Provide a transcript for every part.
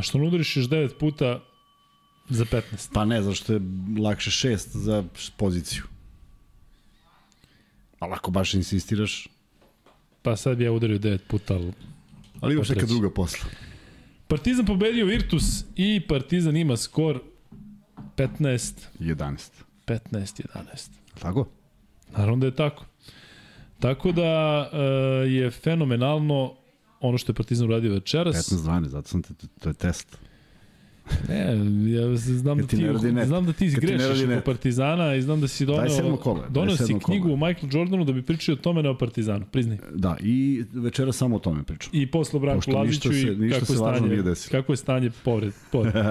Zašto ne udariš još 9 puta za 15? Pa ne, zašto je lakše šest za poziciju. Ali ako baš insistiraš... Pa sad bi ja udario 9 puta, ali... Ali imaš neka druga posla. Partizan pobedio Virtus i Partizan ima skor 15 11. 15 11. Tako? Naravno da je tako. Tako da uh, je fenomenalno ono što je Partizan uradio večeras. 15-12, zato sam te, to je test. Ne, ja znam da Kad ti ti, znam da ti Kad ti ne grešiš radi oko. Partizana i znam da si doneo, 27. kolo je, doneo si 27. knjigu kolo o Michael Jordanu da bi pričao o tome o Partizanu, priznaj. Da, i večera samo o tome pričam. I posle Branku Laziću i ništa kako je stanje, kako je stanje povred. povred.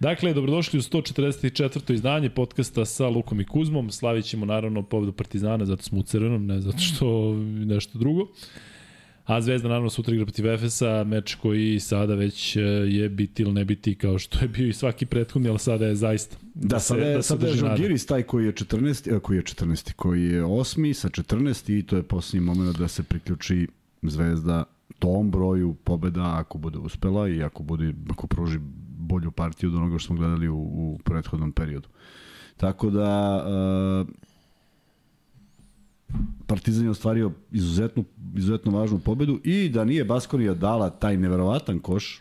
Dakle, dobrodošli u 144. izdanje podcasta sa Lukom i Kuzmom. Slavit ćemo naravno pobedu Partizana, zato smo u crvenom, ne zato što nešto drugo. A Zvezda naravno sutra igra protiv Efesa, meč koji sada već e, je biti ili ne biti kao što je bio i svaki prethodni, ali sada je zaista. Da, se- sada je, se sada je. Žalgiris taj koji je 14, a, koji je 14, koji je 8 sa 14 i to je posljednji moment da se priključi Zvezda tom broju pobeda ako bude uspela i ako bude ako pruži bolju partiju od onoga što smo gledali u, u prethodnom periodu. Tako da uh, Partizan je ostvario izuzetnu, izuzetno važnu pobedu i da nije Baskonija dala taj neverovatan koš,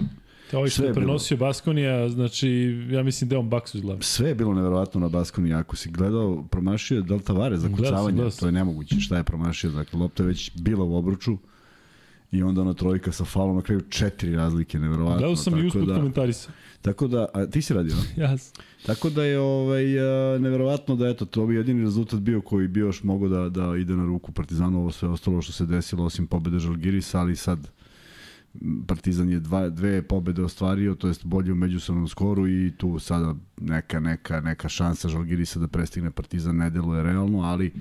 Kao ovaj što je bilo. prenosio Baskonija, znači, ja mislim da je on baksu izgleda. sve je bilo neverovatno na Baskoni. Ako si gledao, promašio je Del Tavares za kucavanje. gledao. To je nemoguće. Šta je promašio? Dakle, lopta je već bila u obruču i onda ona trojka sa falom na kraju četiri razlike, neverovatno. Gledao sam i usput da, komentarisa. Tako da, a ti si radio, no? Tako da je ovaj, a, neverovatno da eto, to bi jedini rezultat bio koji bi još mogao da, da ide na ruku Partizanu, ovo sve ostalo što se desilo osim pobede Žalgirisa, ali sad Partizan je dva, dve pobede ostvario, to jest bolje u međusobnom skoru i tu sada neka, neka, neka šansa Žalgirisa da prestigne Partizan ne deluje realno, ali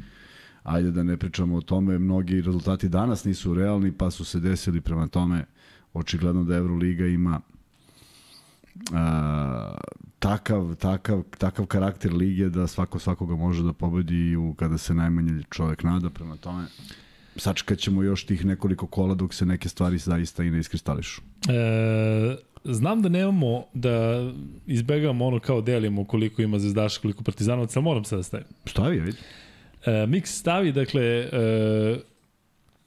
ajde da ne pričamo o tome, mnogi rezultati danas nisu realni, pa su se desili. Prema tome očigledno da Euroliga ima a, takav, takav, takav karakter lige da svako svakoga može da pobedi u, kada se najmanje čovek nada prema tome. Sačekat ćemo još tih nekoliko kola dok se neke stvari zaista i ne iskristališu. E, znam da nemamo da izbegamo ono kao delimo koliko ima zvezdaša, koliko partizanovaca, ali moram sad da stavim. Stavi, vidi. E, Mix stavi, dakle, e,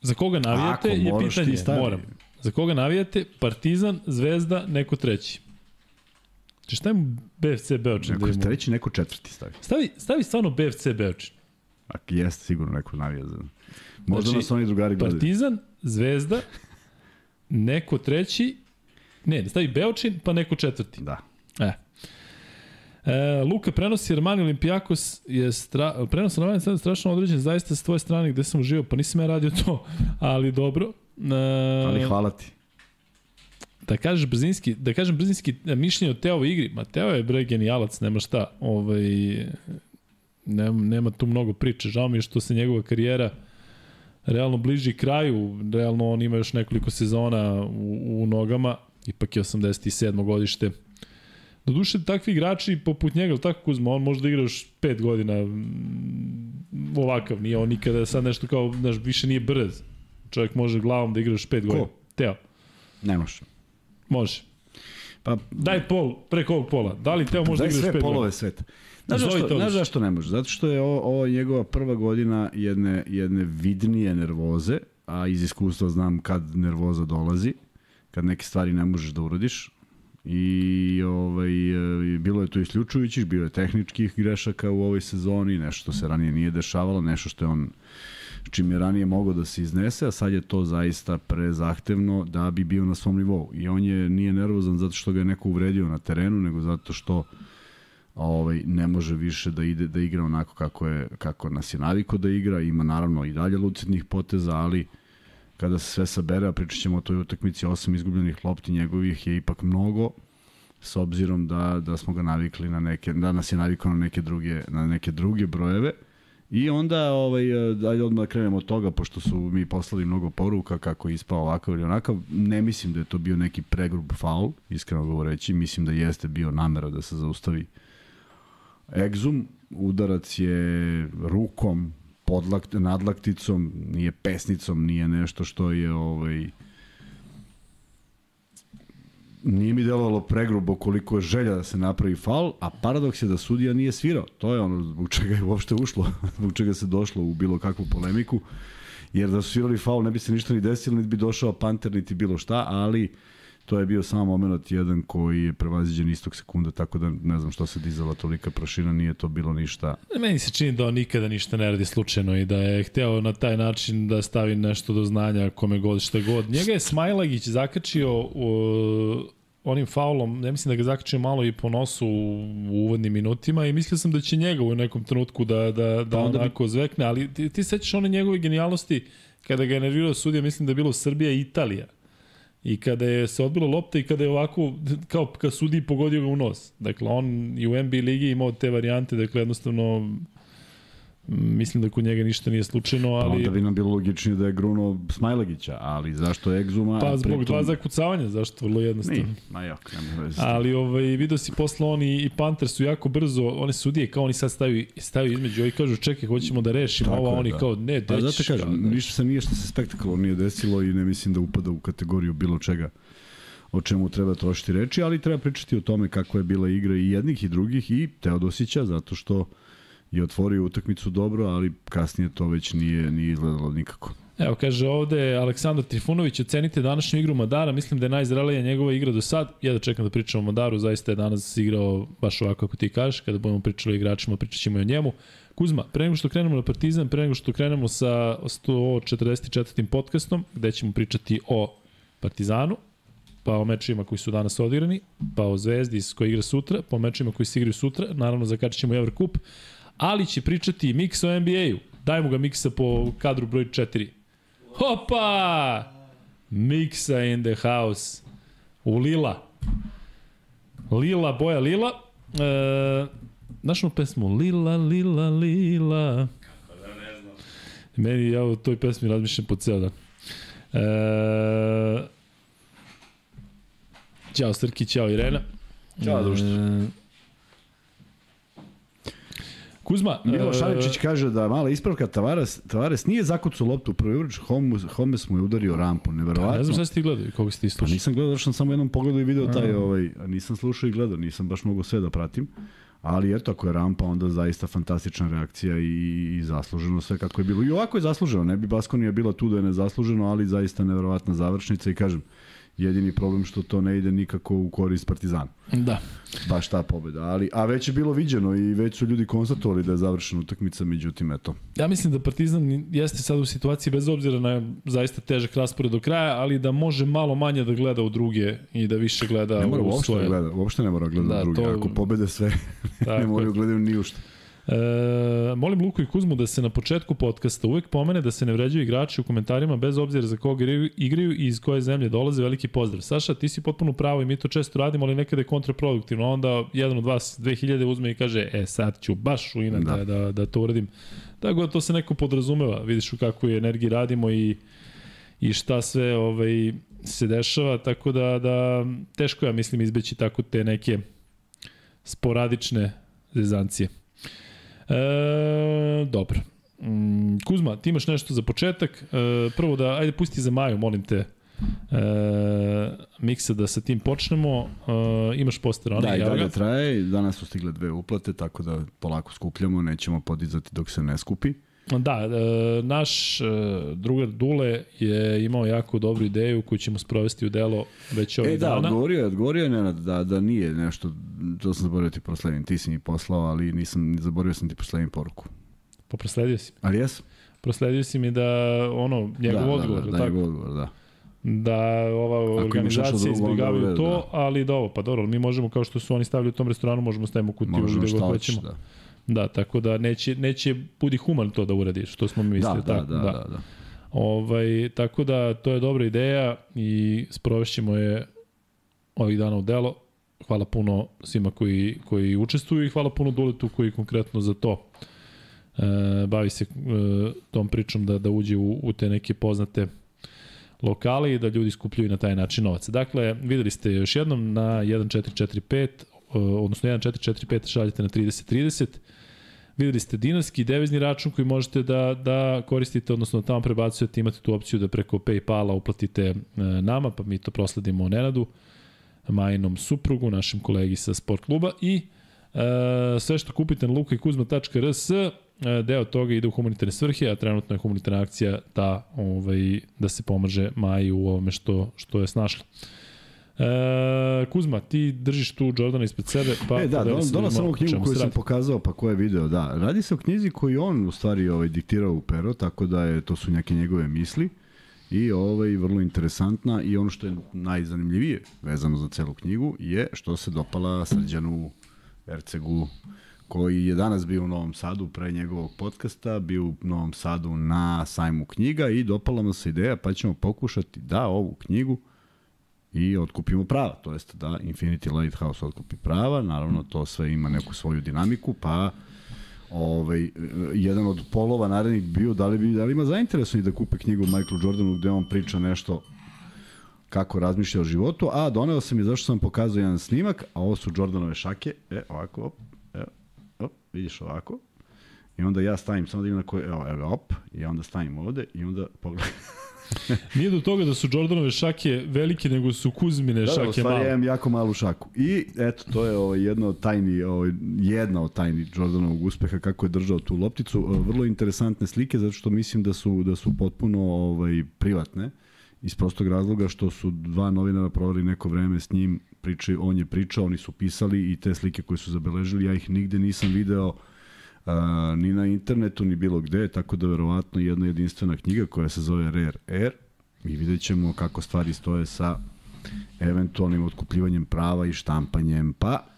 za koga navijate Ako je ti pitanje. stavi. Moram. Za koga navijate? Partizan, Zvezda, neko treći. Če stavim BFC Beočin? Neko da treći, neko četvrti stavi. Stavi, stavi stvarno BFC Beočin. Ako jeste sigurno neko navija za... Možda Znači, nas oni drugari gledaju. Partizan, Zvezda, neko treći, ne, da stavi Beočin, pa neko četvrti. Da. E. E, Luka prenosi Armani Olimpijakos je stra, prenos Armani sad strašno određen zaista s tvoje strane gde sam uživao, pa nisam ja radio to, ali dobro. E, Ali hvala ti. Da kažeš brzinski, da kažem brzinski e, mišljenje o Teovoj igri. Ma Teo je bre genijalac, nema šta. Ovaj nema, nema tu mnogo priče. Žao mi je što se njegova karijera realno bliži kraju. Realno on ima još nekoliko sezona u, u nogama. Ipak je 87. godište. Doduše, takvi igrači poput njega, tako Kuzma, on može da igra još 5 godina ovakav, nije on nikada sad nešto kao, znaš, više nije brz. Čovjek može glavom da igra još 5 godina. Teo, Ne može. Može. Pa, Daj pol, preko ovog pola. Da li Teo može da Daj igra još sve 5 polove sveta. Znaš zašto, znaš zašto ne može? Zato što je ovo, ovo njegova prva godina jedne, jedne vidnije nervoze, a iz iskustva znam kad nervoza dolazi, kad neke stvari ne možeš da uradiš. I ovaj, e, bilo je to isključujućih, bilo je tehničkih grešaka u ovoj sezoni, nešto što se ranije nije dešavalo, nešto što je on čim je ranije mogao da se iznese, a sad je to zaista prezahtevno da bi bio na svom nivou. I on je nije nervozan zato što ga je neko uvredio na terenu, nego zato što ovaj ne može više da ide da igra onako kako je kako nas je naviko da igra, ima naravno i dalje lucidnih poteza, ali kada se sve sabere, a pričat ćemo o toj utakmici, osam izgubljenih lopti njegovih je ipak mnogo, s obzirom da, da smo ga navikli na neke, da nas je navikao na neke druge, na neke druge brojeve. I onda, ovaj, ajde odmah da krenemo od toga, pošto su mi poslali mnogo poruka kako je ispao ovakav ili onakav. Ne mislim da je to bio neki pregrub faul, iskreno govoreći. Mislim da jeste bio namera da se zaustavi egzum. Udarac je rukom, podlakt, nadlakticom, nije pesnicom, nije nešto što je ovaj, nije mi delovalo pregrubo koliko je želja da se napravi faul, a paradoks je da sudija nije svirao. To je ono zbog čega je uopšte ušlo, zbog čega se došlo u bilo kakvu polemiku. Jer da su svirali faul ne bi se ništa ni desilo, niti bi došao Panter, niti bilo šta, ali to je bio samo moment jedan koji je prevaziđen istog sekunda, tako da ne znam što se dizala tolika prašina, nije to bilo ništa. Meni se čini da on nikada ništa ne radi slučajno i da je hteo na taj način da stavi nešto do znanja kome god šta god. Njega je Smajlagić zakačio u, onim faulom, ne mislim da ga zakačio malo i po nosu u uvodnim minutima i mislio sam da će njega u nekom trenutku da, da, da pa onako bi... zvekne, ali ti, ti sećaš one njegove genijalnosti kada ga je nervirao sudija, mislim da je bilo Srbija i Italija I kada je se odbila lopta i kada je ovako, kao ka sudi pogodio ga u nos. Dakle, on i u NBA ligi imao te varijante, dakle, jednostavno Mislim da kod njega ništa nije slučajno, ali... Pa onda bi nam bilo logičnije da je Gruno Smajlagića, ali zašto Egzuma... Pa zbog pritom... dva zakucavanja, zašto? Vrlo jednostavno. Nije, ma jok, nema veze. Ali ovaj, vidio si posle oni i Panter su jako brzo, one sudije kao oni sad stavaju, stavaju između i kažu čekaj, hoćemo da rešimo ovo, oni da. kao ne, pa, dećiš. Pa zato kažem, da, ništa se nije što se spektakularno nije desilo i ne mislim da upada u kategoriju bilo čega o čemu treba trošiti reči, ali treba pričati o tome kako je bila igra i jednih i drugih i Teodosića, zato što je otvorio utakmicu dobro, ali kasnije to već nije, nije izgledalo nikako. Evo, kaže ovde Aleksandar Trifunović, ocenite današnju igru Madara, mislim da je najzrelija njegova igra do sad. Ja da čekam da pričam o Madaru, zaista je danas igrao baš ovako kako ti kažeš, kada budemo pričali o igračima, pričat ćemo i o njemu. Kuzma, pre nego što krenemo na Partizan, pre nego što krenemo sa 144. podcastom, gde ćemo pričati o Partizanu, pa o mečima koji su danas odigrani, pa o Zvezdi koji igra sutra, pa o mečima koji se igraju sutra, naravno zakačit ćemo Everkup, ali će pričati Miks o NBA-u. Dajmo ga Miksa po kadru broj 4. Hopa! Miksa in the house. U Lila. Lila, boja Lila. E, znaš pesmu? Lila, Lila, Lila. Da ne znam. Meni, ja u toj pesmi razmišljam po ceo dan. E, Ćao Srki, ćao Irena. Ćao društvo. E, Kuzma, Milo Šaričić kaže da mala ispravka Tavares, Tavares nije zakucao loptu u prvi uvrč, Holmes mu je udario rampu, neverovatno. Pa, ne znam šta si ti gledao, koga si ti slušao. Pa nisam gledao, sam samo jednom pogledao i video taj, ovaj, nisam slušao i gledao, nisam baš mogo sve da pratim. Ali eto, ako je rampa, onda zaista fantastična reakcija i, i zasluženo sve kako je bilo. I ovako je zasluženo, ne bi Baskonija bila tu da je nezasluženo, ali zaista neverovatna završnica i kažem, Jedini problem što to ne ide nikako u korist Partizana. Da. Baš ta pobeda. Ali, a već je bilo viđeno i već su ljudi konstatovali da je završena utakmica, međutim, eto. Ja mislim da Partizan jeste sad u situaciji, bez obzira na zaista težak raspored do kraja, ali da može malo manje da gleda u druge i da više gleda ne mora u uopšte svoje. Da gleda, uopšte ne mora gleda da, u druge. To... Ako pobede sve, ne moraju gledaju ni u što. E, molim Luku i Kuzmu da se na početku podcasta uvek pomene da se ne vređaju igrači u komentarima bez obzira za koga igraju i iz koje zemlje dolaze. Veliki pozdrav. Saša, ti si potpuno pravo i mi to često radimo, ali nekada je kontraproduktivno. Onda jedan od vas 2000 uzme i kaže, e sad ću baš u ina da. da, da, da to uradim. Tako da to se neko podrazumeva. Vidiš u kakvoj energiji radimo i, i šta sve ovaj, se dešava, tako da, da teško ja mislim izbeći tako te neke sporadične zezancije. E, dobro. Mm, Kuzma, ti imaš nešto za početak. E, prvo da, ajde pusti za Maju, molim te, e, miksa da sa tim počnemo. E, imaš poster, oni Da, i dalje traje. Danas su stigle dve uplate, tako da polako skupljamo, nećemo podizati dok se ne skupi. Da, e, naš e, drugar Dule je imao jako dobru ideju koju ćemo sprovesti u delo već ovih e, da, dana. da, odgovorio je, odgovorio je Nenad da, da nije nešto, to sam zaboravio ti prosledim, ti si mi poslao, ali nisam, zaboravio sam ti prosledim poruku. Pa prosledio si. Ali jes? Prosledio si mi da, ono, njegov da, odgovor, da, da, da, njegov odgovor, da da ova organizacija izbjegavaju to, da. ali dobro, pa dobro, mi možemo kao što su oni stavili u tom restoranu, možemo stavimo kutiju možemo gde god hoćemo. Da. Da, tako da neće, neće budi human to da uradi, što smo mi mislili. Da, tako, da, da, da, da. Ovaj, tako da to je dobra ideja i sprovešćemo je ovih dana u delo. Hvala puno svima koji, koji učestvuju i hvala puno Duletu koji konkretno za to e, bavi se e, tom pričom da, da uđe u, u te neke poznate lokale i da ljudi skupljaju na taj način novac. Dakle, videli ste još jednom na 1445, odnosno 1445 šaljete na 3030. Videli ste dinarski devizni račun koji možete da, da koristite, odnosno tamo prebacujete, imate tu opciju da preko Paypala uplatite e, nama, pa mi to prosledimo Nenadu. Majinom suprugu, našim kolegi sa sport kluba i e, sve što kupite na lukajkuzma.rs e, deo toga ide u humanitarne svrhe, a trenutno je humanitarna akcija ta ovaj, da se pomaže Maji u ovome što, što je snašla. E, Kuzma, ti držiš tu Jordana ispred sebe, pa e, da, don, se dono vidimo samo o knjigu koju sam pokazao, pa ko je video, da. Radi se o knjizi koju on u stvari ovaj, diktirao u pero, tako da je, to su neke njegove misli i ovaj, vrlo interesantna i ono što je najzanimljivije vezano za celu knjigu je što se dopala Srđanu Ercegu koji je danas bio u Novom Sadu pre njegovog podcasta, bio u Novom Sadu na sajmu knjiga i dopala mu se ideja pa ćemo pokušati da ovu knjigu i otkupimo prava, to jest da Infinity Lighthouse otkupi prava, naravno to sve ima neku svoju dinamiku, pa ovaj, jedan od polova narednih bio da li, bi, da li ima zainteresovani da kupe knjigu Michael Jordanu gde on priča nešto kako razmišlja o životu, a doneo sam je zašto sam pokazao jedan snimak, a ovo su Jordanove šake, e, ovako, op, evo, op, vidiš ovako, i onda ja stavim, samo da imam na koje, evo, evo, op, i onda stavim ovde i onda pogledam. Nije do toga da su Jordanove šake velike, nego su Kuzmine Da, da, u šake stvari ja male. imam jako malu šaku. I eto, to je ovaj, jedno od tajni, ovaj, jedna od tajni Jordanovog uspeha kako je držao tu lopticu. E, Vrlo interesantne slike, zato što mislim da su, da su potpuno ovaj, privatne iz prostog razloga što su dva novinara provali neko vreme s njim, priči, on je pričao, oni su pisali i te slike koje su zabeležili, ja ih nigde nisam video uh, ni na internetu, ni bilo gde, tako da verovatno jedna jedinstvena knjiga koja se zove Rare Air i vidjet ćemo kako stvari stoje sa eventualnim otkupljivanjem prava i štampanjem, pa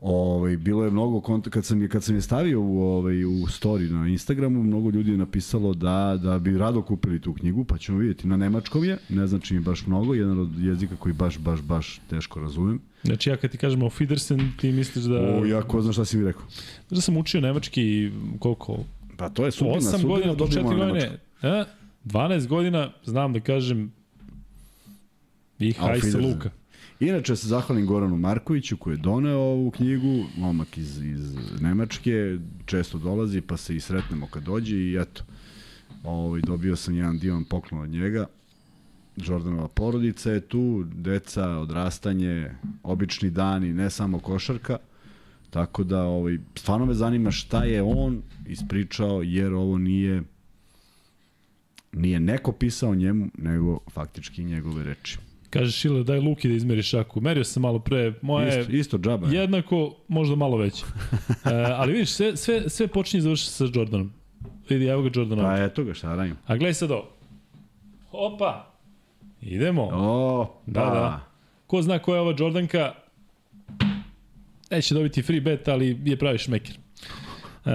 Ovaj bilo je mnogo konta kad sam je kad sam je stavio u ovaj u story na Instagramu, mnogo ljudi je napisalo da da bi rado kupili tu knjigu, pa ćemo vidjeti na nemačkom je, ne znači mi baš mnogo, jedan od jezika koji baš baš baš teško razumem. Znači ja kad ti kažem o Fidersen, ti misliš da... O, ja ko zna šta si mi rekao. Da sam učio nemački koliko? Pa to je sudbina, 8 sudbina godina, do dobijemo 4 na godine. E, 12 godina, znam da kažem i Auf haj sa Wiedersehen. Luka. Inače se zahvalim Goranu Markoviću koji je doneo ovu knjigu, momak iz, iz Nemačke, često dolazi pa se i sretnemo kad dođe i eto, ovaj, dobio sam jedan divan poklon od njega. Jordanova porodica je tu, deca, odrastanje, obični dani, ne samo košarka. Tako da ovaj, stvarno me zanima šta je on ispričao, jer ovo nije nije neko pisao njemu, nego faktički njegove reči. Kaže Šile, daj Luki da izmeri šaku. Merio sam malo pre, moje Isto, isto džaba. je. jednako, možda malo veće. e, ali vidiš, sve, sve, sve počinje i završi sa Jordanom. Vidi, evo ga Jordan. Pa eto ga, šta radim. A gledaj sad ovo. Opa! Idemo. O, Da, pa. da. Ko zna ko je ova Jordanka, neće dobiti free bet, ali je pravi šmeker. E,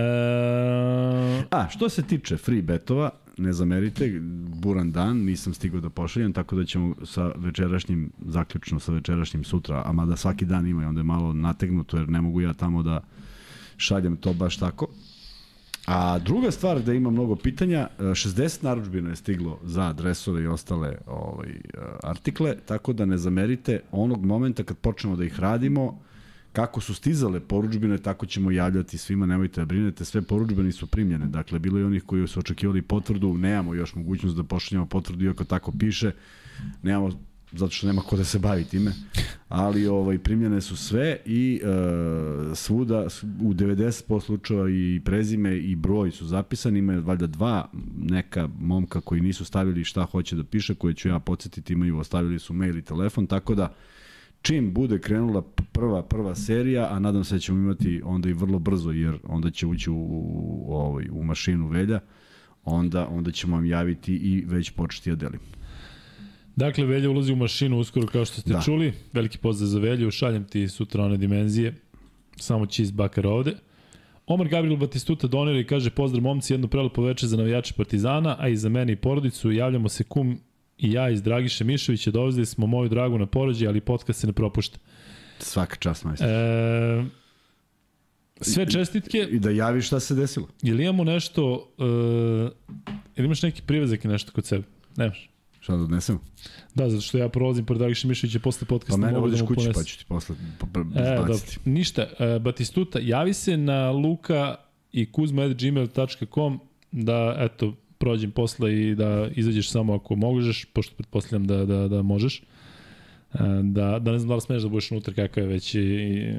A, što se tiče free betova, ne zamerite, buran dan, nisam stigao da pošaljem, tako da ćemo sa večerašnjim, zaključno sa večerašnjim sutra, a mada svaki dan ima i onda je malo nategnuto, jer ne mogu ja tamo da šaljem to baš tako. A druga stvar da ima mnogo pitanja, e, 60 naručbina je stiglo za dresove i ostale ovaj, artikle, tako da ne zamerite onog momenta kad počnemo da ih radimo, kako su stizale poručbine, tako ćemo javljati svima, nemojte da brinete, sve poručbine su primljene. Dakle, bilo je onih koji su očekivali potvrdu, nemamo još mogućnost da pošaljemo potvrdu, iako tako piše, nemamo zato što nema ko da se bavi time, ali ovaj primljene su sve i e, svuda u 90% slučajeva i prezime i broj su zapisani, ima valjda dva neka momka koji nisu stavili šta hoće da piše, koje ću ja podsjetiti, imaju ostavili su mail i telefon, tako da čim bude krenula prva prva serija, a nadam se da ćemo imati onda i vrlo brzo jer onda će ući u, u, u, ovaj, u mašinu velja, onda onda ćemo vam javiti i već početi da delimo. dakle, Velja ulazi u mašinu uskoro kao što ste Da. čuli. Veliki pozdrav za Velju, šaljem ti sutra one dimenzije. Samo cheese bakar ovde. Omar Gabriel Batistuta donira i kaže pozdrav momci, jedno prelepo veče za navijače Partizana, a i za mene i porodicu. Javljamo se kum i ja iz Dragiše Mišovića, dovezli smo moju dragu na porođaj, ali podcast se ne propušta. Svaka čast majstor. E, sve čestitke. I da javiš šta se desilo. Je li imamo nešto, uh, ili imaš neki privezak i nešto kod sebe? Nemaš. Šta da odnesemo? Da, zato što ja prolazim pored Dragiša Mišovića posle Pa podcasta. mene mogu da vodiš mu kući ponesem. pa ću ti posle pa, pa, E, dobro. Ništa. E, Batistuta, javi se na luka i kuzma.gmail.com da, eto, prođem posle i da izađeš samo ako možeš, pošto pretpostavljam da, da, da možeš. da, da ne znam da li smeš da budeš unutra kakva je već i,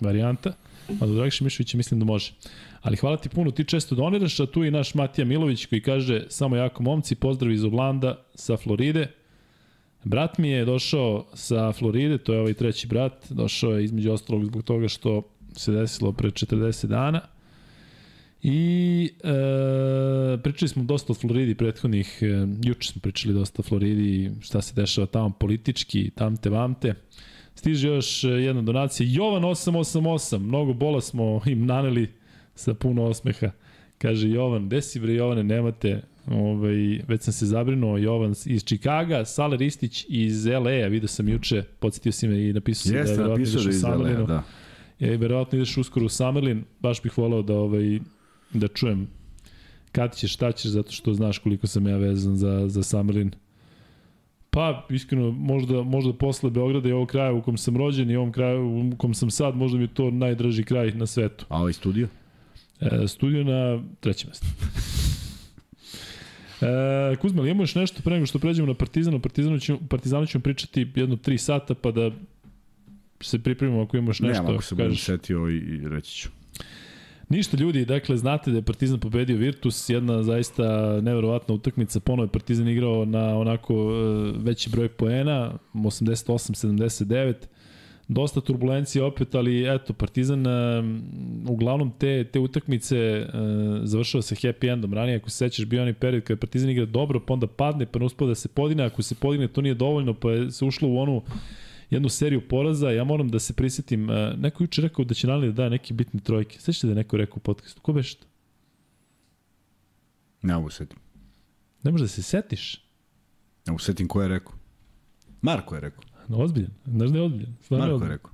varijanta. A do Dragša Mišovića mislim da može. Ali hvala ti puno, ti često doniraš, a tu i naš Matija Milović koji kaže samo jako momci, pozdrav iz Oblanda sa Floride. Brat mi je došao sa Floride, to je ovaj treći brat, došao je između ostalog zbog toga što se desilo pre 40 dana. I e, pričali smo dosta o Floridi prethodnih, e, juče smo pričali dosta o Floridi, šta se dešava tamo politički, tamte vamte. Stiže još jedna donacija, Jovan 888, mnogo bola smo im naneli sa puno osmeha. Kaže Jovan, gde si bre Jovane, nemate, ovaj, već sam se zabrinuo, Jovan iz Čikaga, Sale Ristić iz LA-a, vidio sam juče, podsjetio si me i napisao si Jeste, da je napisao da iz LA, da. Je, verovatno ideš uskoro u Summerlin, baš bih volao da, ovaj, da čujem kad ćeš, šta ćeš, zato što znaš koliko sam ja vezan za, za Summerlin. Pa, iskreno, možda, možda posle Beograda i ovog kraja u kom sam rođen i ovom kraju u kom sam sad, možda mi je to najdraži kraj na svetu. A ovaj studio? E, studio na trećem mestu. E, Kuzma, ali imamo još nešto pre nego što pređemo na Partizan? O Partizanu ćemo, Partizanu ćemo pričati jedno tri sata, pa da se pripremimo ako imaš nešto. Ne, ako se budem setio i, i reći ću. Ništa ljudi, dakle znate da je Partizan pobedio Virtus, jedna zaista neverovatna utakmica, ponovo je Partizan igrao na onako e, veći broj poena, 88-79, dosta turbulencije opet, ali eto, Partizan uh, uglavnom te, te utakmice uh, završava sa happy endom. Ranije, ako se sećaš, bio onaj period kada Partizan igra dobro, pa onda padne, pa ne uspio da se podigne, ako se podigne to nije dovoljno, pa je se ušlo u onu jednu seriju poraza, ja moram da se prisetim, uh, neko juče rekao da će Nali da daje neke bitne trojke. Sećate da je neko rekao u podcastu? Ko beš to? Ne mogu setim. Ne možeš da se setiš? Ne mogu setim ko je rekao. Marko je rekao. No, ozbiljan. Znaš da je ozbiljan. Stvarno Marko je rekao.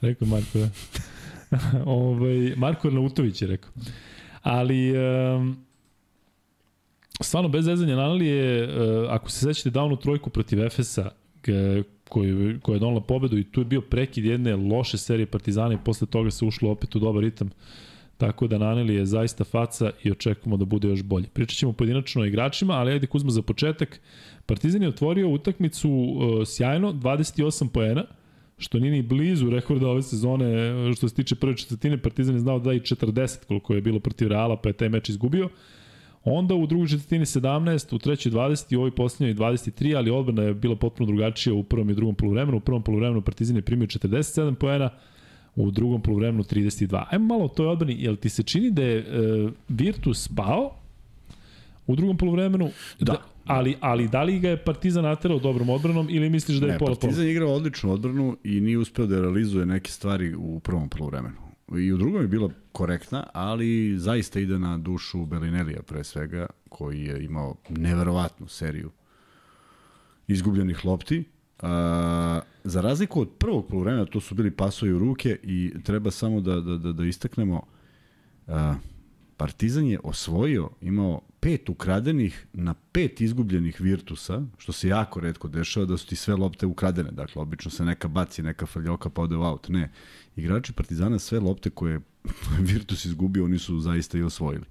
Rekao Marko, da. ovaj, Marko Arnautović je rekao. Ali, um, stvarno, bez zezanja, Nanali je, uh, ako se sećate, dao trojku protiv Efesa, koji, koja je donala pobedu i tu je bio prekid jedne loše serije Partizana i posle toga se ušlo opet u dobar ritam. Tako da Naneli je zaista faca i očekujemo da bude još bolje. Pričat ćemo pojedinačno o igračima, ali ajde Kuzma za početak. Partizan je otvorio utakmicu uh, sjajno, 28 poena, što nije ni blizu rekorda ove sezone što se tiče prve četvrtine. Partizan je znao da i 40 koliko je bilo protiv Reala, pa je taj meč izgubio. Onda u drugoj četvrtini 17, u trećoj 20 i u ovoj posljednjoj 23, ali odbrana je bila potpuno drugačija u prvom i drugom poluvremenu. U prvom poluvremenu Partizan je primio 47 poena, u drugom poluvremenu 32. Ajmo malo o toj odbrani, jel ti se čini da je e, Virtus pao u drugom poluvremenu? Da. da ali, ali da li ga je Partizan naterao dobrom odbranom ili misliš da je ne, pola Partizan je igrao odličnu odbranu i nije uspeo da realizuje neke stvari u prvom poluvremenu. I u drugom je bila korektna, ali zaista ide na dušu Belinelija pre svega, koji je imao neverovatnu seriju izgubljenih lopti A, za razliku od prvog polovremena, to su bili pasovi u ruke i treba samo da, da, da, da istaknemo, a, Partizan je osvojio, imao pet ukradenih na pet izgubljenih Virtusa, što se jako redko dešava da su ti sve lopte ukradene. Dakle, obično se neka baci, neka faljoka pa ode u aut. Ne, igrači Partizana sve lopte koje Virtus izgubio, oni su zaista i osvojili.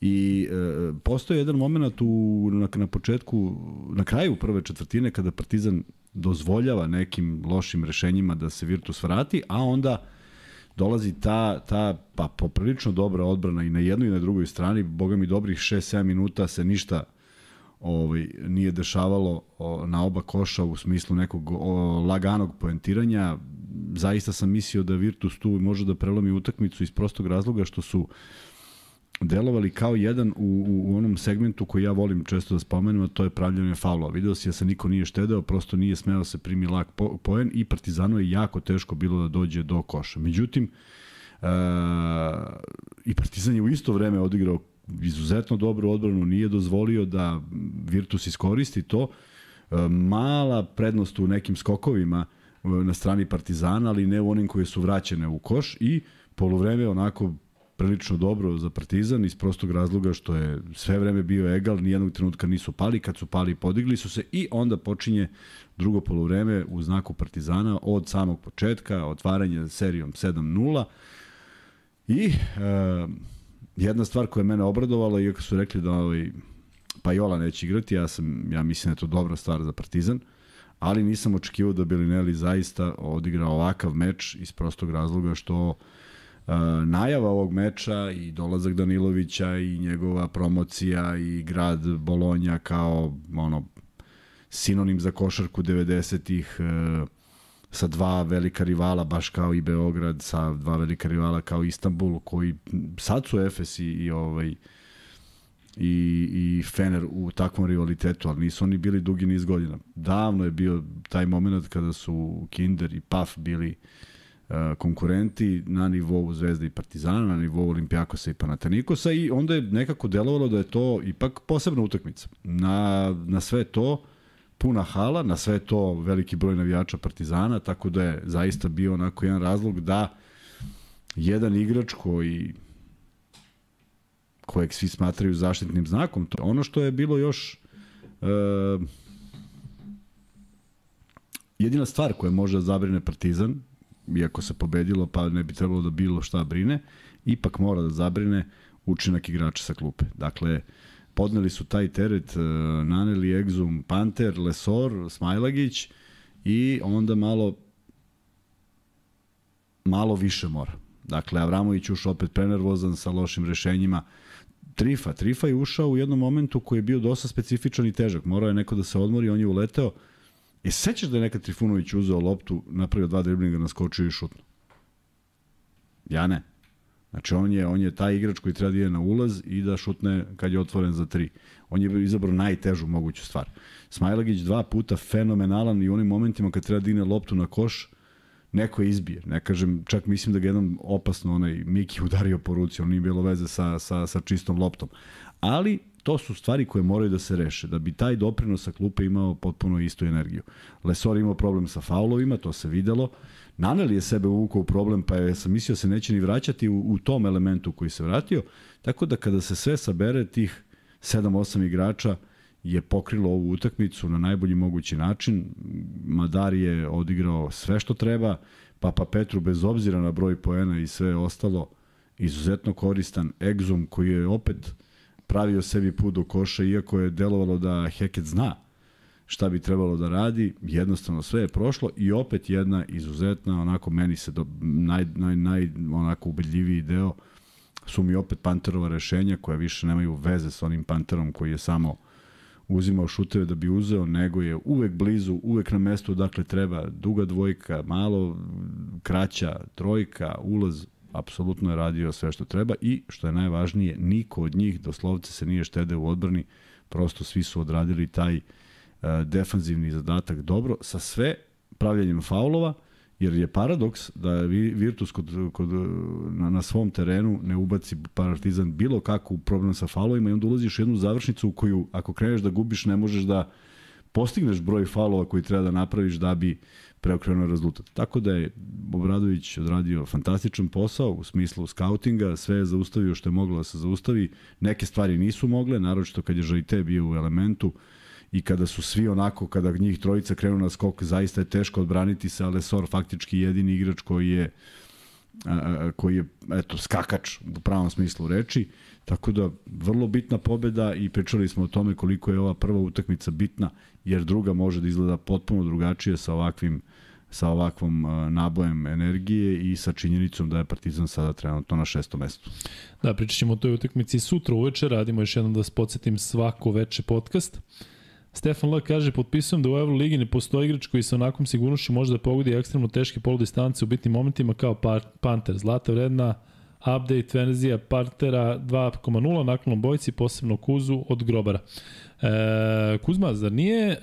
I e, postoje jedan moment u, na, na početku, na kraju prve četvrtine kada Partizan dozvoljava nekim lošim rešenjima da se Virtus vrati, a onda dolazi ta, ta pa poprilično dobra odbrana i na jednoj i na drugoj strani, boga mi dobrih 6-7 minuta se ništa ovaj, nije dešavalo na oba koša u smislu nekog o, laganog poentiranja. Zaista sam mislio da Virtus tu može da prelomi utakmicu iz prostog razloga što su delovali kao jedan u, u, u onom segmentu koji ja volim često da spomenem, a to je pravljanje faulova. Video si da se niko nije štedeo, prosto nije smeo da se primi lak po, poen i Partizanu je jako teško bilo da dođe do koša. Međutim, uh, i Partizan je u isto vreme odigrao izuzetno dobru odbranu, nije dozvolio da Virtus iskoristi to. Uh, mala prednost u nekim skokovima na strani Partizana, ali ne u onim koje su vraćene u koš i polovreme onako prilično dobro za Partizan iz prostog razloga što je sve vreme bio egal, nijednog trenutka nisu pali, kad su pali podigli su se i onda počinje drugo polovreme u znaku Partizana od samog početka, otvaranje serijom 7-0 i e, jedna stvar koja je mene obradovala, iako su rekli da ovaj, pa Jola neće igrati, ja, sam, ja mislim da je to dobra stvar za Partizan, ali nisam očekivao da Belinelli zaista odigra ovakav meč iz prostog razloga što uh, najava ovog meča i dolazak Danilovića i njegova promocija i grad Bolonja kao ono sinonim za košarku 90-ih uh, sa dva velika rivala, baš kao i Beograd, sa dva velika rivala kao Istanbul, koji sad su Efes i, i ovaj i, i Fener u takvom rivalitetu, ali nisu oni bili dugi niz godina. Davno je bio taj moment kada su Kinder i Paf bili uh, konkurenti na nivou Zvezda i Partizana, na nivou Olimpijakosa i Panatanikosa i onda je nekako delovalo da je to ipak posebna utakmica. Na, na sve to puna hala, na sve to veliki broj navijača Partizana, tako da je zaista bio onako jedan razlog da jedan igrač koji kojeg svi smatraju zaštitnim znakom. To ono što je bilo još uh, jedina stvar koja može da zabrine Partizan, iako se pobedilo, pa ne bi trebalo da bilo šta brine, ipak mora da zabrine učinak igrača sa klupe. Dakle, podneli su taj teret uh, Naneli, Exum, Panter, Lesor, Smajlagić i onda malo malo više mora. Dakle, Avramović už opet prenervozan sa lošim rešenjima. Trifa, Trifa je ušao u jednom momentu koji je bio dosta specifičan i težak. Morao je neko da se odmori, on je uleteo. E, sećaš da je nekad Trifunović uzeo loptu, napravio dva driblinga, naskočio i šutno? Ja ne. Znači on je on je taj igrač koji treba da ide na ulaz i da šutne kad je otvoren za tri. On je izabrao najtežu moguću stvar. Smajlagić dva puta fenomenalan i u onim momentima kad treba da digne loptu na koš, neko je izbije. Ne kažem, čak mislim da ga jednom opasno onaj Miki udario po ruci, on nije bilo veze sa, sa, sa čistom loptom. Ali to su stvari koje moraju da se reše, da bi taj doprinos sa klupe imao potpuno istu energiju. Lesor imao problem sa faulovima, to se videlo. Naneli je sebe uvukao u problem, pa je sam mislio da se neće ni vraćati u, u tom elementu koji se vratio. Tako da kada se sve sabere tih 7-8 igrača, je pokrilo ovu utakmicu na najbolji mogući način. Madar je odigrao sve što treba, Papa Petru bez obzira na broj poena i sve ostalo izuzetno koristan. Exum koji je opet pravio sebi put do koša, iako je delovalo da Heket zna šta bi trebalo da radi, jednostavno sve je prošlo i opet jedna izuzetna, onako meni se do, naj, naj, naj onako ubedljiviji deo su mi opet Panterova rešenja koja više nemaju veze sa onim Panterom koji je samo uzimao šuteve da bi uzeo, nego je uvek blizu, uvek na mestu dakle treba duga dvojka, malo kraća trojka, ulaz, apsolutno je radio sve što treba i što je najvažnije, niko od njih doslovce se nije štede u odbrani, prosto svi su odradili taj uh, defanzivni zadatak dobro, sa sve pravljanjem faulova, jer je paradoks da Virtus kod, kod, na, na svom terenu ne ubaci Partizan bilo kakvu problem sa faulovima i onda ulaziš u jednu završnicu u koju ako kreneš da gubiš ne možeš da postigneš broj faulova koji treba da napraviš da bi preokrenuo rezultat. Tako da je Obradović odradio fantastičan posao u smislu skautinga, sve je zaustavio što je moglo da se zaustavi, neke stvari nisu mogle, naročito kad je Žajte bio u elementu, i kada su svi onako, kada njih trojica krenu na skok, zaista je teško odbraniti se, ale Sor faktički jedini igrač koji je koji je eto skakač u pravom smislu reči. Tako da vrlo bitna pobeda i pričali smo o tome koliko je ova prva utakmica bitna jer druga može da izgleda potpuno drugačije sa ovakvim sa ovakvom nabojem energije i sa činjenicom da je Partizan sada trenutno na šestom mestu. Da, pričat ćemo o toj utakmici sutra uveče, radimo još jednom da se podsjetim svako veče podcast. Stefan L. kaže, potpisujem da u Euroligi ne postoji igrač koji sa onakom sigurnošću može da pogodi ekstremno teške poludistance u bitnim momentima kao Panter. Zlata vredna update verzija Partera 2.0 naklonom bojci, posebno Kuzu od Grobara. E, Kuzma, zar nije e,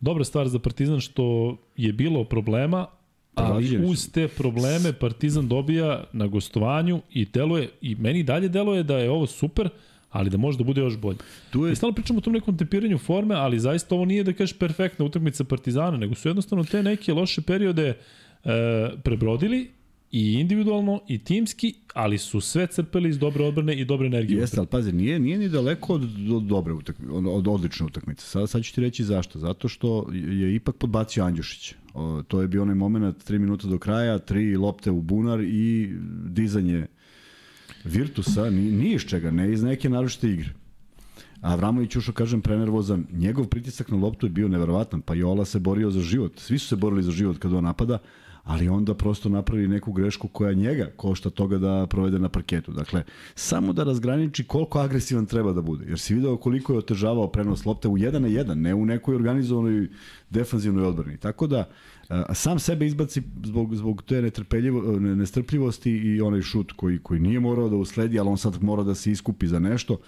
dobra stvar za Partizan što je bilo problema, ali uz te probleme Partizan dobija na gostovanju i deluje, i meni dalje deluje da je ovo super, ali da može da bude još bolje. Tu je... I stalno pričamo o tom nekom tempiranju forme, ali zaista ovo nije da kažeš perfektna utakmica Partizana, nego su jednostavno te neke loše periode e, prebrodili i individualno i timski, ali su sve crpeli iz dobre odbrane i dobre energije. Jeste, ali pazi, nije, nije ni daleko od, od dobre utakmice, od, od odlične utakmice. Sad, sad ću ti reći zašto. Zato što je ipak podbacio Andjušić. O, to je bio onaj moment 3 minuta do kraja, tri lopte u bunar i dizanje Virtusa nije iz čega, ne iz neke naročite igre. Avramović ušao, kažem, prenervozan. Njegov pritisak na loptu je bio neverovatan, pa Jola se borio za život. Svi su se borili za život kada on napada, ali onda prosto napravi neku grešku koja njega košta toga da provede na parketu. Dakle, samo da razgraniči koliko agresivan treba da bude. Jer si video koliko je otežavao prenos lopte u 1 na 1, ne u nekoj organizovanoj defanzivnoj odbrani. Tako da, sam sebe izbaci zbog, zbog te netrpeljivo, nestrpljivosti i onaj šut koji, koji nije morao da usledi, ali on sad mora da se iskupi za nešto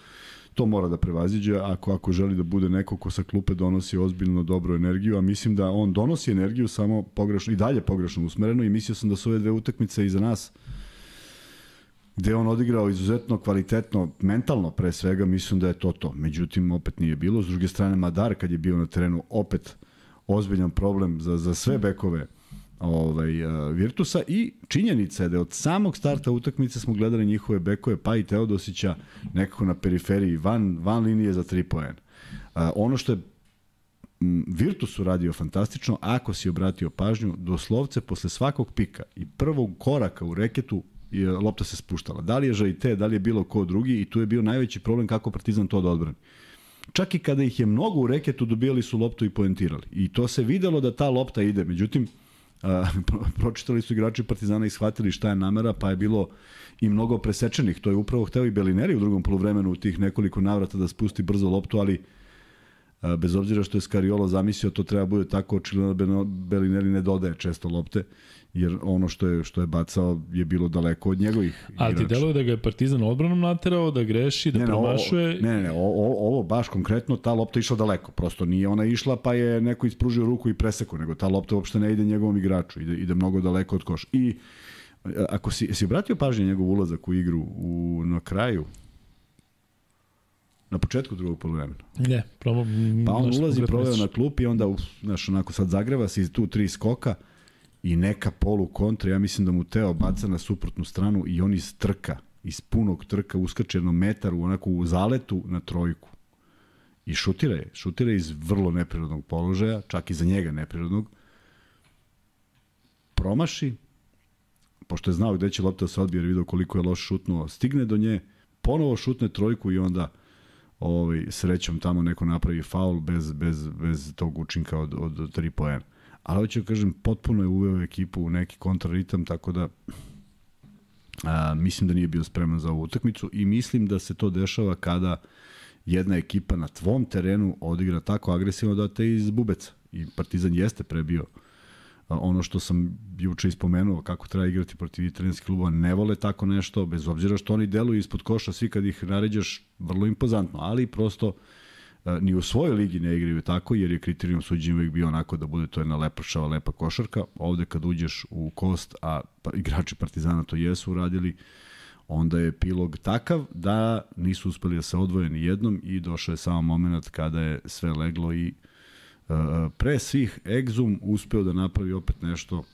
to mora da prevaziđe ako ako želi da bude neko ko sa klupe donosi ozbiljno dobru energiju, a mislim da on donosi energiju samo pogrešno i dalje pogrešno usmereno i mislio sam da su ove dve utakmice iza nas gde on odigrao izuzetno kvalitetno, mentalno pre svega, mislim da je to to. Međutim, opet nije bilo. S druge strane, Madar kad je bio na terenu, opet ozbiljan problem za, za sve bekove ovaj, uh, Virtusa i činjenica je da od samog starta utakmice smo gledali njihove bekove, pa i Teodosića nekako na periferiji, van, van linije za 3 poena. Uh, ono što je Virtus uradio fantastično, ako si obratio pažnju, doslovce posle svakog pika i prvog koraka u reketu je lopta se spuštala. Da li je Žajte, da li je bilo ko drugi i tu je bio najveći problem kako Partizan to da odbrani. Čak i kada ih je mnogo u reketu dobijali su loptu i poentirali. I to se videlo da ta lopta ide. Međutim, pročitali su igrači Partizana i shvatili šta je namera, pa je bilo i mnogo presečenih. To je upravo hteo i Belineri u drugom poluvremenu u tih nekoliko navrata da spusti brzo loptu, ali a, bez obzira što je Skariolo zamislio to treba bude tako, očigledno da Belineri ne dodaje često lopte jer ono što je što je bacao je bilo daleko od njegovih A ti deluje da ga je Partizan odbranom naterao, da greši, da ne, promašuje? Ne, ne, ne, ovo, ovo baš konkretno, ta lopta išla daleko, prosto nije ona išla pa je neko ispružio ruku i preseko, nego ta lopta uopšte ne ide njegovom igraču, ide, ide mnogo daleko od koša. I ako si, si obratio pažnje njegov ulazak u igru u, na kraju, na početku drugog poluvremena. Ne, promo, pa on ulazi, proveo na klup i onda, znaš, onako sad zagreva se iz tu tri skoka, i neka polu kontra, ja mislim da mu Teo baca na suprotnu stranu i on iz trka, iz punog trka uskače metar u onako u zaletu na trojku. I šutira je, šutira je iz vrlo neprirodnog položaja, čak i za njega neprirodnog. Promaši, pošto je znao gde će lopta da se odbije, jer vidio koliko je loš šutnuo, stigne do nje, ponovo šutne trojku i onda ovaj, srećom tamo neko napravi faul bez, bez, bez tog učinka od, od, od 3 poena ali hoću da kažem, potpuno je uveo ekipu u neki kontraritam, tako da a, mislim da nije bio spreman za ovu utakmicu i mislim da se to dešava kada jedna ekipa na tvom terenu odigra tako agresivno da te iz bubeca. I Partizan jeste prebio ono što sam juče ispomenuo kako treba igrati protiv italijanskih klubova, ne vole tako nešto, bez obzira što oni deluju ispod koša, svi kad ih naređaš, vrlo impozantno, ali prosto ni u svojoj ligi ne igraju tako, jer je kriterijum suđenja uvijek bio onako da bude to jedna lepa šava, lepa košarka. Ovde kad uđeš u kost, a pa, igrači Partizana to jesu uradili, onda je epilog takav da nisu uspeli da se odvoje ni jednom i došao je samo moment kada je sve leglo i pre svih Exum uspeo da napravi opet nešto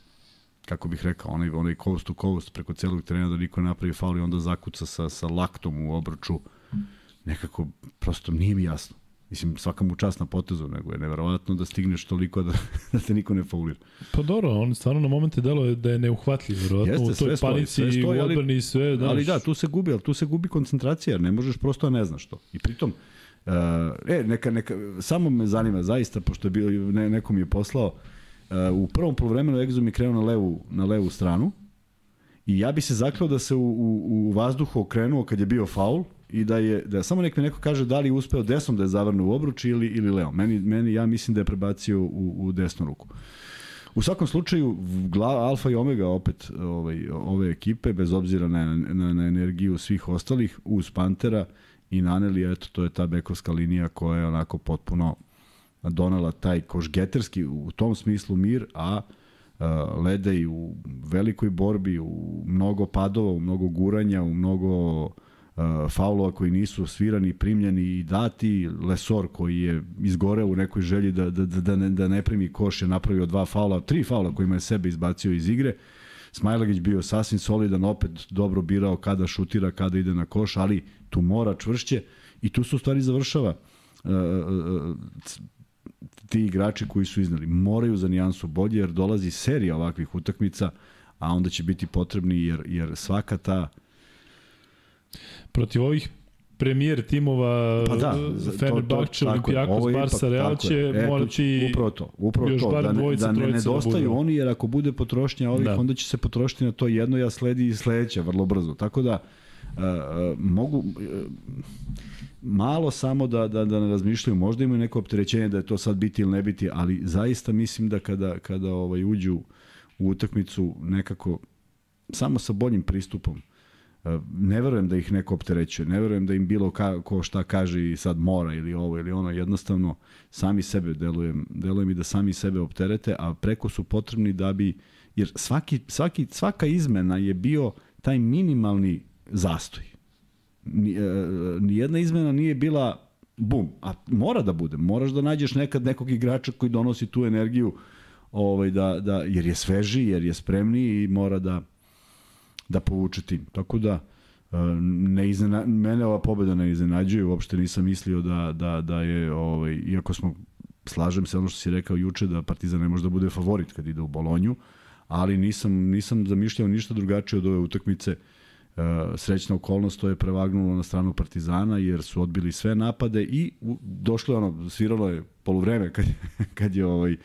kako bih rekao, onaj, onaj coast to coast preko celog terena da niko napravi faul i onda zakuca sa, sa laktom u obruču. Nekako, prosto nije mi jasno. Mislim, svaka mu čast na potezu, nego je neverovatno da stigneš toliko da, da te niko ne faulira. Pa dobro, on stvarno na momente delo da je neuhvatljiv, verovatno u toj panici i u odbrani i sve. Daš. Ali da, tu se gubi, ali tu se gubi koncentracija, jer ne možeš prosto ne znaš to. I pritom, uh, e, neka, neka, samo me zanima zaista, pošto je bio, ne, neko mi je poslao, uh, u prvom polovremenu Exum je krenuo na levu, na levu stranu, I ja bi se zaklao da se u, u, u vazduhu okrenuo kad je bio faul, i da je da samo nek mi neko kaže da li je uspeo desnom da je zavrne u obruč ili ili levom. Meni meni ja mislim da je prebacio u, u desnu ruku. U svakom slučaju glava alfa i omega opet ovaj ove ekipe bez obzira na, na, na energiju svih ostalih uz Pantera i Naneli eto to je ta bekovska linija koja je onako potpuno donela taj košgeterski u tom smislu mir, a Ledej u velikoj borbi, u mnogo padova, u mnogo guranja, u mnogo faulova koji nisu svirani, primljeni i dati, Lesor koji je izgoreo u nekoj želji da, da, da, da, ne, da ne primi koš je napravio dva faula, tri faula kojima je sebe izbacio iz igre. Smajlagić bio sasvim solidan, opet dobro birao kada šutira, kada ide na koš, ali tu mora čvršće i tu su stvari završava. Uh, uh, ti igrači koji su iznali moraju za nijansu bolje jer dolazi serija ovakvih utakmica, a onda će biti potrebni jer, jer svaka ta protiv ovih premijer timova Pa da, Fenerbahče, Olimpijakos, Barsa, Real će e, morati upravo to, upravo još to, bar da, ne, dvojica, da ne da nedostaju budu. oni, jer ako bude potrošnja ovih, Da. onda će se potrošiti na to jedno, ja sledi i sledeće vrlo brzo. Tako da, uh, uh, mogu uh, malo samo da, da, da ne razmišljaju, možda imaju neko opterećenje da je to sad biti ili ne biti, ali zaista mislim da kada, kada ovaj, uđu u utakmicu nekako samo sa boljim pristupom, ne verujem da ih neko opterećuje, ne verujem da im bilo ka, ko šta kaže i sad mora ili ovo ili ono, jednostavno sami sebe delujem, delujem i da sami sebe opterete, a preko su potrebni da bi, jer svaki, svaki, svaka izmena je bio taj minimalni zastoj. Ni, e, nijedna izmena nije bila bum, a mora da bude, moraš da nađeš nekad nekog igrača koji donosi tu energiju ovaj, da, da, jer je sveži, jer je spremniji i mora da, da povuče tim. Tako da, e, ne iznena, mene ova pobeda ne iznenađuje, uopšte nisam mislio da, da, da je, ovaj, iako smo, slažem se ono što si rekao juče, da Partizan ne može da bude favorit kad ide u Bolonju, ali nisam, nisam zamišljao ništa drugačije od ove utakmice. Uh, srećna okolnost to je prevagnulo na stranu Partizana jer su odbili sve napade i došlo je ono, sviralo je poluvreme kad, kad je ovaj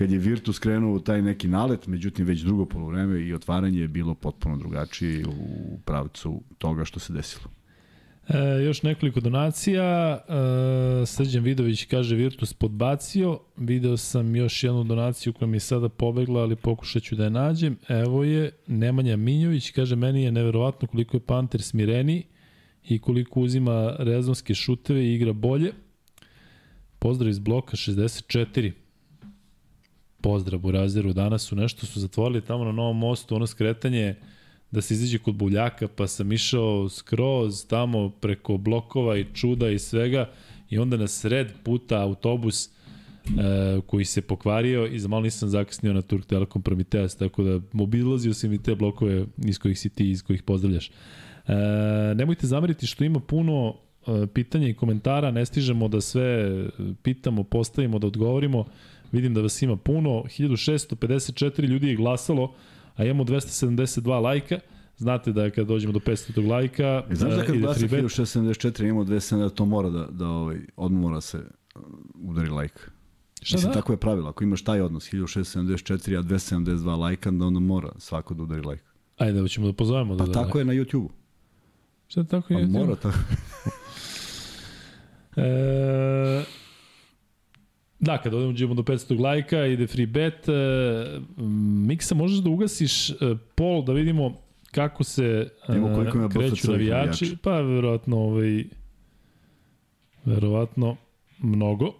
kad je Virtus krenuo u taj neki nalet, međutim već drugo poluvreme i otvaranje je bilo potpuno drugačije u pravcu toga što se desilo. E, još nekoliko donacija. E, Srđan Vidović kaže Virtus podbacio. Video sam još jednu donaciju koja mi je sada pobegla, ali pokušat ću da je nađem. Evo je Nemanja Minjović. Kaže, meni je neverovatno koliko je Panter smireni i koliko uzima rezonske šuteve i igra bolje. Pozdrav iz bloka 64. Pozdrav Burazeru. Danas su nešto su zatvorili tamo na Novom mostu, ono skretanje da se izađe kod Buljaka, pa sam išao skroz tamo preko blokova i čuda i svega i onda na sred puta autobus e, koji se pokvario i za malo nisam zakasnio na Turk Telekom Prometeas, tako da mobilazio sam i te blokove iz kojih si ti, iz kojih pozdravljaš. E, nemojte zameriti što ima puno e, pitanja i komentara, ne stižemo da sve pitamo, postavimo, da odgovorimo. Vidim da vas ima puno, 1654 ljudi je glasalo, a imamo 272 lajka. Znate da kad dođemo do 500 lajka, E, znaš da kad glasa free bet. 1674 imamo 270, da to mora da, da ovaj, odmah mora se uh, udari like. Šta Mislim, da? tako je pravilo. Ako imaš taj odnos, 1674, a 272 lajka, da onda mora svako da udari like. Ajde, hoćemo da pozovemo. Pa da, tako je na YouTube-u. Šta tako Pa je? mora tako. E, da, kad odemo do 500 lajka, ide free bet. E, Miksa, možeš da ugasiš e, pol da vidimo kako se e, Vidimo koliko ima kreću navijači. Pa, verovatno, ovaj, verovatno mnogo.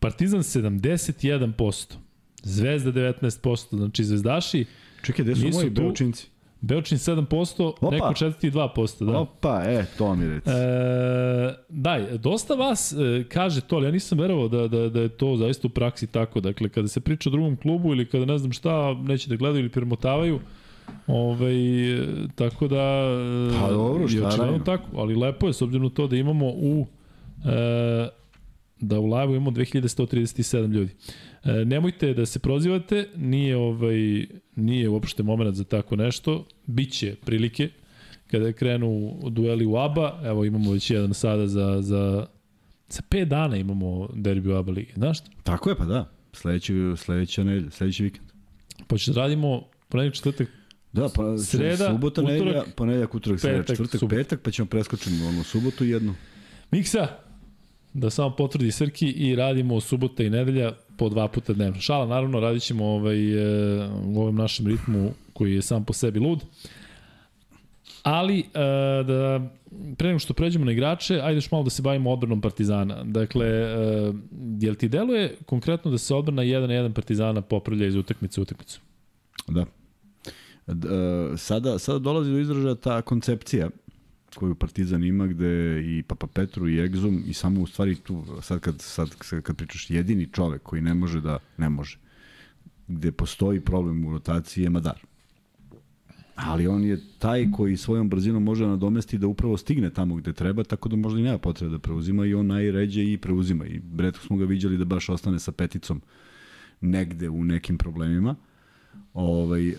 Partizan 71%. Zvezda 19%. Znači, zvezdaši, Čekaj, gde su moji tu. Beočinci? Beočin 7%, Opa. neko četvrti 2%. Da. Opa, e, to mi reci. E, daj, dosta vas e, kaže to, ali ja nisam verovao da, da, da je to zaista u praksi tako. Dakle, kada se priča o drugom klubu ili kada ne znam šta, neće da gledaju ili premotavaju, Ovaj, e, tako da... e, Pa dobro, šta radimo? tako, ali lepo je s obzirom to da imamo u e, da u live imamo 2137 ljudi. E, nemojte da se prozivate, nije ovaj nije uopšte momenat za tako nešto. Biće prilike kada krenu dueli u ABA, evo imamo već jedan sada za za za 5 dana imamo derbi u ABA ligi. Znaš? Tako je, pa da. Sledeći, sledeća nedelja, sledeći vikend. Počeš da radimo ponedeljak, četvrtak, Da, pa Sreda, subota, utorak, nedelja, ponedeljak, utorak, sreda, četvrtak, petak, pa ćemo preskočiti onu subotu jednu. Miksa, da samo potvrdi Srki i radimo subota i nedelja po dva puta dnevno. Šala, naravno, radit ćemo ovaj, e, u ovom našem ritmu koji je sam po sebi lud. Ali, e, da, pre nego što pređemo na igrače, ajde još malo da se bavimo odbranom Partizana. Dakle, e, jel ti deluje konkretno da se odbrana 1 na 1 Partizana popravlja iz utakmice u utakmicu? Da. Sada, sada dolazi do izražaja ta koncepcija koju Partizan ima gde i Papa Petru i Egzum i samo u stvari tu sad kad, sad, kad pričaš jedini čovek koji ne može da ne može gde postoji problem u rotaciji je Madar. Ali on je taj koji svojom brzinom može nadomesti da upravo stigne tamo gde treba, tako da možda i nema potrebe da preuzima i on najređe i preuzima. I redko smo ga viđali da baš ostane sa peticom negde u nekim problemima. Ovaj, uh,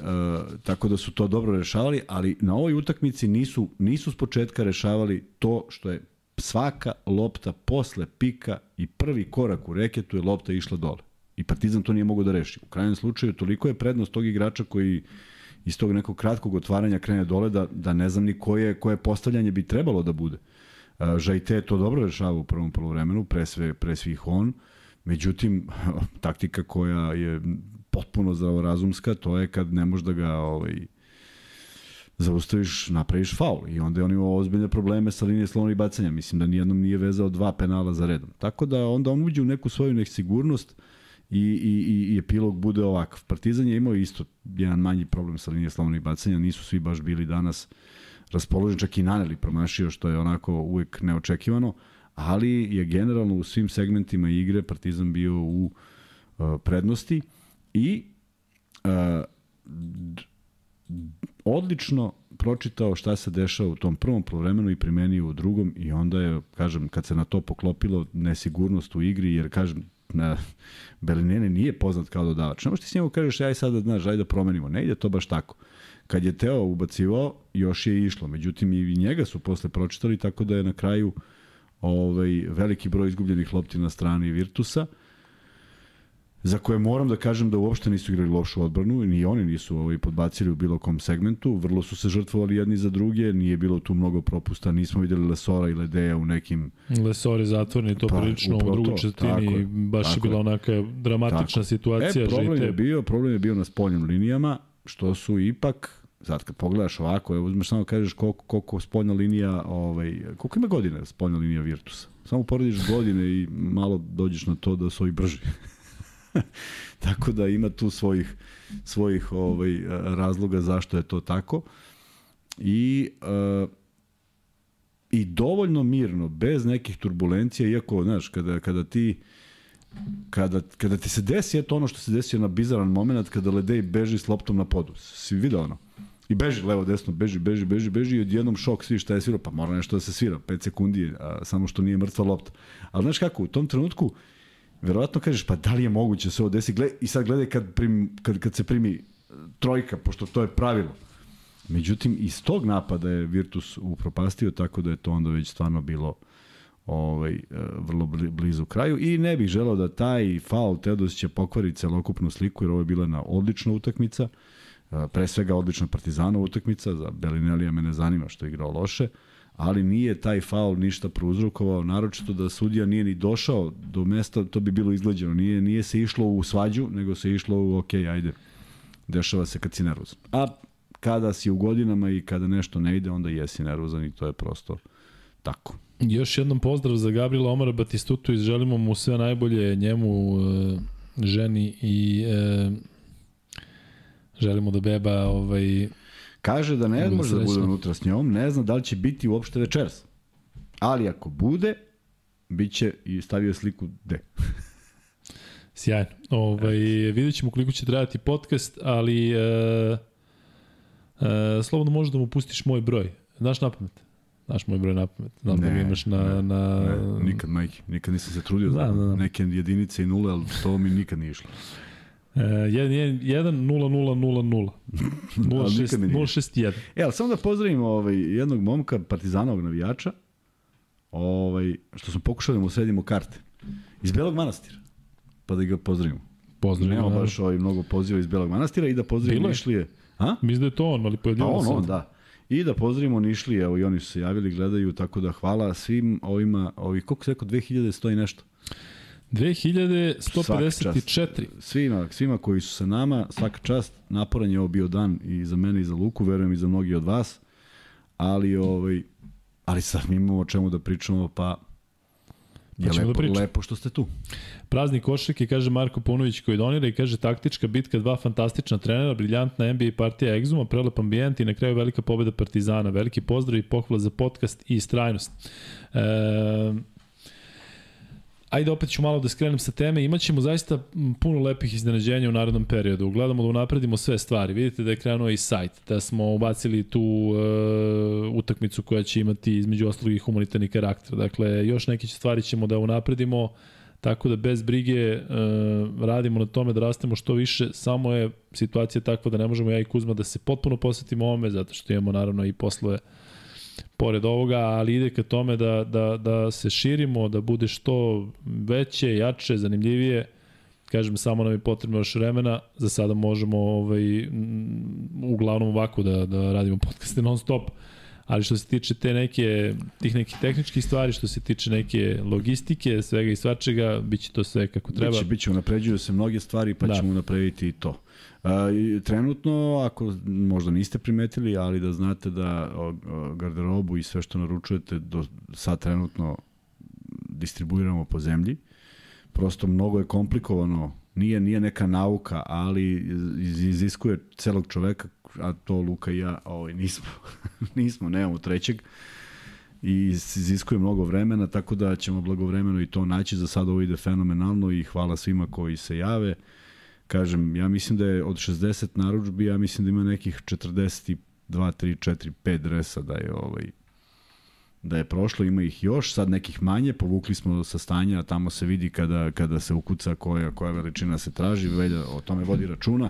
tako da su to dobro rešavali, ali na ovoj utakmici nisu, nisu s početka rešavali to što je svaka lopta posle pika i prvi korak u reketu je lopta išla dole. I Partizan to nije mogo da reši. U krajnjem slučaju toliko je prednost tog igrača koji iz tog nekog kratkog otvaranja krene dole da, da ne znam ni koje, koje postavljanje bi trebalo da bude. Uh, Žajte to dobro rešava u prvom polovremenu, pre, sve, pre svih on. Međutim, taktika koja je potpuno zdravorazumska, to je kad ne možeš da ga ovaj, zaustaviš, napraviš faul. I onda je on imao ozbiljne probleme sa linije slobodnih bacanja. Mislim da nijednom nije vezao dva penala za redom. Tako da onda on uđe u neku svoju nesigurnost i, i, i epilog bude ovakav. Partizan je imao isto jedan manji problem sa linije slobodnih bacanja. Nisu svi baš bili danas raspoloženi, čak i Naneli promašio, što je onako uvek neočekivano, ali je generalno u svim segmentima igre Partizan bio u uh, prednosti i uh, odlično pročitao šta se dešava u tom prvom polovremenu i primenio u drugom i onda je, kažem, kad se na to poklopilo nesigurnost u igri, jer kažem, na Belinene nije poznat kao dodavač. Ne možeš ti s njemu kažeš, aj sada, znaš, aj da promenimo. Ne ide to baš tako. Kad je Teo ubacivao, još je išlo. Međutim, i njega su posle pročitali, tako da je na kraju ovaj, veliki broj izgubljenih lopti na strani Virtusa za koje moram da kažem da uopšte nisu igrali lošu odbranu, ni oni nisu ovaj, podbacili u bilo kom segmentu, vrlo su se žrtvovali jedni za druge, nije bilo tu mnogo propusta, nismo videli Lesora i Ledeja u nekim... Lesor je zatvorni, to pa, prilično u drugoj četvrtini, baš je bila onaka dramatična tako. situacija. E, problem je bio, problem je bio na spoljnim linijama, što su ipak Sad kad pogledaš ovako, evo uzmeš samo kažeš koliko, koliko spoljna linija, ovaj, koliko ima godina spoljna linija Virtusa. Samo porediš godine i malo dođeš na to da su i brži. tako da ima tu svojih svojih ovaj razloga zašto je to tako. I uh, i dovoljno mirno, bez nekih turbulencija, iako, znaš, kada, kada ti kada, kada ti se desi eto ono što se desio na bizaran moment kada Ledej beži s loptom na podu. Si vidio ono? I beži levo, desno, beži, beži, beži, beži i odjednom šok svi šta je svirao, pa mora nešto da se svira, 5 sekundi, a, samo što nije mrtva lopta. Ali znaš kako, u tom trenutku verovatno kažeš, pa da li je moguće da se ovo desi? Gled, I sad gledaj kad, prim, kad, kad se primi trojka, pošto to je pravilo. Međutim, iz tog napada je Virtus upropastio, tako da je to onda već stvarno bilo ovaj, e, vrlo blizu kraju i ne bih želao da taj faul Teodos će pokvariti celokupnu sliku jer ovo je bila na odlična utakmica e, pre svega odlična partizanova utakmica za Belinelija me ne zanima što je igrao loše ali nije taj faul ništa prouzrokovao, naročito da sudija nije ni došao do mesta, to bi bilo izgleđeno. Nije, nije se išlo u svađu, nego se išlo u ok, ajde, dešava se kad si nervozan. A kada si u godinama i kada nešto ne ide, onda jesi nervozan i to je prosto tako. Još jednom pozdrav za Gabriela Omara Batistutu i želimo mu sve najbolje njemu, e, ženi i e, želimo da beba ovaj, Kaže da ne može da bude unutra s njom, ne zna da li će biti uopšte večeras. Ali ako bude, bit će i stavio sliku D. Sjajno. Ovaj, vidjet ćemo koliko će trajati podcast, ali e, e, slobodno možeš da mu pustiš moj broj. Znaš na pamet? Znaš moj broj na pamet. Znam ne, da ga imaš na... Ne, na... ne, nikad, majke. Nikad nisam se trudio da, da, da, da. neke jedinice i nule, ali to mi nikad nije išlo. 1-0-0-0-0. E, ali samo da pozdravim ovaj, jednog momka, partizanovog navijača, ovaj, što smo pokušali da mu sredimo karte. Iz Belog manastira. Pa da ga pozdravimo. Pozdravimo. Nemamo baš ovaj, mnogo poziva iz Belog manastira i da pozdravimo Nišlije. A? Mislim da je to on, ali pojavljamo pa on, on, da. I da pozdravimo Nišlije, evo i oni su se javili, gledaju, tako da hvala svim ovima, ovih, koliko se rekao, 2000 stoji nešto? 2154. Svima, svima koji su sa nama, svaka čast, naporan je ovo bio dan i za mene i za Luku, verujem i za mnogi od vas, ali ovaj, ali sad imamo o čemu da pričamo, pa je pa lepo, da lepo što ste tu. Praznik košarke, kaže Marko Punović koji donira i kaže taktička bitka, dva fantastična trenera, briljantna NBA partija Exuma, prelep ambijent i na kraju velika pobeda Partizana. Veliki pozdrav i pohvala za podcast i istrajnost. E, Ajde opet ću malo da skrenem sa teme. Imaćemo zaista puno lepih iznenađenja u narednom periodu. Gledamo da unapredimo sve stvari. Vidite da je krenuo i sajt, da smo ubacili tu uh, utakmicu koja će imati između ostalog i humanitarni karakter. Dakle, još neke stvari ćemo da unapredimo tako da bez brige e, radimo na tome da rastemo što više, samo je situacija takva da ne možemo ja i Kuzma da se potpuno posvetimo ovome, zato što imamo naravno i poslove pored ovoga, ali ide ka tome da, da, da se širimo, da bude što veće, jače, zanimljivije, kažem, samo nam je potrebno još vremena, za sada možemo ovaj, uglavnom ovako da, da radimo podcaste non stop, ali što se tiče te neke, tih nekih tehničkih stvari, što se tiče neke logistike, svega i svačega, bit će to sve kako treba. Biće, biće, unapređuju se mnoge stvari, pa da. ćemo napraviti i to. Uh, trenutno, ako možda niste primetili, ali da znate da garderobu i sve što naručujete do sad trenutno distribuiramo po zemlji. Prosto mnogo je komplikovano, nije nije neka nauka, ali iziskuje celog čoveka, a to Luka i ja ovaj, nismo, nismo, nemamo trećeg i iziskuje mnogo vremena, tako da ćemo blagovremeno i to naći. Za sada ovo ide fenomenalno i hvala svima koji se jave. Kažem, ja mislim da je od 60 naručbi, ja mislim da ima nekih 42, 3, 4, 5 dresa da je ovaj da je prošlo, ima ih još, sad nekih manje, povukli smo sa stanja, tamo se vidi kada, kada se ukuca koja, koja veličina se traži, velja o tome vodi računa.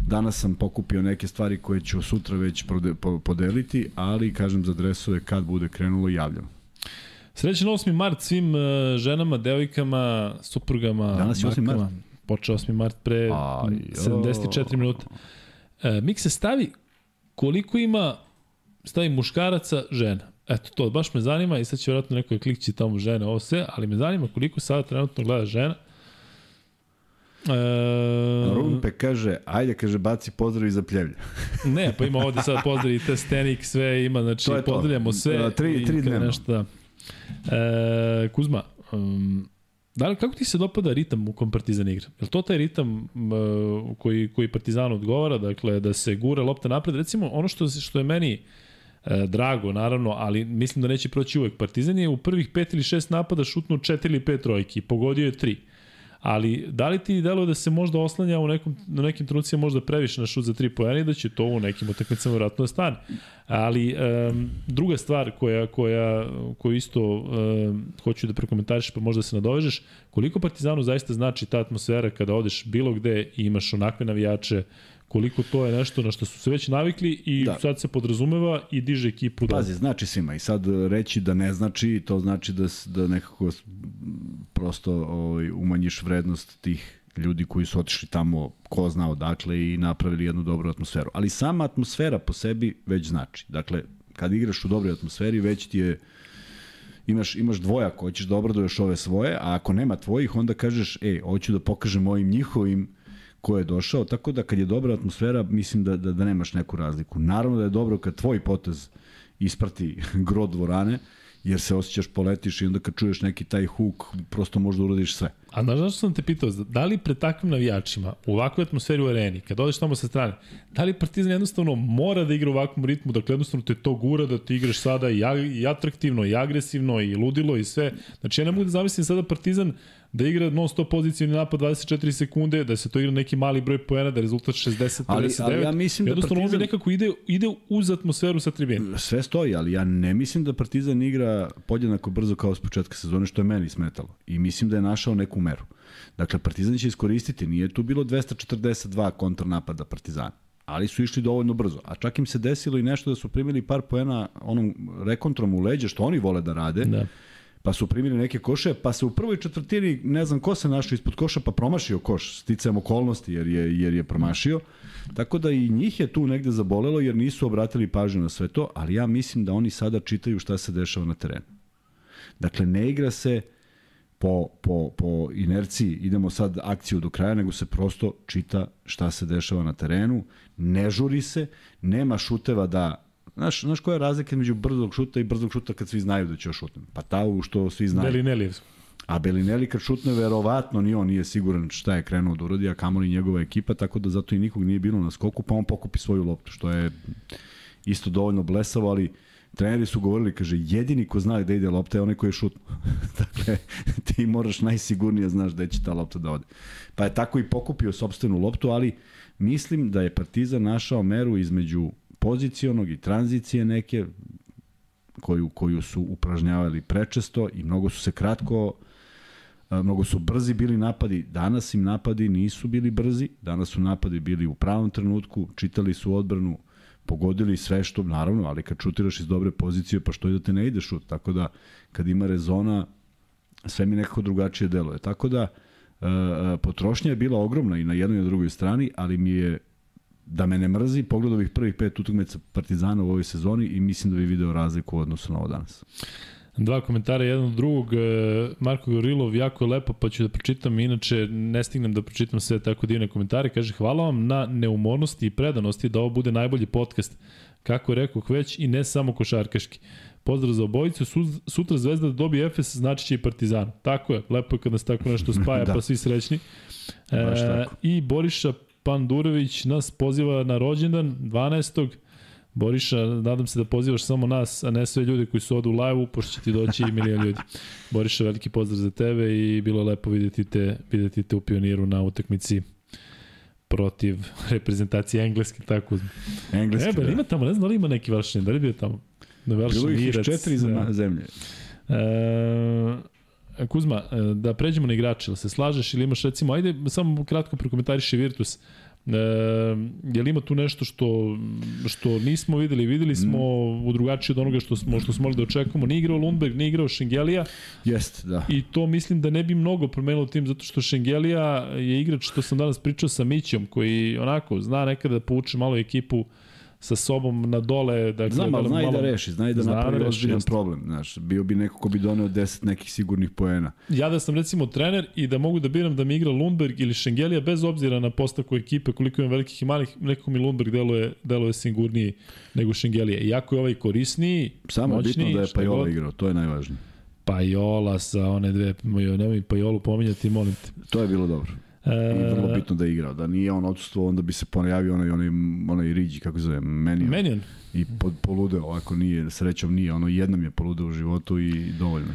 Danas sam pokupio neke stvari koje ću sutra već prode, po, podeliti, ali kažem za dresove kad bude krenulo javljam. Srećan 8. mart svim uh, ženama, devojkama, suprugama, Danas je 8. mart. Počeo 8. mart pre Aj, 74 minuta. E, Mik se stavi koliko ima stavi muškaraca, žena. Eto, to baš me zanima i sad će vjerojatno neko klikći tamo žene, ovo sve, ali me zanima koliko sada trenutno gleda žena. E... Rumpe kaže, ajde, kaže, baci pozdrav za pljevlja. ne, pa ima ovde sad pozdrav i Testenik, sve ima, znači pozdravljamo sve. Uh, tri, tri dnevno. Nešto, da. E, Kuzma, um, Da li, kako ti se dopada ritam u kom Partizan igra? Je li to taj ritam uh, koji, koji Partizan odgovara, dakle, da se gura lopta napred? Recimo, ono što, što je meni uh, drago, naravno, ali mislim da neće proći uvek. Partizan je u prvih pet ili šest napada šutnuo četiri ili pet trojki, pogodio je tri. Ali da li ti deluje da se možda oslanja u nekom, na nekim trenucima možda previše na šut za tri pojene i da će to u nekim utakmicama vjerojatno da stane. Ali um, druga stvar koja, koja, koju isto um, hoću da prekomentariš pa možda se nadovežeš, koliko Partizanu zaista znači ta atmosfera kada odeš bilo gde i imaš onakve navijače koliko to je nešto na što su se već navikli i da. sad se podrazumeva i diže ekipu. Da... Pazi, znači svima i sad reći da ne znači, to znači da, da nekako prosto ovaj, umanjiš vrednost tih ljudi koji su otišli tamo ko zna odakle i napravili jednu dobru atmosferu. Ali sama atmosfera po sebi već znači. Dakle, kad igraš u dobroj atmosferi, već ti je imaš, imaš dvoja ko hoćeš da obraduješ ove svoje, a ako nema tvojih, onda kažeš, ej, hoću da pokažem ovim njihovim ko je došao, tako da kad je dobra atmosfera, mislim da, da, da nemaš neku razliku. Naravno da je dobro kad tvoj potez isprati gro dvorane, jer se osjećaš poletiš i onda kad čuješ neki taj huk, prosto možda uradiš sve. A znaš zašto sam te pitao, da li pred takvim navijačima, u ovakvoj atmosferi u areni, kad odeš tamo sa strane, da li Partizan jednostavno mora da igra u ovakvom ritmu, dakle jednostavno te to gura da ti igraš sada i, i atraktivno, i agresivno, i ludilo, i sve. Znači ja ne mogu da zamislim sada Partizan da igra non stop pozicijni napad 24 sekunde, da se to igra neki mali broj poena, da je rezultat 60 ali, 59. Ali ja mislim da Jednostavno Partizan... nekako ide, ide uz atmosferu sa tribine. Sve stoji, ali ja ne mislim da Partizan igra podjednako brzo kao s početka sezone, što je meni smetalo. I mislim da je našao neku meru. Dakle, Partizan će iskoristiti, nije tu bilo 242 kontrnapada Partizana ali su išli dovoljno brzo. A čak im se desilo i nešto da su primili par poena onom rekontrom u leđe, što oni vole da rade. Da pa su primili neke koše, pa se u prvoj četvrtini, ne znam ko se našao ispod koša, pa promašio koš, sticajem okolnosti jer je, jer je promašio. Tako da i njih je tu negde zabolelo jer nisu obratili pažnju na sve to, ali ja mislim da oni sada čitaju šta se dešava na terenu. Dakle, ne igra se po, po, po inerciji, idemo sad akciju do kraja, nego se prosto čita šta se dešava na terenu, ne žuri se, nema šuteva da Znaš, znaš koja je razlika među brzog šuta i brzog šuta kad svi znaju da će šutne? Pa ta u što svi znaju. Belinelli. A Belinelli kad šutne, verovatno ni on nije siguran šta je krenuo da uradi, a kamoli njegova ekipa, tako da zato i nikog nije bilo na skoku, pa on pokupi svoju loptu, što je isto dovoljno blesavo, ali treneri su govorili, kaže, jedini ko zna gde ide lopta je onaj koji je šutno. dakle, ti moraš najsigurnije znaš gde će ta lopta da ode. Pa je tako i pokupio sobstvenu loptu, ali mislim da je Partizan našao meru između pozicionog i tranzicije neke koju, koju su upražnjavali prečesto i mnogo su se kratko mnogo su brzi bili napadi, danas im napadi nisu bili brzi, danas su napadi bili u pravom trenutku, čitali su odbranu, pogodili sve što, naravno, ali kad šutiraš iz dobre pozicije, pa što je da te ne ide šut, tako da kad ima rezona, sve mi nekako drugačije deluje. Tako da, potrošnja je bila ogromna i na jednoj i na drugoj strani, ali mi je da me ne mrzi, pogledao bih prvih pet utakmica Partizana u ovoj sezoni i mislim da bi video razliku u odnosu na ovo danas. Dva komentara, jedan od drugog. E, Marko Gorilov, jako je lepo, pa ću da pročitam, inače ne stignem da pročitam sve tako divne komentare. Kaže, hvala vam na neumornosti i predanosti da ovo bude najbolji podcast, kako je rekao već, i ne samo košarkaški. Pozdrav za obojicu, sutra Zvezda da dobije Efes, znači će i Partizan. Tako je, lepo je kad nas tako nešto spaja, da. pa svi srećni. E, I Boriša Pandurović nas poziva na rođendan 12. Boriša, nadam se da pozivaš samo nas, a ne sve ljude koji su odu u live-u, pošto će ti doći i milijon ljudi. Boriša, veliki pozdrav za tebe i bilo lepo videti te, videti te u pioniru na utakmici protiv reprezentacije engleske, tako. Engleske, e, da. ima tamo, ne znam da li ima neki varšin, da li bio tamo? Da Bilo ih četiri za da. zemlje. E, Kuzma, e, da pređemo na igrače, da se slažeš ili imaš recimo, ajde samo kratko prokomentariši Virtus. E, je li ima tu nešto što, što nismo videli? Videli smo mm. u drugačije od onoga što smo, što smo mogli da očekujemo. Ni igrao Lundberg, ni igrao Šengelija. Jest, da. I to mislim da ne bi mnogo promenilo tim, zato što Šengelija je igrač što sam danas pričao sa Mićom, koji onako zna nekada da pouče malo ekipu uh, sa sobom na dole. Dakle, Znam, ali zna i da reši, zna i da zna napravi da ozbiljan problem. Znaš, bio bi neko ko bi doneo 10 nekih sigurnih poena. Ja da sam recimo trener i da mogu da biram da mi igra Lundberg ili Šengelija bez obzira na postavku ekipe, koliko ima velikih i malih, neko mi Lundberg deluje, deluje sigurniji nego Šengelija. Iako je ovaj korisniji, Samo moćniji, bitno da je Pajola igrao, to je najvažnije. Pajola sa one dve, nemoj Pajolu pominjati, molim te. To je bilo dobro. I vrlo bitno da je igrao. Da nije on odsustvo, onda bi se ponajavio onaj, onaj, onaj Riđi, kako zove, Menion. Menion. I pod, poludeo, ovako nije, srećom nije, ono jednom je poludeo u životu i dovoljno.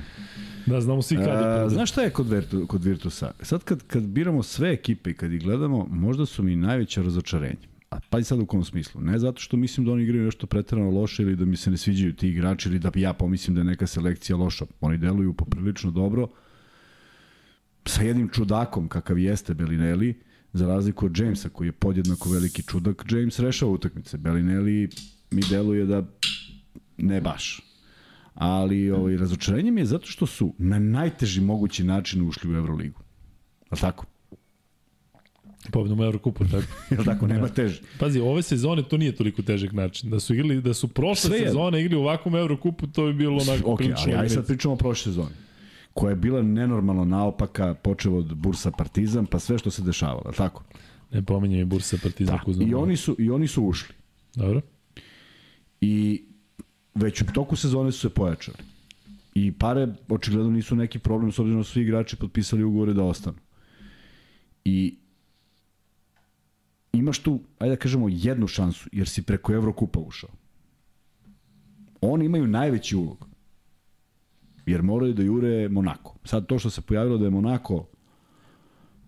Da, znamo svi kad je Znaš šta je kod, Virtu, kod Virtusa? Sad kad, kad biramo sve ekipe i kad ih gledamo, možda su mi najveće razočarenje. A pa sad u kom smislu? Ne zato što mislim da oni igraju nešto pretrano loše ili da mi se ne sviđaju ti igrači ili da ja pomislim da je neka selekcija loša. Oni deluju poprilično dobro, sa jednim čudakom kakav jeste Bellinelli, za razliku od Jamesa koji je podjednako veliki čudak, James rešava utakmice. Bellinelli mi deluje da ne baš. Ali ovaj, razočarenje mi je zato što su na najteži mogući način ušli u Euroligu. A tako? Pobedom Eurokupu, tako. Jel tako, nema teže. Pazi, ove sezone to nije toliko težak način. Da su igrali, da su prošle Sve sezone igli u ovakvom Eurokupu, to bi bilo onako okay, prilično. Ok, ali aj sad pričamo o prošle sezone koja je bila nenormalno naopaka, počeo od Bursa Partizan, pa sve što se dešavalo, tako? Ne pominjem i Bursa Partizan. Da, i oni, su, i oni su ušli. Dobro. I već u toku sezone su se pojačali. I pare očigledno nisu neki problem s obzirom da svi igrači potpisali ugovore da ostanu. I imaš tu, ajde da kažemo, jednu šansu, jer si preko Evrokupa ušao. Oni imaju najveći ulog jer moraju da jure Monako. Sad to što se pojavilo da je Monako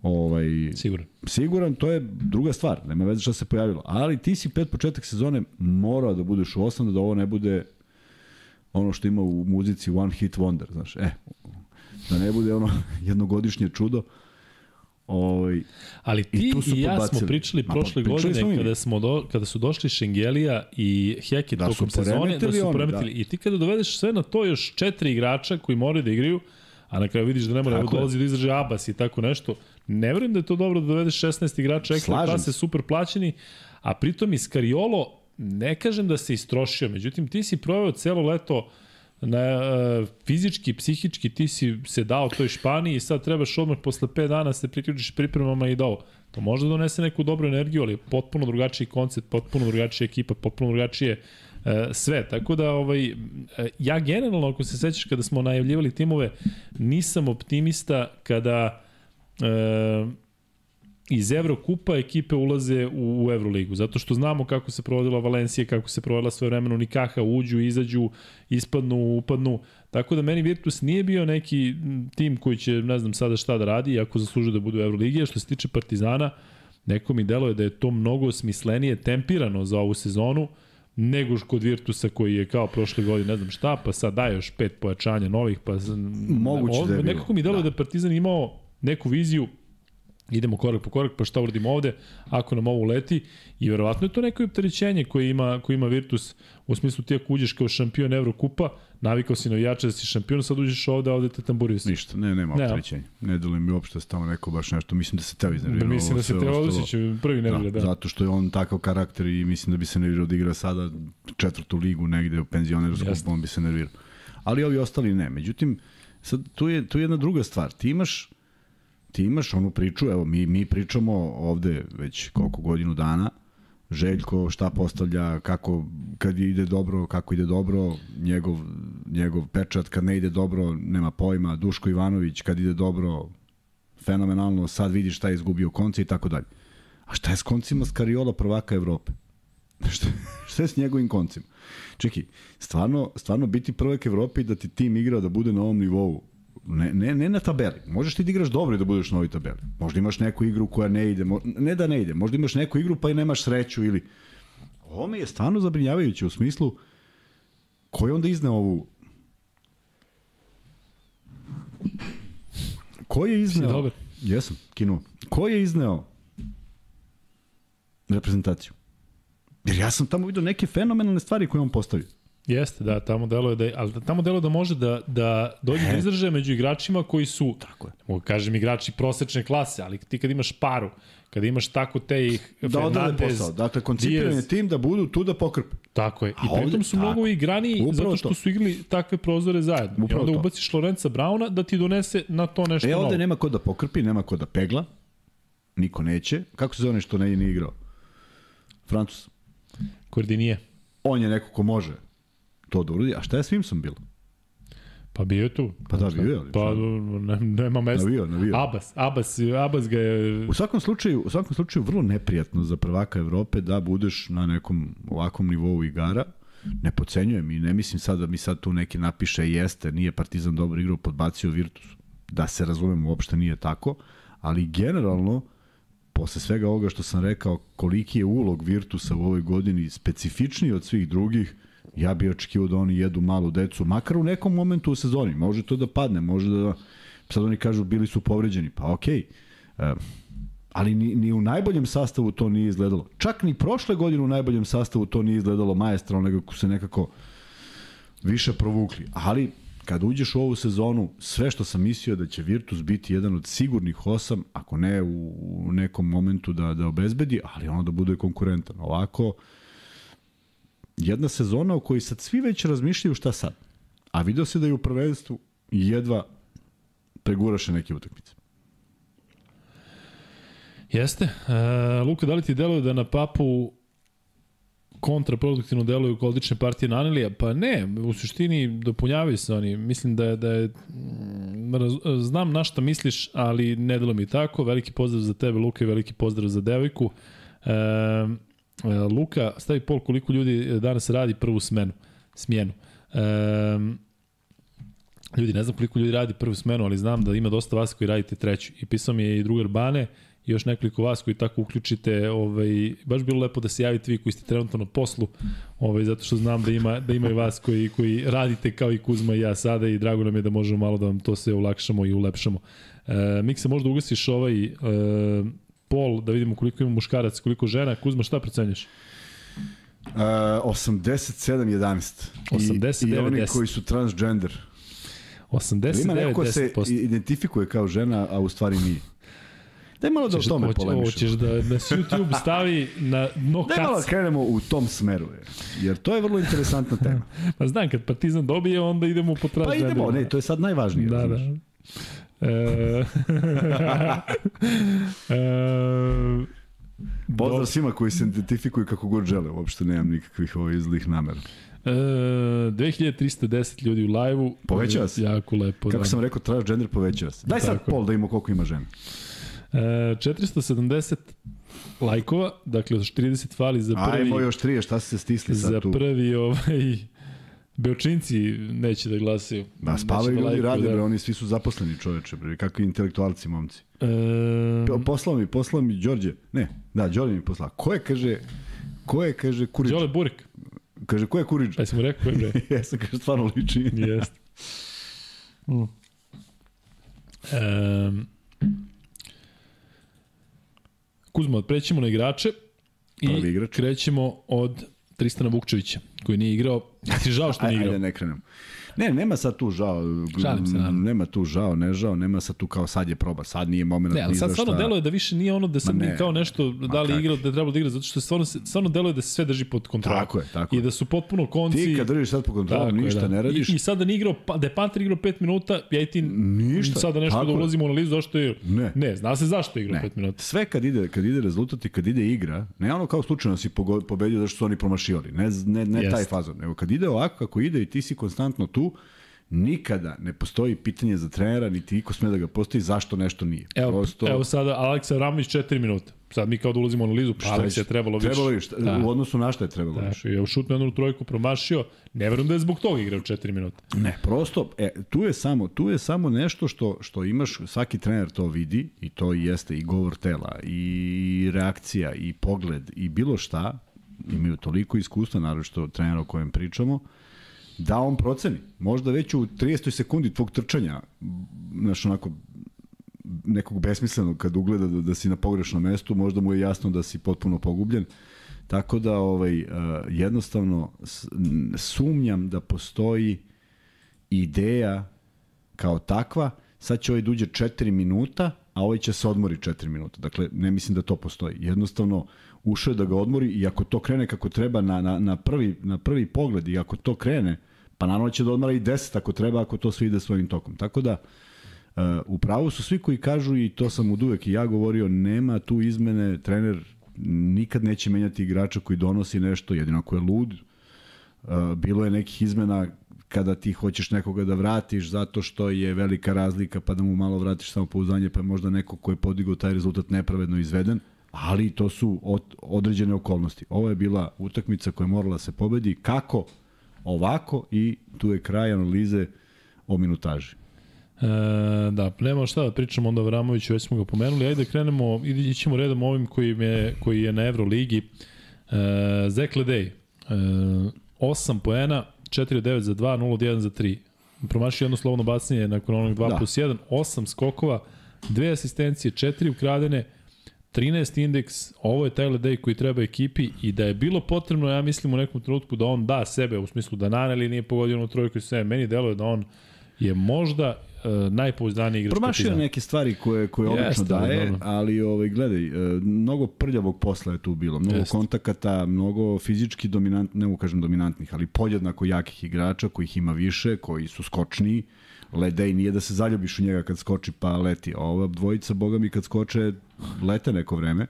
ovaj, siguran. siguran, to je druga stvar, nema veze što se pojavilo. Ali ti si pet početak sezone morao da budeš u osam, da ovo ne bude ono što ima u muzici One Hit Wonder, znaš, e, da ne bude ono jednogodišnje čudo, Ovaj, Ali ti i, i ja pobacili. smo pričali Ma, prošle pa, godine smo kada, smo do, kada su došli Šengelija i Heket da tokom sezone, da su premetili. Da. I ti kada dovedeš sve na to još četiri igrača koji moraju da igraju, a na kraju vidiš da ne mora da dolazi do izražaja Abbas i tako nešto, ne verujem da je to dobro da dovedeš 16 igrača ekstra klase, super plaćeni, a pritom i Skariolo, ne kažem da se istrošio, međutim ti si proveo celo leto uh, na, uh, fizički, psihički ti si se dao toj Španiji i sad trebaš odmah posle 5 dana se priključiš pripremama i da ovo. To može da donese neku dobru energiju, ali potpuno drugačiji koncept, potpuno drugačija ekipa, potpuno drugačije uh, sve. Tako da ovaj, uh, ja generalno, ako se sećaš kada smo najavljivali timove, nisam optimista kada uh, iz Evrokupa ekipe ulaze u, u Evroligu, zato što znamo kako se provodila Valencija, kako se provodila svoje vremeno Nikaha, uđu, izađu, ispadnu, upadnu, tako da meni Virtus nije bio neki tim koji će, ne znam sada šta da radi, ako zaslužuje da bude u Evroligi, a što se tiče Partizana, neko mi deluje da je to mnogo smislenije tempirano za ovu sezonu, nego kod Virtusa koji je kao prošle godine, ne znam šta, pa sad daje još pet pojačanja novih, pa Moguće da je bilo. nekako mi delo da. da je Partizan imao neku viziju idemo korak po korak, pa šta uradimo ovde, ako nam ovo uleti. I verovatno je to neko opterećenje koje ima, koje ima Virtus, u smislu ti ako uđeš kao šampion Evrokupa, navikao si navijača da si šampion, sad uđeš ovde, ovde te tamburio si. Ništa, ne, nema opterećenja. Ne, ne delujem mi uopšte da tamo neko baš nešto, mislim da se teo iznervirao. Da, mislim da se teo osjeća, prvi ne da, da. Zato što je on takav karakter i mislim da bi se nervirao da igra sada četvrtu ligu negde u penzionerskom, on bi se nervirao. Ali ovi ostali ne. Međutim, sad tu je, tu je jedna druga stvar. Ti imaš ti imaš onu priču, evo mi, mi pričamo ovde već koliko godinu dana, Željko šta postavlja, kako kad ide dobro, kako ide dobro, njegov, njegov pečat, kad ne ide dobro, nema pojma, Duško Ivanović, kad ide dobro, fenomenalno, sad vidi šta je izgubio konce i tako dalje. A šta je s koncima Skariola prvaka Evrope? šta, šta je s njegovim koncima? Čekaj, stvarno, stvarno biti prvak Evrope i da ti tim igra da bude na ovom nivou, Ne, ne, ne na tabeli. Možeš ti da igraš dobro i da budeš na ovoj tabeli. Možda imaš neku igru koja ne ide, ne da ne ide, možda imaš neku igru pa i nemaš sreću ili... Ovo mi je stvarno zabrinjavajuće u smislu ko je onda izneo ovu... Ko je izneo... Si dobar. Jesam, kinuo. Ko je izneo reprezentaciju? Jer ja sam tamo vidio neke fenomenalne stvari koje on postavio. Jeste, da, tamo delo je da, ali tamo delo da može da, da dođe do izražaja među igračima koji su, tako je. mogu kažem igrači prosečne klase, ali ti kad imaš paru, kad imaš tako te ih da Fernandez, posao. Dakle, koncipiran je tim da budu tu da pokrpe. Tako je. I pritom su mnogo igrani zato što to. su igli takve prozore zajedno. Upravo I onda to. ubaciš Lorenza Brauna da ti donese na to nešto novo. E, ovde nema ko da pokrpi, nema ko da pegla. Niko neće. Kako se zove što ne nije igrao? Francus. Kordinije. On je neko ko može to da uradi. A šta je Swimson bilo? Pa bio je tu. Pa da, bio je. Ali, pa ne, nema mesta. Navio, navio. Abas, Abas, Abas ga je... U svakom slučaju, u svakom slučaju vrlo neprijatno za prvaka Evrope da budeš na nekom ovakvom nivou igara. Ne pocenjujem i ne mislim sad da mi sad tu neki napiše jeste, nije Partizan dobro igrao, podbacio Virtus. Da se razumemo, uopšte nije tako, ali generalno posle svega ovoga što sam rekao, koliki je ulog Virtusa u ovoj godini specifičniji od svih drugih, ja bih očekivao da oni jedu malu decu, makar u nekom momentu u sezoni. Može to da padne, može da... Sad oni kažu bili su povređeni, pa okej. Okay. E, ali ni, ni u najboljem sastavu to nije izgledalo. Čak ni prošle godine u najboljem sastavu to nije izgledalo majestralno, nego se nekako više provukli. Ali kad uđeš u ovu sezonu, sve što sam mislio da će Virtus biti jedan od sigurnih osam, ako ne u, nekom momentu da, da obezbedi, ali ono da bude konkurentan. Ovako, jedna sezona u kojoj sad svi već razmišljaju šta sad. A video se da je u prvenstvu jedva preguraše neke utakmice. Jeste. E, Luka, da li ti deluje da na papu kontraproduktivno deluju odlične partije Anelija? Pa ne, u suštini dopunjavaju se oni. Mislim da je, da je mm, znam na šta misliš, ali ne delo mi tako. Veliki pozdrav za tebe, Luka, i veliki pozdrav za devojku. E, Luka, stavi pol koliko ljudi danas radi prvu smenu, smjenu. Um, ljudi, ne znam koliko ljudi radi prvu smenu, ali znam da ima dosta vas koji radite treću. I pisao mi je i drugar Bane, i još nekoliko vas koji tako uključite, ovaj, baš bilo lepo da se javite vi koji ste trenutno na poslu, ovaj, zato što znam da ima, da ima i vas koji, koji radite kao i Kuzma i ja sada i drago nam je da možemo malo da vam to sve ulakšamo i ulepšamo. E, Mikse, možda ugasiš ovaj e, pol, da vidimo koliko ima muškarac, koliko žena. Kuzma, šta procenjuješ? Uh, 87-11. 89 I, I oni 10. koji su transgender. 89 Ima neko se identifikuje kao žena, a u stvari nije. Daj malo da o tome polemišemo. Hoćeš da, da se YouTube stavi na dno kaca. Daj malo da krenemo u tom smeru, je. jer to je vrlo interesantna tema. pa znam, kad Partizan dobije, onda idemo po transgenderu. Pa idemo, ne, to je sad najvažnije. Da, da. E, e, Pozdrav svima koji se identifikuju kako god žele, uopšte nemam nikakvih ovih zlih namera. E, 2310 ljudi u live-u. Povećava se. Jako lepo. Kako da. sam rekao, transgender povećava se. Daj sad Tako. pol da ima koliko ima žena. E, 470 lajkova, dakle 30 fali za prvi. Ajmo još 3, šta se stisli sad tu? Za prvi ovaj Beočinci neće da glasaju. Da, spavaju da ljudi, rade, da. bre, oni svi su zaposleni čoveče, bre, kakvi intelektualci, momci. E... Poslao mi, poslao mi Đorđe, ne, da, Đorđe mi poslao. Ko je, kaže, ko je, kaže, Kurić? Đole Burek. Kaže, ko je Kuriđa? Pa si mu rekao koji bre? Jesam, kaže, stvarno liči. Jeste. Mm. Um, Kuzma, prećemo na igrače i igrač. krećemo od Tristana Vukčevića, koji nije igrao. Ti žao što nije Ajde, igrao. ne krenemo. Ne, nema sad tu žao. Šalim se, naravno. Nema tu žao, ne žao, nema sad tu kao sad je proba, sad nije moment Ne, ali sad stvarno šta. deluje da više nije ono da sam ne. kao nešto da li igrao, da je trebalo da igra, zato što stvarno, stvarno deluje da se sve drži pod kontrolom. Tako je, tako I je. da su potpuno konci. Ti kad držiš sad po kontrolu, Tako je, ništa da. ne radiš. I, I sad da nije igrao, pa, da je Panter igrao 5 minuta, ja i ti Ništa, sada nešto tako da je. ulazimo u analizu zašto je Ne. Ne, zna se zašto je igrao Ne. 5 minuta. Sve kad ide, kad ide rezultat i kad ide igra, ne ono kao slučajno si pogo- pobedio zato što su oni promašivali, ne, ne, ne taj fazon, nego kad ide ovako kako ide i ti si konstantno tu, nikada ne postoji pitanje za trenera, niti iko sme da ga postoji zašto nešto nije. Evo, Prosto, evo sada Aleksa Ramović 4 minuta. Sad mi kao da ulazimo u analizu, pa šta će- je trebalo više. Trebalo više, Da. u odnosu na šta je trebalo Da, više. je u šutnu jednu trojku promašio. Ne verujem da je zbog toga igrao 4 minuta. Ne, prosto, e, tu je samo, tu je samo nešto što, što imaš, svaki trener to vidi i to jeste i govor tela i reakcija i pogled i bilo šta, imaju toliko iskustva, naravno što trener o kojem pričamo, da on proceni. Možda već u 30. sekundi tvog trčanja, znaš, onako, nekog besmislenog kad ugleda da, da si na pogrešnom mestu, možda mu je jasno da si potpuno pogubljen. Tako da ovaj uh, jednostavno sumnjam da postoji ideja kao takva, sad će ovaj da uđe 4 minuta, a ovaj će se odmori 4 minuta. Dakle, ne mislim da to postoji. Jednostavno, ušao je da ga odmori i ako to krene kako treba na, na, na, prvi, na prvi pogled i ako to krene, pa naravno će da odmara i 10 ako treba, ako to sve ide svojim tokom. Tako da, Uh, u pravu su svi koji kažu i to sam od uvek i ja govorio, nema tu izmene, trener nikad neće menjati igrača koji donosi nešto, jedino ako je lud. Uh, bilo je nekih izmena kada ti hoćeš nekoga da vratiš zato što je velika razlika pa da mu malo vratiš samo pouzdanje pa je možda neko ko je podigao taj rezultat nepravedno izveden, ali to su od, određene okolnosti. Ovo je bila utakmica koja je morala da se pobedi. Kako? Ovako i tu je kraj analize o minutaži. E, da, nema šta da pričamo onda Vramoviću, već smo ga pomenuli. Ajde krenemo, ide- ićemo redom ovim koji, je, koji je na Euroligi. E, Zek Ledej, e, 8 poena, 4 od 9 za 2, 0 od 1 za 3. Promašio jedno slovno bacanje nakon onog 2 Da. plus 1, 8 skokova, 2 asistencije, 4 ukradene, 13 indeks, ovo je taj Ledej koji treba ekipi i da je bilo potrebno, ja mislim u nekom trenutku da on da sebe, u smislu da Naneli nije pogodio onu trojku i sve, meni deluje da on je možda uh, najpouzdaniji igrač Promašio neke stvari koje, koje Jeste, obično daje, dobro. ali ovaj, gledaj, e, mnogo prljavog posla je tu bilo, mnogo Jeste. kontakata, mnogo fizički dominant, ne mogu kažem dominantnih, ali podjednako jakih igrača kojih ima više, koji su skočniji. Ledej nije da se zaljubiš u njega kad skoči pa leti. a Ova dvojica, boga mi, kad skoče, lete neko vreme.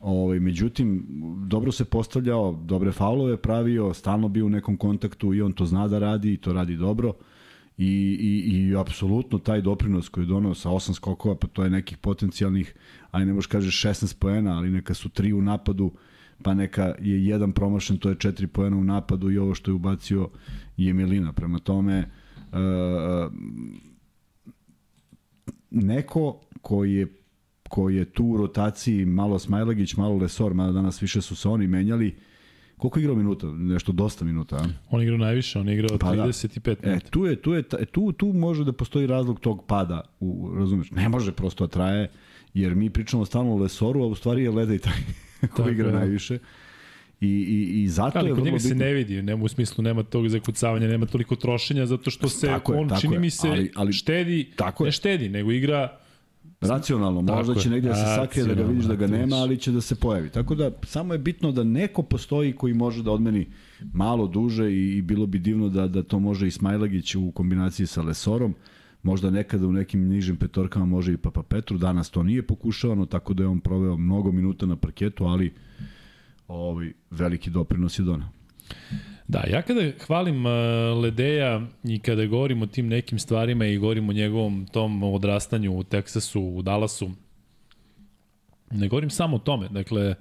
Ovaj, međutim, dobro se postavljao, dobre faulove pravio, stalno bio u nekom kontaktu i on to zna da radi i to radi dobro. I, i, i apsolutno taj doprinos koji je donao sa osam skokova, pa to je nekih potencijalnih, aj ne možeš kažeš 16 poena, ali neka su tri u napadu, pa neka je jedan promašen, to je četiri poena u napadu i ovo što je ubacio je Milina. Prema tome, uh, neko koji je koji je tu u rotaciji malo Smajlagić, malo Lesor, mada danas više su se oni menjali. Koliko je igrao minuta? Nešto dosta minuta, a? On igrao najviše, on igrao Pa da. 35 E, minuta. tu je, tu je, ta- tu, tu može da postoji razlog tog pada, u, razumeš? Ne može prosto da traje, jer mi pričamo stalno o Lesoru, a u stvari je Ledej taj Tako koji igra je, da. I, i, i zato Ali je vrlo njega se bitno. ne vidi, nema u smislu, nema tog zakucavanja, nema toliko trošenja, zato što se Tako je, on, tako čini je, mi se, ali- ali- štedi, tako je. ne štedi, nego igra Racionalno, možda Tako će je. negde da se sakrije da ga vidiš da ga nema, ali će da se pojavi. Tako da samo je bitno da neko postoji koji može da odmeni malo duže i, i bilo bi divno da, da to može i Smajlagić u kombinaciji sa Lesorom. Možda nekada u nekim nižim petorkama može i Papa Petru. Danas to nije pokušavano, tako da je on proveo mnogo minuta na parketu, ali ovaj, veliki doprinos je donao. Da, ja kada hvalim uh, Ledeja i kada govorim o tim nekim stvarima i govorim o njegovom tom odrastanju u Teksasu, u Dallasu, ne govorim samo o tome. Dakle,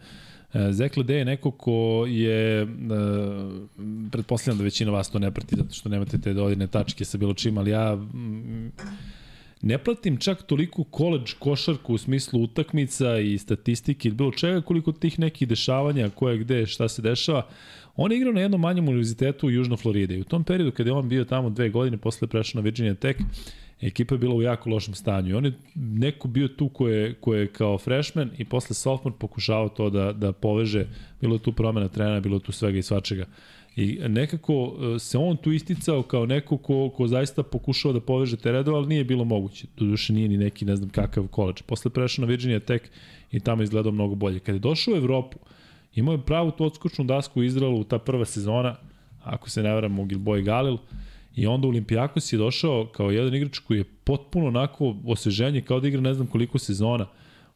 e, Zek Ledej je neko ko je, uh, pretpostavljam da većina vas to ne prati zato što nemate te dodirne tačke sa bilo čim, ali ja mm, ne pratim čak toliko koleđ košarku u smislu utakmica i statistike ili bilo čega koliko tih nekih dešavanja, koje gde, šta se dešava. On je igrao na jednom manjem univerzitetu u Južno Floride i u tom periodu kada je on bio tamo dve godine, posle prešao na Virginia Tech, ekipa je bila u jako lošem stanju i on je neko bio tu ko je, ko je kao freshman i posle sophomore pokušavao to da, da poveže, bilo tu promena trenera, bilo tu svega i svačega. I nekako e, se on tu isticao kao neko ko, ko zaista pokušao da poveže te redove, ali nije bilo moguće. Doduše nije ni neki ne znam kakav koleđ. Posle prešao na Virginia Tech i tamo izgledao mnogo bolje. Kada je došao u Evropu, imao je pravu tu odskočnu dasku u Izraelu ta prva sezona, ako se ne varam, u Gilboy Galil, i onda Olimpijakos je došao kao jedan igrač koji je potpuno onako osveženje kao da igra ne znam koliko sezona.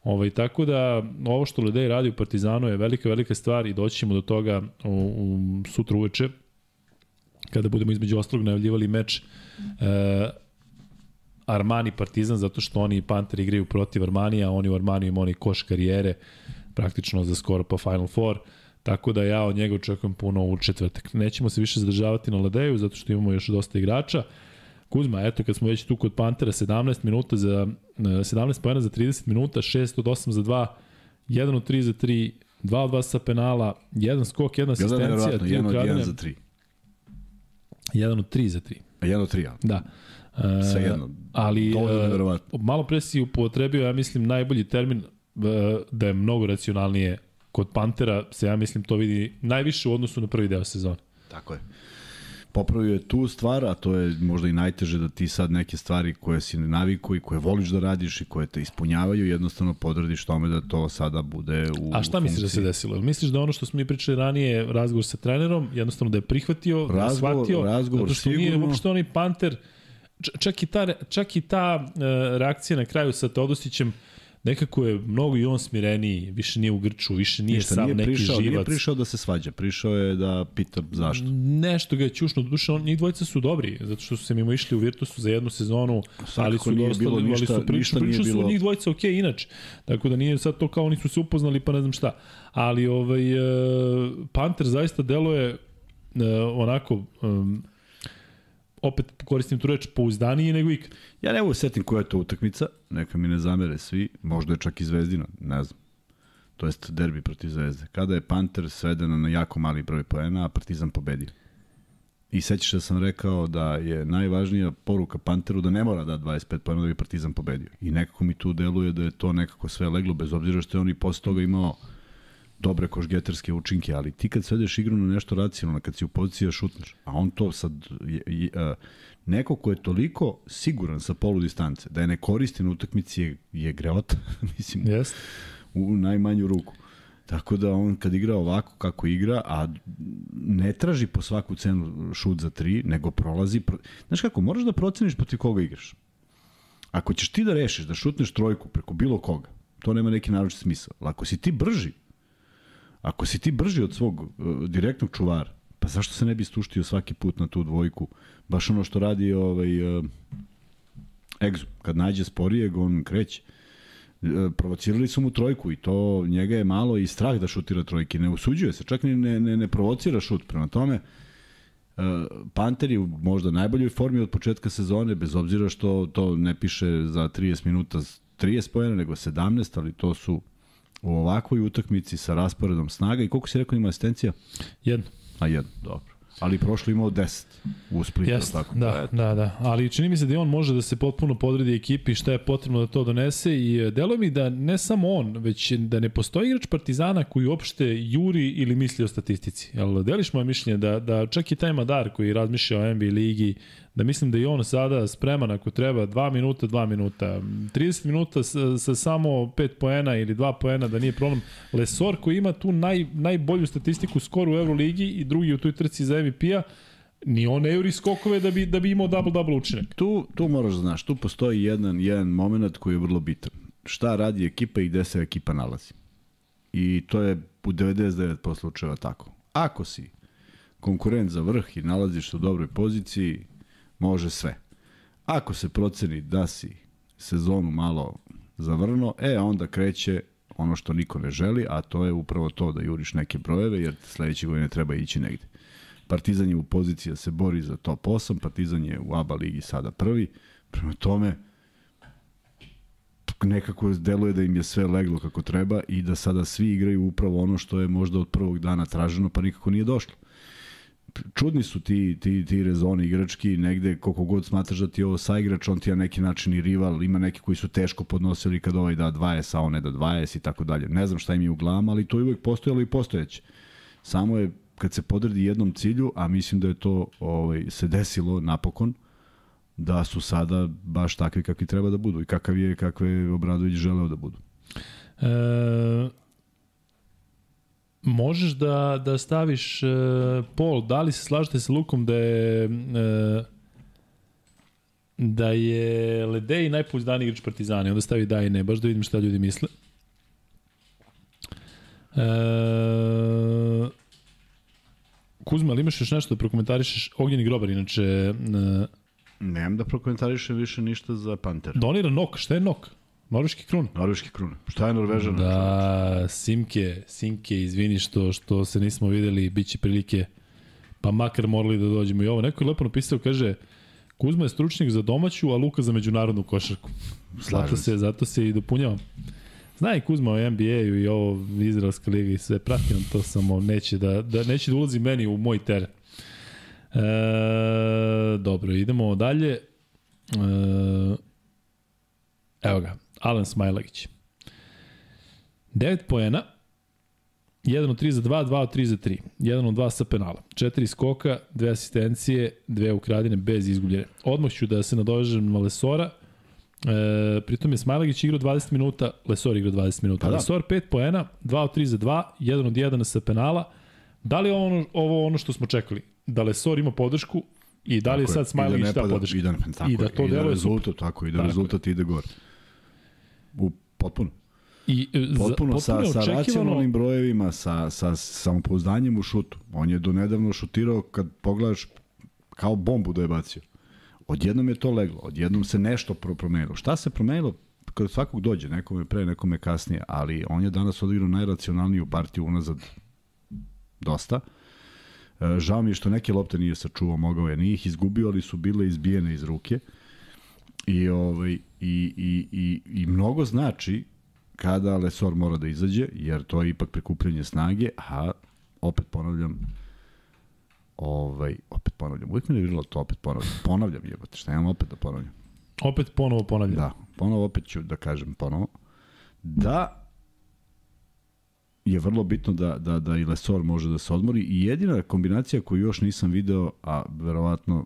Ovaj, tako da ovo što Ledej radi u Partizanu je velika, velika stvar i doći ćemo do toga u, u sutra uveče kada budemo između ostalog najavljivali meč e, Armani Partizan zato što oni i Panter igraju protiv Armanija, oni u Armaniju imaju koš karijere praktično za skoro pa Final Four. Tako da ja od njega očekujem puno u četvrtak. Nećemo se više zadržavati na Ladeju zato što imamo još dosta igrača. Kuzma, eto kad smo već tu kod Pantera, 17 minuta za 17 pojena za 30 minuta, 6 od 8 za 2, 1 od 3 za 3, 2 od 2 sa penala, jedan skok, jedna asistencija, 1 od 1 za 3. 1 od 3 za 3. A 1 od 3, ja. Da. Sve jedno. Ali uh, malo pre si upotrebio, ja mislim, najbolji termin da je mnogo racionalnije kod Pantera se ja mislim to vidi najviše u odnosu na prvi deo sezone. Tako je popravio je tu stvar, a to je možda i najteže da ti sad neke stvari koje si naviku i koje voliš da radiš i koje te ispunjavaju, jednostavno podradiš tome da to sada bude u A šta misliš da se desilo? Misliš da ono što smo mi pričali ranije, razgovor sa trenerom, jednostavno da je prihvatio, razgovor, da je shvatio, razgovor, zato što sigurno. nije uopšte onaj Panter, čak i ta, čak i ta uh, reakcija na kraju sa Teodosićem, nekako je mnogo i on smireniji, više nije u grču, više nije Ništa, sam nije neki prišao, živac. Nije prišao da se svađa, prišao je da pita zašto. Nešto ga je ćušno, duše, on, njih dvojica su dobri, zato što su se mimo išli u Virtusu za jednu sezonu, Svakako ali su dosta, bilo ništa, ali su priča, priča su bilo... njih dvojica ok, inače. Tako da nije sad to kao oni su se upoznali pa ne znam šta. Ali ovaj, uh, Panter zaista deluje uh, onako um, opet koristim tu reč, pouzdaniji nego ikad. Ja ne mogu da setim koja je to utakmica, neka mi ne zamere svi, možda je čak i Zvezdina, ne znam. To jest derbi protiv Zvezde. Kada je Panter sveden na jako mali broj poena, a Partizan pobedio. I sećaš da sam rekao da je najvažnija poruka Panteru da ne mora da 25 poena da bi Partizan pobedio. I nekako mi tu deluje da je to nekako sve leglo, bez obzira što je on i posle toga imao dobre košgeterske učinke, ali ti kad svedeš igru na nešto racionalno, kad si u poziciji da šutneš, a on to sad, je, je, a, neko ko je toliko siguran sa polu distance, da je ne koristi na utakmici je, je greota, mislim, yes. u, najmanju ruku. Tako da on kad igra ovako kako igra, a ne traži po svaku cenu šut za tri, nego prolazi. Pro... Znaš kako, moraš da proceniš protiv koga igraš. Ako ćeš ti da rešiš da šutneš trojku preko bilo koga, to nema neki naročit smisla. Ako si ti brži, Ako si ti brži od svog uh, direktnog čuvara, pa zašto se ne bi stuštio svaki put na tu dvojku? Baš ono što radi ovaj, uh, Egzu. Kad nađe sporijeg, on kreće. Uh, provocirali su mu trojku i to njega je malo i strah da šutira trojke. Ne usuđuje se, čak ni ne, ne, ne provocira šut. Prema tome, Panter je možda najboljoj formi od početka sezone, bez obzira što to ne piše za 30 minuta 30 pojena, nego 17, ali to su u ovakvoj utakmici sa rasporedom snaga i koliko si rekao ima asistencija? Jedno. A jedno, dobro. Ali prošlo imao 10 u Splitu. Jest, tako. Da, pa da, da. Ali čini mi se da on može da se potpuno podredi ekipi šta je potrebno da to donese i e, delo mi da ne samo on, već da ne postoji igrač Partizana koji uopšte juri ili misli o statistici. Jel, deliš moje mišljenje da, da čak i taj Madar koji razmišlja o NBA ligi, da mislim da i on sada spreman ako treba 2 minuta, 2 minuta, 30 minuta sa, sa samo 5 poena ili 2 poena da nije problem. Lesor koji ima tu naj, najbolju statistiku skoro u Euroligi i drugi u toj trci za MVP-a, ni on ne juri skokove da bi, da bi imao double-double učinak. Tu, tu moraš da znaš, tu postoji jedan, jedan moment koji je vrlo bitan. Šta radi ekipa i gde se ekipa nalazi. I to je u 99% slučajeva tako. Ako si konkurent za vrh i nalaziš se u dobroj poziciji, može sve. Ako se proceni da si sezonu malo zavrno, e, onda kreće ono što niko ne želi, a to je upravo to da juriš neke brojeve, jer sledeće godine treba ići negde. Partizan je u poziciji da se bori za top 8, Partizan je u ABA ligi sada prvi, prema tome nekako deluje da im je sve leglo kako treba i da sada svi igraju upravo ono što je možda od prvog dana traženo, pa nikako nije došlo. Čudni su ti, ti, ti rezoni igrački, negde koliko god smatraš da ti je ovo saigrač, on ti je na neki način i rival, ima neki koji su teško podnosili kad ovaj da 20, a on ne da 20 i tako dalje. Ne znam šta im je u glavama, ali to je uvek postojalo i postojeće. Samo je kad se podredi jednom cilju, a mislim da je to ovaj, se desilo napokon, da su sada baš takvi kakvi treba da budu i kakav je, kakve je Obradović želeo da budu. E, možeš da, da staviš e, pol, da li se slažete sa Lukom da je e, da je Ledej najpouzdaniji igrač Partizana onda stavi da i ne, baš da vidim šta ljudi misle. E, Kuzma, ali imaš još nešto da prokomentarišeš? Ognjeni grobar, inače... E, Nemam da prokomentarišem više ništa za Panter. donira nok, šta je nok? Norveški krun. Norveški krun. Šta je Norvežan? Da, Simke, Simke, izvini što, što se nismo videli, bit će prilike, pa makar morali da dođemo i ovo. Neko je lepo napisao, kaže, Kuzma je stručnjak za domaću, a Luka za međunarodnu košarku. Zato se, zato se i dopunjavam. Zna i Kuzma o NBA-u i ovo Izraelska liga i sve, pratim to samo, neće da, da, neće da ulazi meni u moj teren. E, dobro, idemo dalje. E, evo ga, Alen Smajlagić. 9 poena, 1 od 3 za 2, 2 od 3 za 3. 1 od 2 sa penala. 4 skoka, 2 asistencije, 2 ukradine bez izgubljene. Odmah ću da se nadovežem na Lesora. E, pritom je Smajlagić igrao 20 minuta, Lesor igrao 20 minuta. Pa da. Lesor 5 poena, 2 od 3 za 2, 1 od 1 sa penala. Da li je ovo, ovo ono što smo čekali? Da Lesor ima podršku i da li je Tako sad Smajlagić ta pada- podrška? I da, tako I da je, to i da deluje rezultat, tako, i da Tako je. rezultat ide gore. U, potpuno. I, e, za- Potpuno sa, sa racionalnim brojevima, sa, sa samopouzdanjem u šutu. On je donedavno šutirao, kad pogledaš, kao bombu da je bacio. Odjednom je to leglo, odjednom se nešto pro- promenilo. Šta se promenilo? Kod svakog dođe, nekome pre, nekome kasnije, ali on je danas odigrao najracionalniju partiju unazad dosta. E, žao mi je što neke lopte nije sačuvao, mogao je, nije ih izgubio, ali su bile izbijene iz ruke. I, ovaj, i, i, i, i mnogo znači kada Lesor mora da izađe, jer to je ipak prikupljanje snage, a opet ponavljam, ovaj, opet ponavljam, uvijek mi je bilo to opet ponavljam, ponavljam jebote, šta imam opet da ponavljam. Opet ponovo ponavljam. Da, ponovo opet ću da kažem ponovo, da je vrlo bitno da, da, da i Lesor može da se odmori i jedina kombinacija koju još nisam video, a verovatno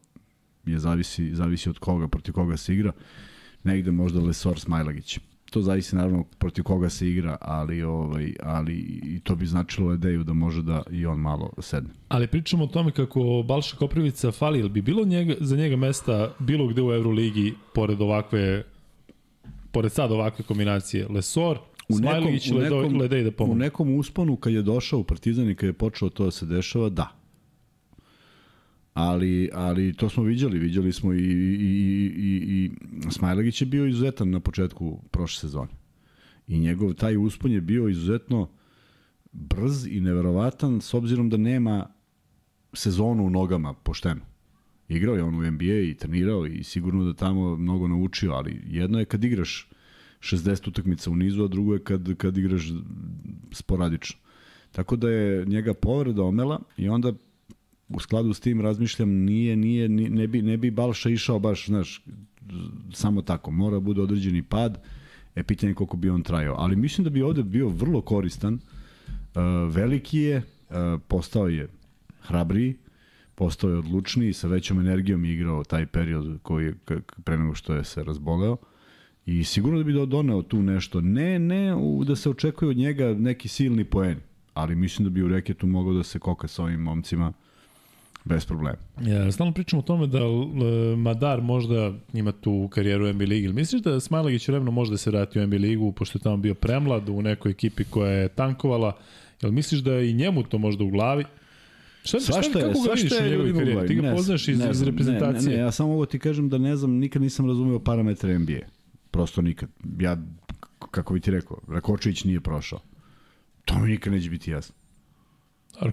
je zavisi, zavisi od koga, protiv koga se igra, negde možda Lesor Smajlagić. To zavisi naravno protiv koga se igra, ali ovaj ali i to bi značilo Ledeju da može da i on malo sedne. Ali pričamo o tome kako Balša Koprivica fali, ili bi bilo njega, za njega mesta bilo gde u Euroligi, pored ovakve, pored sad ovakve kombinacije, Lesor, U nekom, Smajligić, u nekom, Ledej da u pomogu. nekom usponu kad je došao u Partizan i kad je počelo to da se dešava, da. Ali, ali to smo viđali, viđali smo i, i, i, i, Smajlagić je bio izuzetan na početku prošle sezone. I njegov taj uspon je bio izuzetno brz i neverovatan s obzirom da nema sezonu u nogama pošteno. Igrao je on u NBA i trenirao i sigurno da tamo mnogo naučio, ali jedno je kad igraš 60 utakmica u nizu, a drugo je kad, kad igraš sporadično. Tako da je njega povreda omela i onda u skladu s tim razmišljam nije nije ni- ne bi ne bi Balša išao baš znaš samo tako. Mora bude određeni pad e pitanje je koliko bi on trajao. Ali mislim da bi ovde bio vrlo koristan. Uh, veliki je uh, postao je hrabriji postao je odlučniji sa većom energijom je igrao taj period koji je pre nego što je se razboleo. I sigurno da bi do- doneo tu nešto. Ne ne da se očekuje od njega neki silni poen ali mislim da bi u reketu mogao da se koka sa ovim momcima bez problema. Ja, stalno pričamo o tome da e, Madar možda ima tu karijeru u NBA ligi. Misliš da Smajlagić vremeno može da se vrati u NBA ligu, pošto je tamo bio premlad u nekoj ekipi koja je tankovala? Jel misliš da je i njemu to možda u glavi? Šta, šta, je, kako ga vidiš u je njegovoj karijeri? Ti ga Ne poznaš iz, ne iz reprezentacije. Ne, ne, ja samo ovo ti kažem da ne znam, nikad nisam razumeo parametre NBA. Prosto nikad. Ja, kako bi ti rekao, Rakočević nije prošao. To mi nikad neće biti jasno.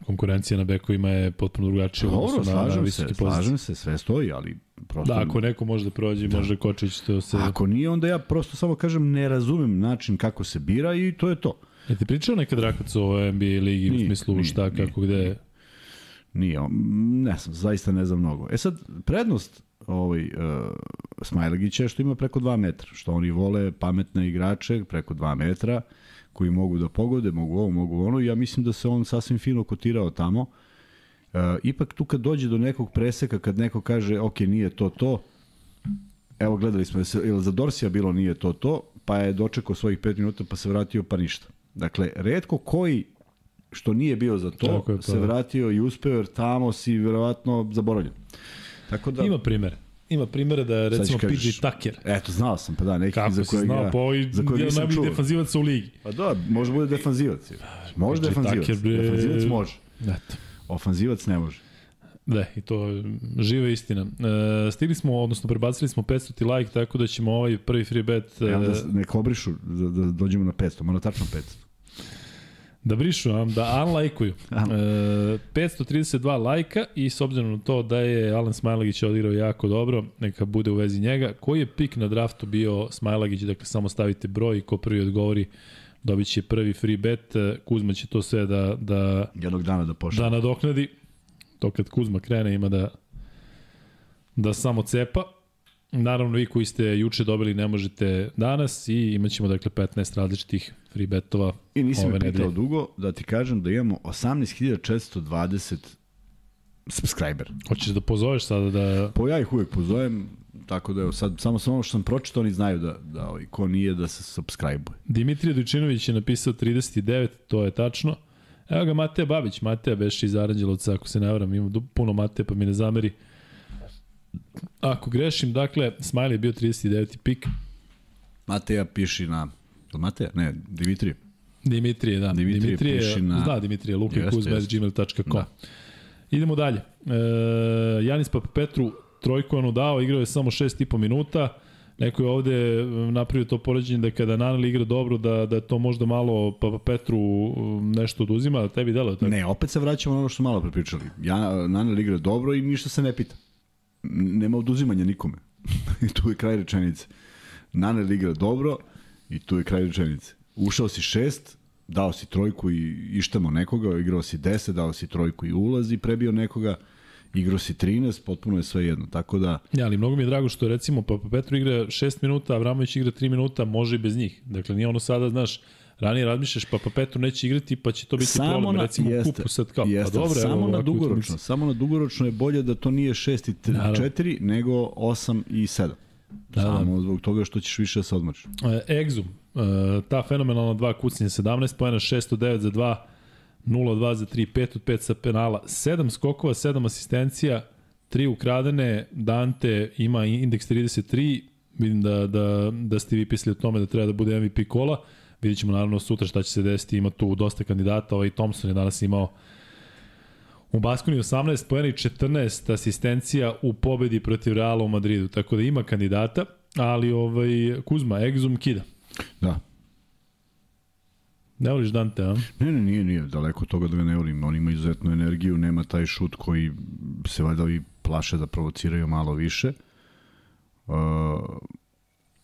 Konkurencija na bekovima je potpuno drugačija u odnosu na, na visoke pozicije. slažem se, sve stoji, ali prosto... Da, ako neko može da prođe, da. može Kočić to se... Ako nije, onda ja prosto samo kažem ne razumem način kako se bira i to je to. Je ti pričao nekad Rakac o NBA ligi u Nije, smislu nije, šta, nije, kako, gde? Nije, on- ne znam, zaista ne znam mnogo. E sad, prednost ovaj, uh, Smajlagića je što ima preko 2 metra, što oni vole pametne igrače preko 2 metra, koji mogu da pogode, mogu ovo, mogu ono, ja mislim da se on sasvim fino kotirao tamo. Uh, ipak tu kad dođe do nekog preseka, kad neko kaže, ok, nije to to, evo gledali smo, se, ili za Dorsija bilo nije to to, pa je dočekao svojih 5 minuta pa se vratio pa ništa. Dakle, redko koji što nije bio za to, Tako je, pa se da. vratio i uspeo, jer tamo si verovatno zaboravljen. Tako da, Ima primere. Ima primere da je recimo PJ Tucker. eto, znao sam, pa da, neki Kako za kojeg znao, ja, pa ovaj za kojeg nisam čuo. defanzivac u ligi. Pa da, može bude defanzivac. Može PJ defanzivac. Tucker, bre- Defanzivac može. Eto. Ofanzivac ne može. Da, i to živa istina. E, stigli smo, odnosno prebacili smo 500 like, tako da ćemo ovaj prvi free bet e, Evo da nek obrišu, da, da dođemo na 500, mora tačno 500. da brišu, da unlajkuju. E, 532 lajka i s obzirom na to da je Alan Smajlagić odigrao jako dobro, neka bude u vezi njega. Koji je pik na draftu bio Smajlagić? Dakle, samo stavite broj i ko prvi odgovori dobit će prvi free bet. E, Kuzma će to sve da, da Jednog dana da pošle. da nadoknadi. To kad Kuzma krene ima da da samo cepa. Naravno, vi koji ste juče dobili ne možete danas i imaćemo dakle 15 različitih free betova I ove me pitao nedelje. dugo da ti kažem da imamo 18.420 subscriber. Hoćeš da pozoveš sada da... Po ja ih uvek pozovem, tako da evo sad samo samo što sam pročitao oni znaju da, da ovaj, ko nije da se subscribe-uje. Dimitrije Dujčinović je napisao 39, to je tačno. Evo ga Mateja Babić, Mateja beše iz Aranđelovca, ako se ne varam, ima puno Mateja pa mi ne zameri. Ako grešim, dakle, Smiley je bio 39. pik, Mateja piši na... Mateja? Ne, Dimitrije. Dimitrije, da. Dimitrije Dimitrije, piši na- Zna Dimitrije, Jeste, lukakuzma.gmail.com. Da. Idemo dalje. E, Janis Papapetru trojku ono dao, igrao je samo 6,5 minuta. Neko je ovde napravio to poređenje da kada Naneli igra dobro, da, da to možda malo Papapetru um, nešto oduzima, da tebi delo tako? Ne, opet se vraćamo na ono što malo prepričali. Ja, Nanel igra dobro i ništa se ne pita. Nema oduzimanja nikome. I tu je kraj rečenice. Nanel igra dobro i tu je kraj rečenice. Ušao si šest, dao si trojku i ištamo nekoga, igrao si 10, dao si trojku i ulaz i prebio nekoga, igrao si 13, potpuno je sve jedno. Tako da, Ja, ali mnogo mi je drago što recimo Papapetru igra 6 minuta, Avramović igra 3 minuta, može i bez njih. Dakle, nije ono sada, znaš, ranije razmišljaš, pa Papetru neće igrati, pa će to biti samo problem. na, recimo jeste, kupu sad kao, jeste, pa dobro, samo evo, na dugoročno, utakmica. samo na dugoročno je bolje da to nije 6 i Naravno. 4, nego 8 i 7. Da, Samo zbog toga što ćeš više da se odmoriš. E, Exum, e, ta fenomenalna dva kucnje, 17 pojena, 609 za 2, 0-2 za 3, 5 od 5 sa penala, 7 skokova, 7 asistencija, 3 ukradene, Dante ima indeks 33, vidim da, da, da ste vi pisali o tome da treba da bude MVP kola, vidjet ćemo naravno sutra šta će se desiti, ima tu dosta kandidata, ovaj Thompson je danas imao U Baskoni 18 pojena i 14 asistencija u pobedi protiv Reala u Madridu, tako da ima kandidata, ali ovaj Kuzma, Exum kida. Da. Ne voliš Dante, a? Ne, ne, nije, nije, daleko od toga da ga ne volim. On ima izuzetnu energiju, nema taj šut koji se valjda i plaše da provociraju malo više. Uh,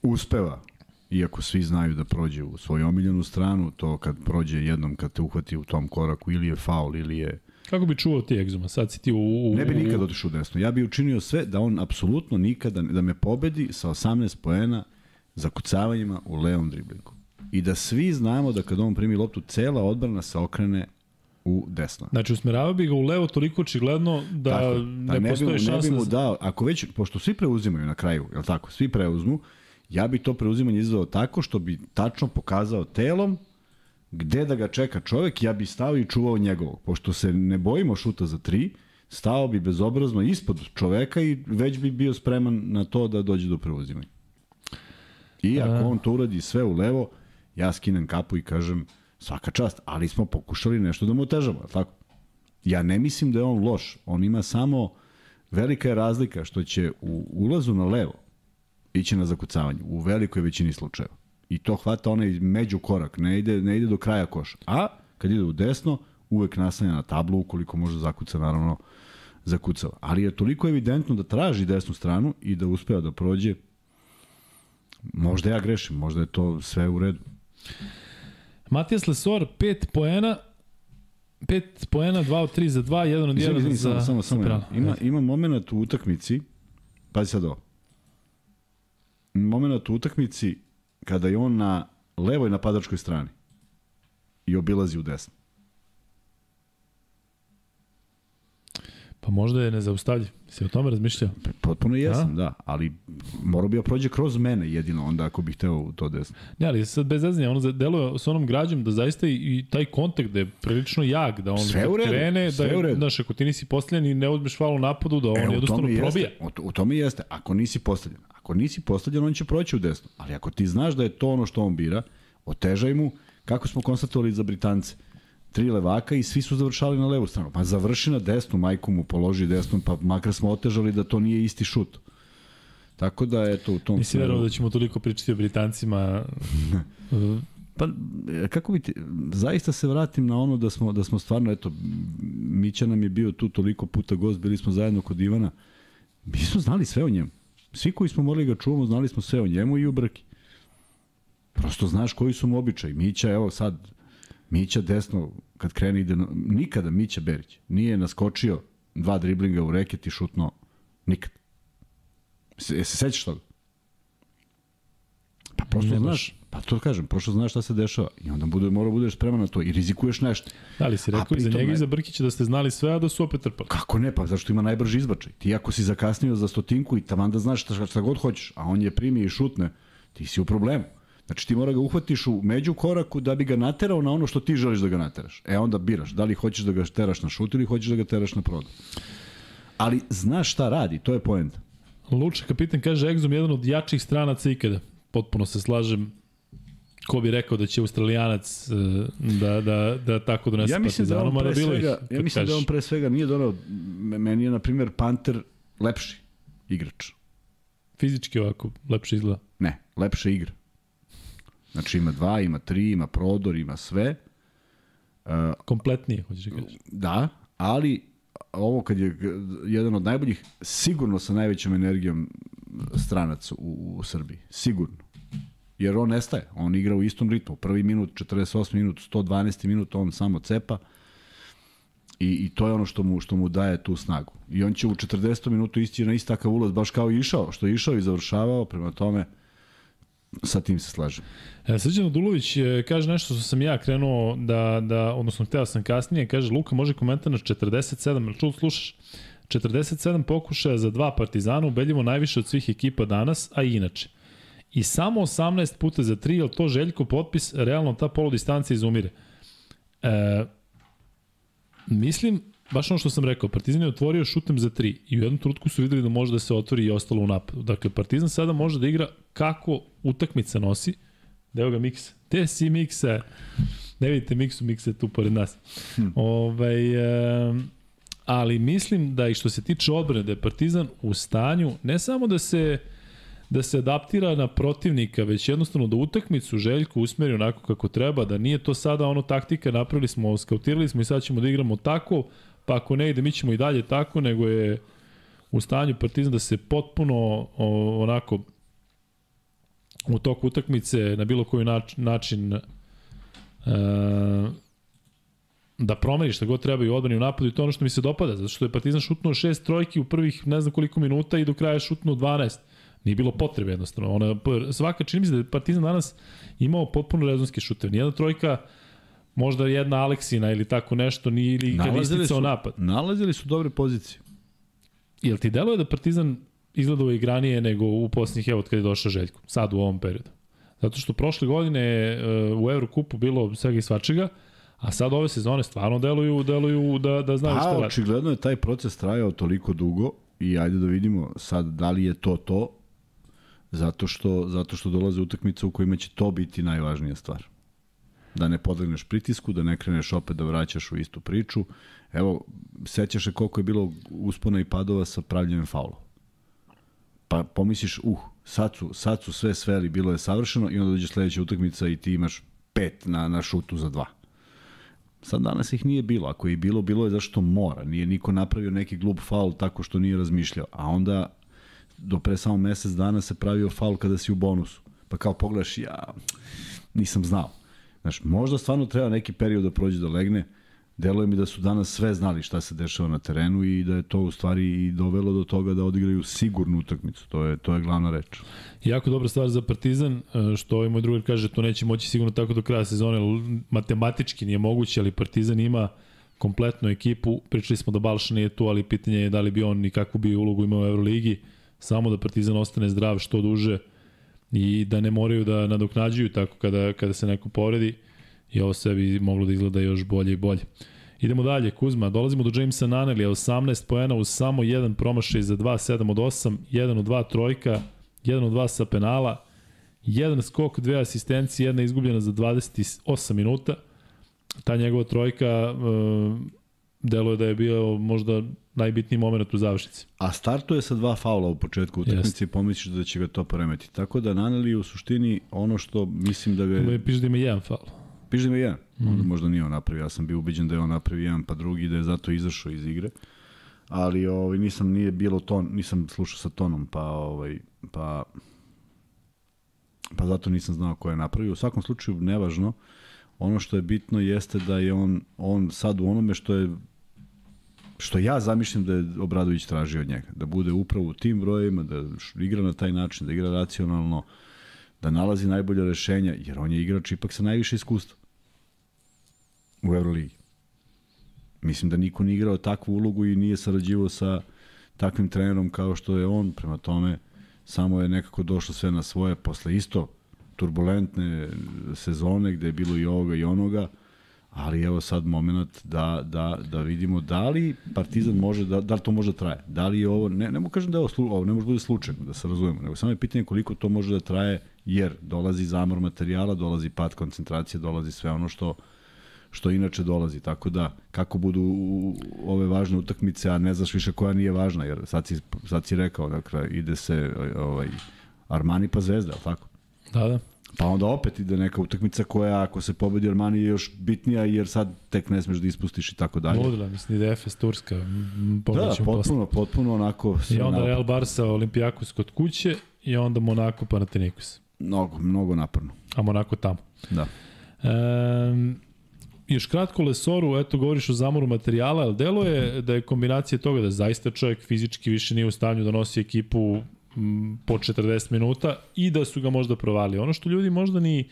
uspeva, iako svi znaju da prođe u svoju omiljenu stranu, to kad prođe jednom, kad te uhvati u tom koraku, ili je faul, ili je... Kako bi čuvao ti Exuma? Sad si ti u... u Ne bi nikad otišao desno. Ja bi učinio sve da on apsolutno nikada, da me pobedi sa 18 poena zakucavanjima u levom driblingu. I da svi znamo da kad on primi loptu, cela odbrana se okrene u desno. Znači, usmeravao bi ga u levo toliko očigledno da Tako, ne, da ne, bi, postoje mu- ne bi mu da- dao, ako već, pošto svi preuzimaju na kraju, je tako, svi preuzmu, ja bi to preuzimanje izveo tako što bi tačno pokazao telom gde da ga čeka čovek, ja bi stao i čuvao njegovog. Pošto se ne bojimo šuta za tri, stao bi bezobrazno ispod čoveka i već bi bio spreman na to da dođe do preuzimanja. I ako on to uradi sve u levo, ja skinem kapu i kažem svaka čast, ali smo pokušali nešto da mu otežamo, tako? Ja ne mislim da je on loš, on ima samo velika je razlika što će u ulazu na levo ići na zakucavanje u velikoj većini slučajeva. I to hvata onaj među korak, ne ide, ne ide do kraja koša. A kad ide u desno, uvek naslanja na tablu, ukoliko može zakuca, naravno, zakucava. Ali je toliko evidentno da traži desnu stranu i da uspeva da prođe, možda ja grešim, možda je to sve u redu. Matijas Lesor, 5 poena, 5 poena, 2 od 3 za 2, 1 od 1 Izvini, za... samo, samo, samo. ima, ima moment u utakmici, pazi sad ovo. Moment u utakmici kada je on na levoj napadačkoj strani i obilazi u desno. Pa možda je nezaustavljiv. Si o tome razmišljao? Potpuno jesam, A? da, ali morao bi da prođe kroz mene jedino onda ako bih hteo u to desno. Ne, ali sad bez zezanja, ono deluje s onom građom da zaista i, i taj kontakt da je prilično jak, da on Sve u redu, krene, da sve u je, redu. znaš, ako ti nisi postavljen i ne odbiješ faul u napadu, da on E, jednostavno i probija. jeste, u, u tome jeste. Ako nisi postavljen, ako nisi postavljen, on će proći u desno. Ali ako ti znaš da je to ono što on bira, otežaj mu, kako smo konstatovali za Britance, tri levaka i svi su završali na levu stranu. Pa završi na desnu, majku mu položi desnu, pa makar smo otežali da to nije isti šut. Tako da, eto, u tom Nisi verovao da ćemo toliko pričati o Britancima. Pa, kako bi ti, zaista se vratim na ono da smo, da smo stvarno, eto, Mića nam je bio tu toliko puta gost, bili smo zajedno kod Ivana, mi smo znali sve o njemu. Svi koji smo morali ga čuvamo, znali smo sve o njemu i o Brki. Prosto znaš koji su mu običaj. Mića, evo sad, Mića desno, kad krene ide, na, nikada Mića Berić nije naskočio dva driblinga u reket i šutno, nikad. Se, se sećaš toga? Pa prosto Ne baš. znaš, pa to kažem, prosto znaš šta se dešava i onda bude, mora budeš spreman na to i rizikuješ nešto. Da li si rekao i za njega i ne- za Brkića da ste znali sve, a da su opet trpali? Kako ne, pa zašto ima najbrži izbačaj? Ti ako si zakasnio za stotinku i taman da znaš šta, šta god hoćeš, a on je primi i šutne, ti si u problemu. Znači ti mora ga uhvatiš u među koraku da bi ga naterao na ono što ti želiš da ga nateraš. E onda biraš, da li hoćeš da ga teraš na šut ili hoćeš da ga teraš na prodaj. Ali znaš šta radi, to je poenta. Luča kapitan kaže Egzom jedan od jačih stranaca ikada. Potpuno se slažem. Ko bi rekao da će Australijanac e, da, da, da tako donese Ja mislim da on pre ih, svega, kad ja mislim da on pre svega nije donao, me- meni je na primjer Panter lepši igrač. Fizički ovako lepše izgleda. Ne, lepše igra. Znači ima dva, ima tri, ima prodor, ima sve. Kompletnije, hoćeš da kažeš. Da, ali ovo kad je jedan od najboljih, sigurno sa najvećom energijom stranac u, u Srbiji. Sigurno. Jer on nestaje. On igra u istom ritmu. Prvi minut, 48 minut, 112 minut, on samo cepa. I, I to je ono što mu, što mu daje tu snagu. I on će u 40 minutu ići na isti takav ulaz, baš kao išao. Što je išao i završavao, prema tome sa tim se slažem. E, Srđan Dulović e, kaže nešto što sam ja krenuo da, da odnosno hteo sam kasnije, kaže Luka može komentar na 47, ali čul slušaš, 47 pokušaja za dva Partizana, ubedljivo najviše od svih ekipa danas, a i inače. I samo 18 puta za 3, ali to Željko potpis, realno ta polodistanca izumire. E, mislim, baš ono što sam rekao, Partizan je otvorio šutem za 3 i u jednom trutku su videli da može da se otvori i ostalo u napadu. Dakle, Partizan sada može da igra kako utakmica nosi, Evo ga Miksa. Te si Miksa? Ne vidite Miksu, Miksa je tu pored nas. Hm. Ovaj, e, ali mislim da i što se tiče odbrane, da je Partizan u stanju ne samo da se da se adaptira na protivnika, već jednostavno da utakmicu Željko usmeri onako kako treba, da nije to sada ono taktika, napravili smo, skautirali smo i sad ćemo da igramo tako, pa ako ne ide, mi ćemo i dalje tako, nego je u stanju Partizan da se potpuno o, onako u toku utakmice na bilo koji nač, način e, da promeni šta god treba i odbrani u napadu i to ono što mi se dopada, zato što je Partizan šutnuo šest trojki u prvih ne znam koliko minuta i do kraja je šutnuo 12. Nije bilo potrebe jednostavno. Ona, svaka čini mi se da je Partizan danas imao potpuno rezonski šutev. Nijedna trojka, možda jedna Aleksina ili tako nešto, ni, ili kad isticao napad. Nalazili su dobre pozicije. Jel ti deluje da Partizan izgledao igranije nego u posljednjih, evo, od kada je došao Željko, sad u ovom periodu. Zato što prošle godine je u Eurokupu bilo svega i svačega, a sad ove sezone stvarno deluju, deluju da, da znaju šta A, radi. očigledno je taj proces trajao toliko dugo i ajde da vidimo sad da li je to to, zato što, zato što dolaze utakmice u kojima će to biti najvažnija stvar. Da ne podlegneš pritisku, da ne kreneš opet da vraćaš u istu priču. Evo, sećaš se koliko je bilo uspona i padova sa pravljenjem faula. Pa pomisliš, uh, sad su, sad su sve sveli, bilo je savršeno i onda dođe sledeća utakmica i ti imaš pet na, na šutu za dva. Sad danas ih nije bilo. Ako je bilo, bilo je zašto mora. Nije niko napravio neki glup faul tako što nije razmišljao. A onda do pre samo mesec dana se pravio faul kada si u bonusu. Pa kao pogledaš, ja nisam znao. Znaš, možda stvarno treba neki period da prođe da legne. deluje mi da su danas sve znali šta se dešava na terenu i da je to u stvari i dovelo do toga da odigraju sigurnu utakmicu. To je, to je glavna reč. Jako dobra stvar za Partizan, e, što ovaj moj drugar kaže, to neće moći sigurno tako do kraja sezone, matematički nije moguće, ali Partizan ima kompletnu ekipu. Pričali smo da Balša nije tu, ali pitanje je da li bi on i kakvu bi ulogu imao u Euroligi. Samo da Partizan ostane zdrav što duže i da ne moraju da nadoknađuju tako kada, kada se neko povredi i ovo sve bi moglo da izgleda još bolje i bolje. Idemo dalje, Kuzma, dolazimo do Jamesa Nanelija, 18 poena uz samo jedan promašaj za 2, 7 od 8, 1 od 2 trojka, 1 od 2 sa penala, jedan skok, dve asistencije, jedna izgubljena za 28 minuta. Ta njegova trojka uh, deluje da je bio možda najbitniji moment u završnici. A startuje sa dva faula u početku utakmice i pomisliš da će ga to poremeti. Tako da Naneli u suštini ono što mislim da ga... Piše da ima jedan faul. Piše da ima jedan. Mm. Možda nije on napravio. Ja sam bio ubeđen da je on napravio jedan pa drugi da je zato izašao iz igre. Ali ovaj nisam nije bilo ton, nisam slušao sa tonom, pa ovaj pa pa zato nisam znao ko je napravio. U svakom slučaju nevažno. Ono što je bitno jeste da je on on sad u onome što je što ja zamišljam da je Obradović tražio od njega. Da bude upravo u tim brojima, da igra na taj način, da igra racionalno, da nalazi najbolje rešenja, jer on je igrač ipak sa najviše iskustva u Euroligi. Mislim da niko nije igrao takvu ulogu i nije sarađivao sa takvim trenerom kao što je on, prema tome samo je nekako došlo sve na svoje posle isto turbulentne sezone gde je bilo i ovoga i onoga, ali evo sad moment da, da, da vidimo da li Partizan može, da, da li to može da traje. Da li je ovo, ne, ne mogu kažem da je ovo, slu, ovo ne može da bude slučajno, da se razumemo, nego samo je pitanje koliko to može da traje, jer dolazi zamor materijala, dolazi pad koncentracije, dolazi sve ono što što inače dolazi, tako da kako budu ove važne utakmice, a ne znaš više koja nije važna, jer sad si, sad si rekao, dakle, ide se ovaj, Armani pa Zvezda, tako? Da, da. Pa onda opet ide neka utakmica koja ako se pobedi Armani je još bitnija jer sad tek ne smeš da ispustiš i tako dalje. Ludila, mislim da je Efes Turska. Da, potpuno, potpuno onako. I onda Real Barca, Olimpijakos kod kuće i onda Monako Panathinaikos. Mnogo, mnogo naporno. A Monako tamo. Da. Um, još kratko Lesoru, eto govoriš o zamoru materijala, ali delo je da je kombinacija toga da zaista čovjek fizički više nije u stanju da nosi ekipu po 40 minuta i da su ga možda provali. Ono što ljudi možda ni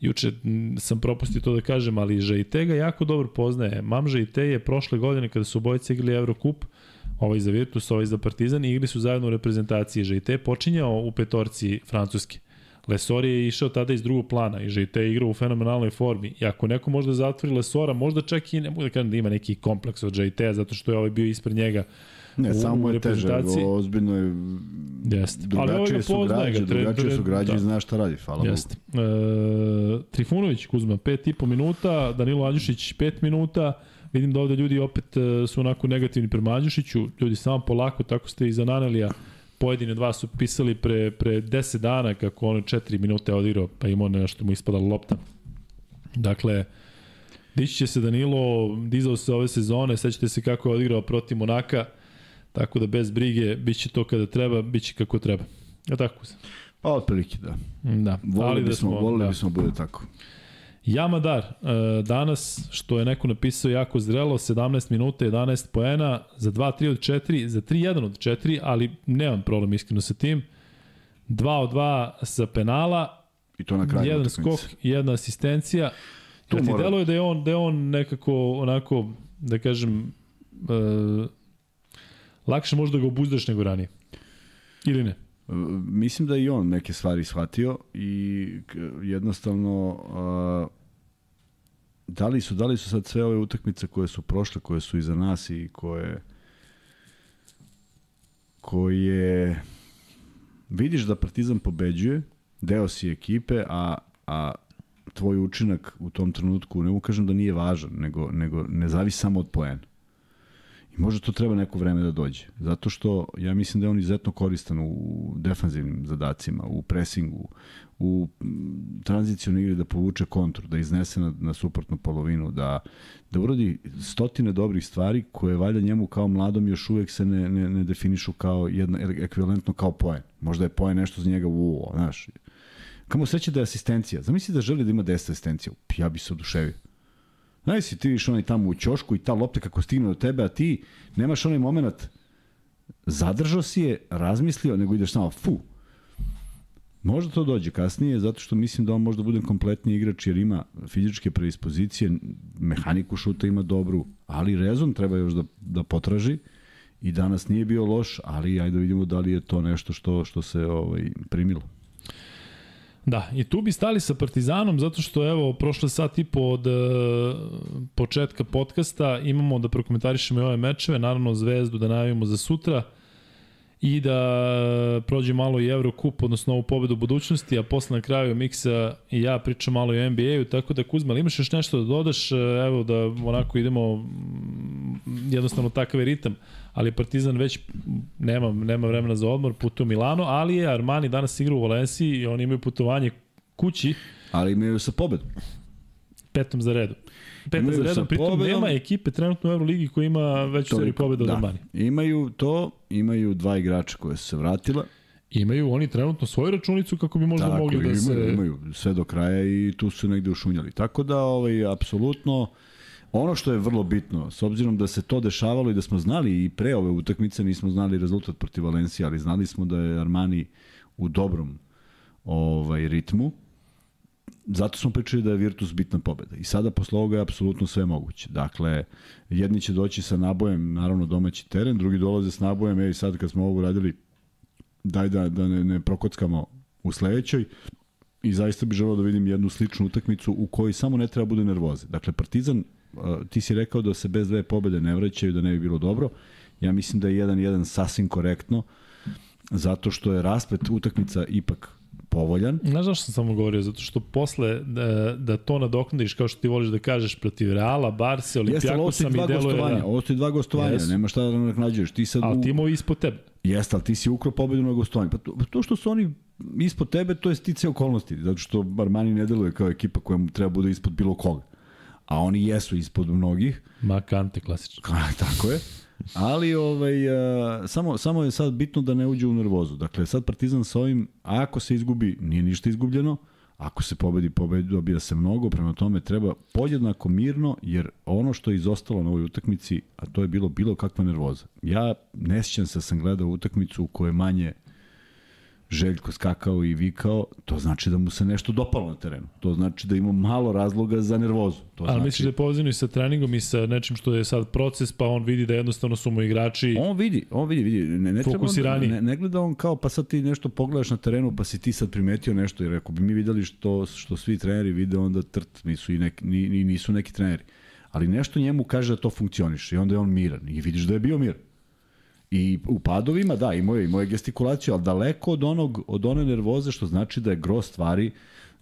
juče sam propustio to da kažem, ali Žajte ga jako dobro poznaje. Mam Žajte je prošle godine kada su obojice igrali Eurocup, ovaj za Virtus, ovaj za Partizan i igli su zajedno u reprezentaciji. Žajte počinjao u petorci Francuske. Lesor je išao tada iz drugog plana i Žajte je igrao u fenomenalnoj formi. I ako neko možda zatvori Lesora, možda čak i ne mogu da kažem da ima neki kompleks od Žajtea, zato što je ovaj bio ispred njega Ne, samo je teže, ozbiljno je Jeste. drugačije su građe, drugačije su građe da. i zna šta radi, hvala Jeste. Bogu. E, Trifunović Kuzma, 5,5 minuta, Danilo Andjušić 5 minuta, vidim da ovde ljudi opet e, su onako negativni prema Andjušiću, ljudi samo polako, tako ste i za Nanelija, pojedini od vas su pisali pre, pre 10 dana kako on 4 minute odigrao, pa imao nešto mu ispadala lopta. Dakle, dići će se Danilo, dizao se ove sezone, sećate se kako je odigrao protiv Monaka, Tako da bez brige, bit će to kada treba, bit će kako treba. Ja tako se. Pa otprilike da. Da. Volili da bismo, smo, volili da. bismo bude tako. Jamadar, e, danas, što je neko napisao jako zrelo, 17 minuta, 11 poena, za 2-3 od 4, za 3-1 od 4, ali nemam problem iskreno sa tim. 2 od 2 sa penala, I to na kraju jedan skok, jedna asistencija. Tu ti mora... deluje da je on da je on nekako onako da kažem uh, lakše možda ga obuzdaš nego ranije. Ili ne? Mislim da i on neke stvari shvatio i jednostavno uh, da li su da li su sad sve ove utakmice koje su prošle, koje su iza nas i koje koje vidiš da Partizan pobeđuje, deo si ekipe, a, a tvoj učinak u tom trenutku, ne ukažem da nije važan, nego, nego ne zavisi samo od poena. I možda to treba neko vreme da dođe. Zato što ja mislim da je on izuzetno koristan u defanzivnim zadacima, u presingu, u tranzicijonu igri da povuče kontru, da iznese na, na suprotnu polovinu, da, da uradi stotine dobrih stvari koje valja njemu kao mladom još uvek se ne, ne, ne definišu kao jedna, ekvivalentno kao poen. Možda je poen nešto za njega u znaš. Kamo seća da je asistencija. Zamisli da želi da ima 10 asistencija. Ja bi se oduševio. Znaš si ti viš onaj tamo u ćošku i ta lopta kako stigne do tebe, a ti nemaš onaj moment zadržao si je, razmislio, nego ideš samo fu. Možda to dođe kasnije, zato što mislim da on možda bude kompletni igrač jer ima fizičke predispozicije, mehaniku šuta ima dobru, ali rezon treba još da, da potraži i danas nije bio loš, ali ajde da vidimo da li je to nešto što, što se ovaj, primilo. Da, i tu bi stali sa Partizanom zato što evo prošle sat i po od uh, početka podcasta imamo da prokomentarišemo i ove mečeve, naravno Zvezdu da najavimo za sutra i da prođe malo i Eurocup, odnosno ovu pobedu budućnosti, a posle na kraju Miksa i ja pričam malo i o NBA-u, tako da Kuzma, ali imaš još nešto da dodaš, evo da onako idemo jednostavno takav je ritam, ali Partizan već nema, nema vremena za odmor, putuje u Milano, ali je Armani danas igra u Valenciji i oni imaju putovanje kući. Ali imaju sa pobedom. Petom za redu. Petom za redu, pritom pobedom, nema ekipe trenutno u Euroligi koja ima već seriju pobeda od da. Armani. Imaju to, imaju dva igrača koje su se vratila. Imaju oni trenutno svoju računicu kako bi možda Tako, mogli da imaju, se... Imaju sve do kraja i tu su negde ušunjali. Tako da, ovaj, apsolutno, Ono što je vrlo bitno, s obzirom da se to dešavalo i da smo znali i pre ove utakmice, nismo znali rezultat protiv Valencije, ali znali smo da je Armani u dobrom ovaj ritmu. Zato smo pričali da je Virtus bitna pobeda. I sada posle ovoga je apsolutno sve moguće. Dakle, jedni će doći sa nabojem, naravno domaći teren, drugi dolaze s nabojem, ej sad kad smo ovo uradili, daj da, da ne, ne prokockamo u sledećoj. I zaista bih želeo da vidim jednu sličnu utakmicu u kojoj samo ne treba bude nervoze. Dakle, Partizan ti si rekao da se bez dve pobede ne vraćaju, da ne bi bilo dobro. Ja mislim da je 1-1 sasvim korektno, zato što je rasplet utakmica ipak povoljan. Znaš zašto sam samo govorio? Zato što posle da, da to nadoknadiš kao što ti voliš da kažeš protiv Reala, Barse, Olimpijakosa mi deluje... Da... Ovo su dva gostovanja, yes. nema šta da naknađuješ. Ti sad ali ti imao ispod tebe. Jeste, ali ti si ukro pobedu na gostovanju. Pa to, to što su oni ispod tebe, to je stice okolnosti, zato što Armani ne deluje kao ekipa koja mu treba bude ispod bilo koga a oni jesu ispod mnogih. Ma kante klasično. Tako je. Ali ovaj, a, samo, samo je sad bitno da ne uđe u nervozu. Dakle, sad Partizan sa ovim, ako se izgubi, nije ništa izgubljeno, ako se pobedi, pobedi dobija se mnogo, prema tome treba podjednako mirno, jer ono što je izostalo na ovoj utakmici, a to je bilo bilo kakva nervoza. Ja ne sjećam se da sam gledao utakmicu u kojoj manje Željko skakao i vikao, to znači da mu se nešto dopalo na terenu. To znači da ima malo razloga za nervozu. To Ali znači... misliš da je povezano i sa treningom i sa nečim što je sad proces, pa on vidi da jednostavno su mu igrači On vidi, on vidi, vidi. Ne, ne, treba ne, ne gleda on kao pa sad ti nešto pogledaš na terenu pa si ti sad primetio nešto jer ako bi mi videli što, što svi treneri vide onda trt, nisu, i neki, ni, nisu neki treneri. Ali nešto njemu kaže da to funkcioniše i onda je on miran i vidiš da je bio miran. I u padovima, da, imao je, imao je gestikulaciju, ali daleko od, onog, od one nervoze, što znači da je gro stvari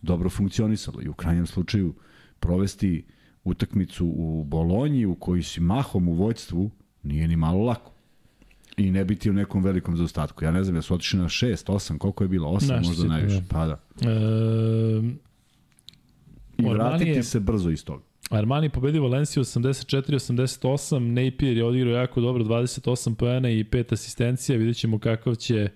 dobro funkcionisalo. I u krajnjem slučaju provesti utakmicu u Bolonji, u kojoj si mahom u vojstvu, nije ni malo lako. I ne biti u nekom velikom zaostatku. Ja ne znam, ja su otišli na 6, 8, koliko je bilo? 8 Naš možda najviše. Da. Pa da. E, I vratiti je... se brzo iz toga. Armani pobedi Valenciju 84-88, Napier je odigrao jako dobro 28 poena i 5 asistencija, vidjet ćemo kakav će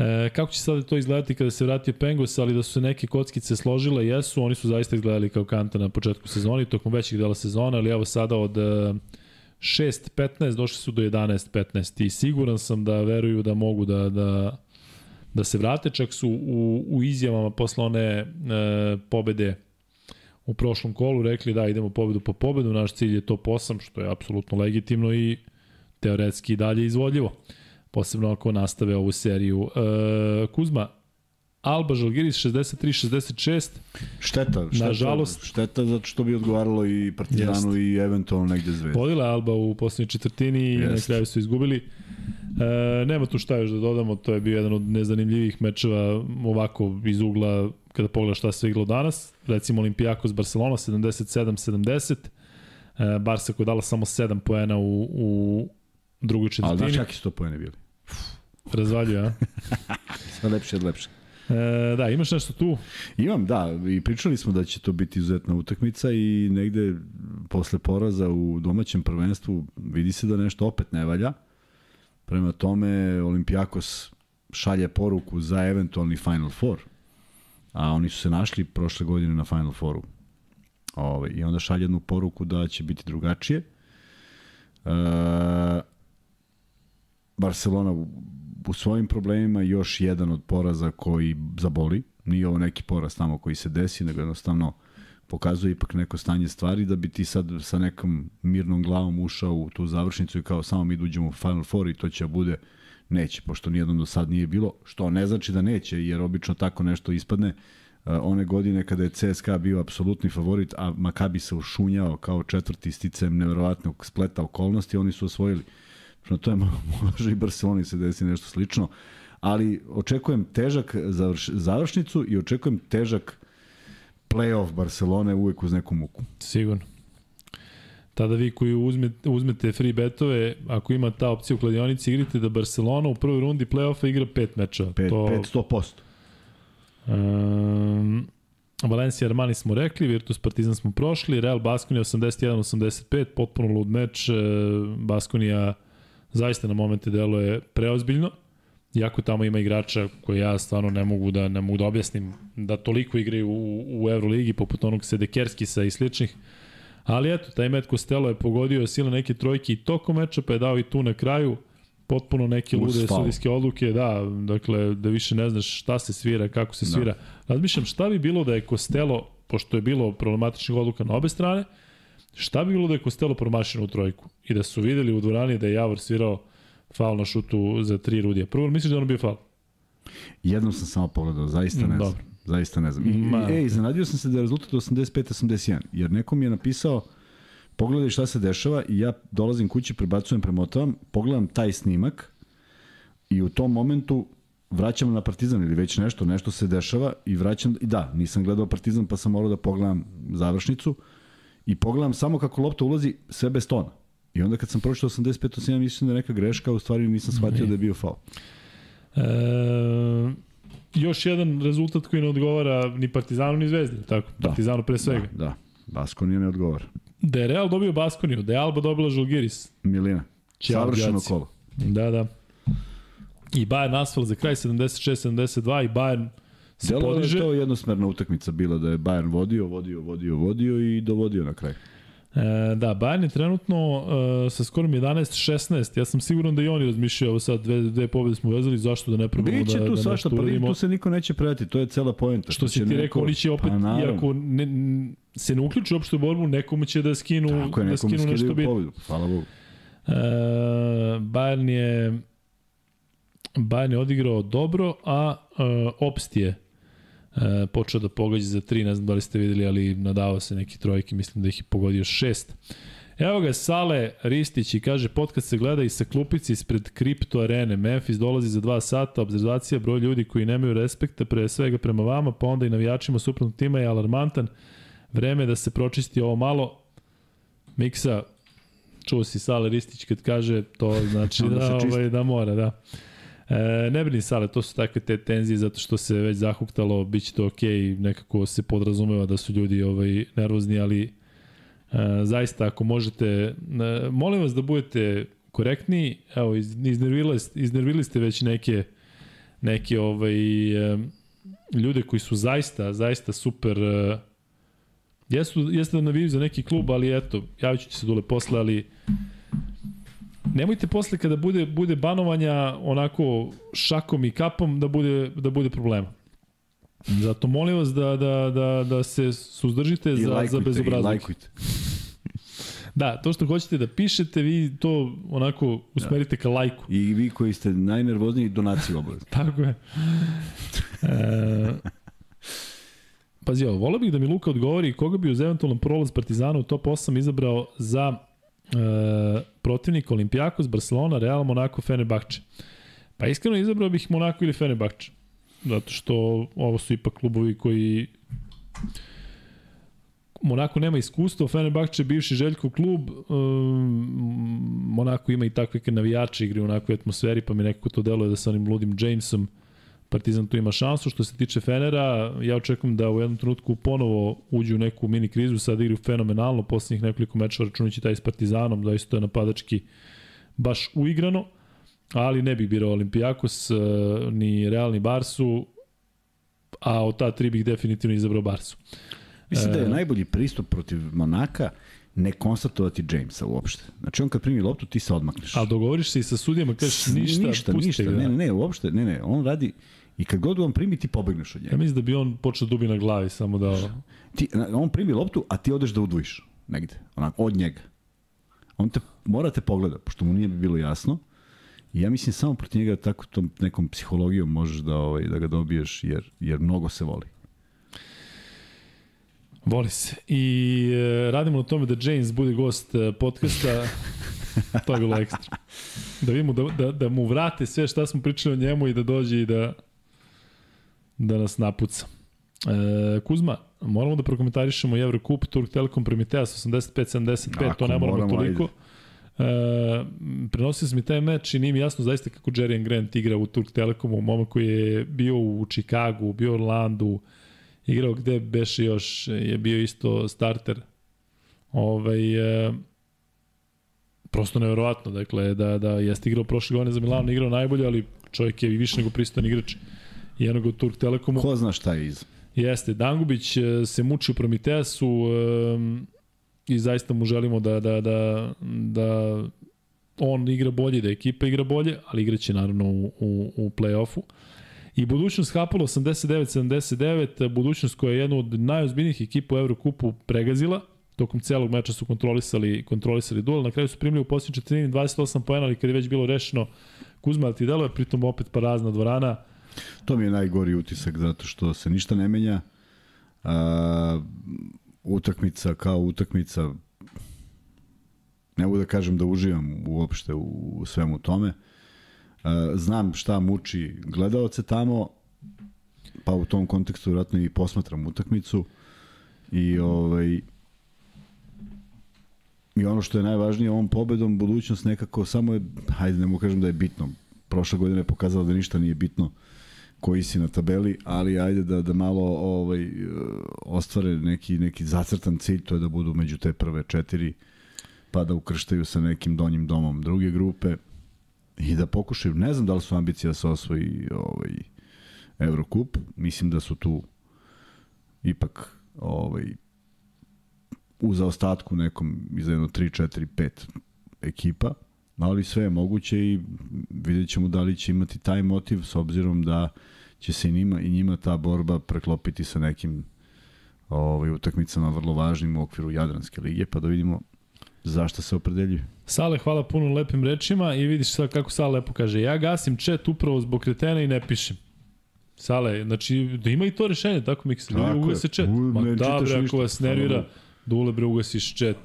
E, kako će sada to izgledati kada se vratio Pengos, ali da su se neke kockice složile, jesu, oni su zaista izgledali kao kanta na početku sezoni, tokom većih dela sezona, ali evo sada od 6-15 došli su do 11-15 i siguran sam da veruju da mogu da, da, da se vrate, čak su u, u izjavama posle one e, pobede u prošlom kolu rekli da idemo pobedu po pobedu, naš cilj je top 8, što je apsolutno legitimno i teoretski dalje izvodljivo. Posebno ako nastave ovu seriju. E, Kuzma, Alba Žalgiris 63-66. Šteta, šteta, Nažalost, šteta zato što bi odgovaralo i Partizanu jest. i eventualno negde Zvezda. Podila Alba u poslednjoj četvrtini i na kraju su izgubili. E, nema tu šta još da dodamo, to je bio jedan od nezanimljivih mečeva ovako iz ugla kada pogledaš šta se igralo danas. Recimo Olimpijakos Barcelona 77-70, e, Barca koja je dala samo 7 poena u, u drugoj četvrtini. Ali znaš kakvi su to poene bili? Razvalju, a? Sve lepše od lepše. E, da, imaš nešto tu? Imam, da. I pričali smo da će to biti izuzetna utakmica i negde posle poraza u domaćem prvenstvu vidi se da nešto opet ne valja. Prema tome, Olimpijakos šalje poruku za eventualni Final Four, a oni su se našli prošle godine na Final Fouru. Ovaj, I onda šalje jednu poruku da će biti drugačije. E, Barcelona u, u svojim problemima još jedan od poraza koji zaboli. Nije ovo neki poraz tamo koji se desi, nego jednostavno pokazuje ipak neko stanje stvari da bi ti sad sa nekom mirnom glavom ušao u tu završnicu i kao samo mi duđemo u Final Four i to će da bude neće, pošto nijednom do sad nije bilo, što ne znači da neće, jer obično tako nešto ispadne. Uh, one godine kada je CSKA bio apsolutni favorit, a Makabi se ušunjao kao četvrti sticem neverovatnog spleta okolnosti, oni su osvojili. Što to je može i Barceloni se desi nešto slično, ali očekujem težak završ, završnicu i očekujem težak playoff Barcelone uvek uz neku muku. Sigurno. Tada vi koji uzmete, uzmete free betove, ako ima ta opcija u kladionici, igrate da Barcelona u prvoj rundi play-offa igra pet meča. 5, to... 500%. Um, Valencia Armani smo rekli, Virtus Partizan smo prošli, Real Baskonija 81-85, potpuno lud meč, e, Baskonija zaista na momente deluje preozbiljno, iako tamo ima igrača koje ja stvarno ne mogu da ne mogu da objasnim da toliko igraju u, u Euroligi poput onog Sedekerskisa i sličnih. Ali eto, taj Met Costello je pogodio sile neke trojke i tokom meča, pa je dao i tu na kraju potpuno neke lude sudijske odluke, da, dakle, da više ne znaš šta se svira, kako se da. svira. Da. Razmišljam šta bi bilo da je Costello, pošto je bilo problematičnih odluka na obe strane, šta bi bilo da je Costello promašeno u trojku i da su videli u dvorani da je Javor svirao faul na šutu za tri rudija. Prvo, misliš da on bio faul? Jednom sam samo pogledao, zaista ne znam. Zaista ne znam. I, Ma, e, iznenadio sam se da je rezultat 85-81, jer neko mi je napisao pogledaj šta se dešava i ja dolazim kući, prebacujem, premotavam, pogledam taj snimak i u tom momentu vraćam na Partizan ili već nešto, nešto se dešava i vraćam, i da, nisam gledao Partizan pa sam morao da pogledam završnicu i pogledam samo kako lopta ulazi sve bez tona. I onda kad sam pročitao 85-87 mislim da je neka greška, u stvari nisam shvatio da je bio faul. E, još jedan rezultat koji ne odgovara ni Partizanu ni Zvezdi, tako? Da. Partizanu pre svega. Da, da. Baskonija ne odgovara. Da je Real dobio Baskoniju, da je Alba dobila Žalgiris. Milina. Savršeno kolo. Da, da. I Bayern nasval za kraj 76-72 i Bayern se Delo podiže. Delo je to jednosmerna utakmica bila da je Bayern vodio, vodio, vodio, vodio i dovodio na kraj. E, da, Bayern je trenutno e, sa skorom 11-16. Ja sam siguran da i oni razmišljaju, ovo sad dve, dve pobjede smo vezali, zašto da ne probamo Biće da, tu da svašta, pa tu se niko neće predati, to je cela poenta. Što, što si ti neko, rekao, oni će opet, pa, iako ne, se ne uključi uopšte u borbu, nekomu će da skinu, Tako je, da skinu nešto biti. Pobjedu, hvala Bogu. E, Bayern je Bayern je odigrao dobro, a e, Opst je e, počeo da pogađa za tri, ne znam da li ste videli, ali nadavao se neki trojki, mislim da ih je pogodio šest. Evo ga Sale Ristić i kaže podcast se gleda i sa klupici ispred kripto arene. Memphis dolazi za dva sata, obzervacija broj ljudi koji nemaju respekta pre svega prema vama, pa onda i navijačima suprotnog tima je alarmantan. Vreme da se pročisti ovo malo. Miksa, čuo si Sale Ristić kad kaže to znači da, ovaj, da mora, da. E, ne brini Sale, to su takve te tenzije zato što se već zahuktalo, bit će to ok, nekako se podrazumeva da su ljudi ovaj, nervozni, ali e, zaista ako možete, e, molim vas da budete korektni, evo, iznervili, iznervili ste već neke, neke ovaj, e, ljude koji su zaista, zaista super e, jesu, jeste da naviju za neki klub, ali eto, javit ću se dole posle, ali Nemojte posle kada bude bude banovanja onako šakom i kapom da bude da bude problema. Zato molim vas da, da, da, da se suzdržite I za, lajkujte, za bezobrazluk. I lajkujte. Da, to što hoćete da pišete, vi to onako usmerite da. ka lajku. I vi koji ste najnervozniji, donaciju obavezno. Tako je. E, pazi ovo, volio bih da mi Luka odgovori koga bi uz eventualan prolaz Partizana u top 8 izabrao za e, protivnik Olimpijakos, Barcelona, Real, Monaco, Fenerbahče. Pa iskreno izabrao bih Monaco ili Fenerbahče. Zato što ovo su ipak klubovi koji Monako nema iskustva, Fenerbahče je bivši Željko klub, um, Monako ima i takve navijače igre u onakvoj atmosferi, pa mi nekako to deluje da sa onim ludim Jamesom Partizan tu ima šansu. Što se tiče Fenera, ja očekujem da u jednom trenutku ponovo uđu u neku mini krizu, sad igraju fenomenalno, poslednjih nekoliko mečeva računući taj s Partizanom, da isto je napadački baš uigrano, ali ne bih birao Olimpijakos, eh, ni Real, ni Barsu, a od ta tri bih definitivno izabrao Barsu. Mislim da je E. najbolji pristup protiv Monaka ne konstatovati Jamesa uopšte. Znači on kad primi loptu ti se odmakneš. Ali dogovoriš se i sa sudijama, kažeš ništa, ništa, pusti ništa. ga. Ne, ne, uopšte, ne, ne, on radi i kad god on primi ti pobegneš od njega. Ja mislim da bi on počeo dubi na glavi, samo da... Ti, on primi loptu, a ti odeš da udvojiš negde, onako, od njega. On te mora te pogleda, pošto mu nije bilo jasno. I ja mislim samo protiv njega tako tom nekom psihologijom možeš da ovaj da ga dobiješ jer jer mnogo se voli. Voli se. I e, radimo na tome da James bude gost e, podcasta. to je bilo ekstra. Da vidimo da, da, da mu vrate sve šta smo pričali o njemu i da dođe i da da nas napuca. E, Kuzma, moramo da prokomentarišemo i Eurocup, Turk Telekom Prometeas 85-75, to ne moramo moramo, toliko. E, prenosio sam mi taj meč i nije mi jasno zaista kako Jerry Grant igra u Turk Telekomu, momak koji je bio u Chicagu, bio u Orlandu, igrao gde beše još, je bio isto starter. Ovaj, e, prosto neverovatno, dakle, da, da jeste igrao prošle godine za Milano, igrao najbolje, ali čovjek je i više nego pristojan igrač i jednog u Turk Telekomu. Ko zna šta je iz? Jeste, Dangubić e, se muči u Prometeasu um, i zaista mu želimo da, da, da, da on igra bolje, da ekipa igra bolje, ali igraće naravno u, u, u play-offu. I budućnost Hapolo 89-79, budućnost koja je jedna od najozbiljnijih ekipa u Evrokupu pregazila, tokom celog meča su kontrolisali, kontrolisali duel, na kraju su primili u posljednji četvrtini 28 pojena, ali kad je već bilo rešeno Kuzma, ali ti delo je pritom opet prazna dvorana, To mi je najgori utisak zato što se ništa ne menja. A, utakmica kao utakmica ne mogu da kažem da uživam uopšte u, u svemu tome. A, znam šta muči gledaoce tamo, pa u tom kontekstu vratno i posmatram utakmicu i ovaj i ono što je najvažnije ovom pobedom budućnost nekako samo je hajde ne mogu kažem da je bitno prošle godine je pokazala da ništa nije bitno koji si na tabeli, ali ajde da da malo ovaj ostvare neki neki zacrtan cilj, to je da budu među te prve četiri pa da ukrštaju sa nekim donjim domom druge grupe i da pokušaju, ne znam da li su ambicije da se osvoji ovaj Eurocup, mislim da su tu ipak ovaj u zaostatku nekom iza jedno 3, 4, 5 ekipa, ali sve je moguće i vidjet ćemo da li će imati taj motiv s obzirom da će se i njima, i njima ta borba preklopiti sa nekim ovaj, utakmicama vrlo važnim u okviru Jadranske lige, pa da vidimo zašto se opredeljuju. Sale, hvala puno lepim rečima i vidiš sad kako Sale lepo kaže. Ja gasim chat upravo zbog kretena i ne pišem. Sale, znači da ima i to rešenje, tako mi se ljudi ugasi chat. Ma da bre, ako vas nervira, Hvala dule bre ugasiš chat.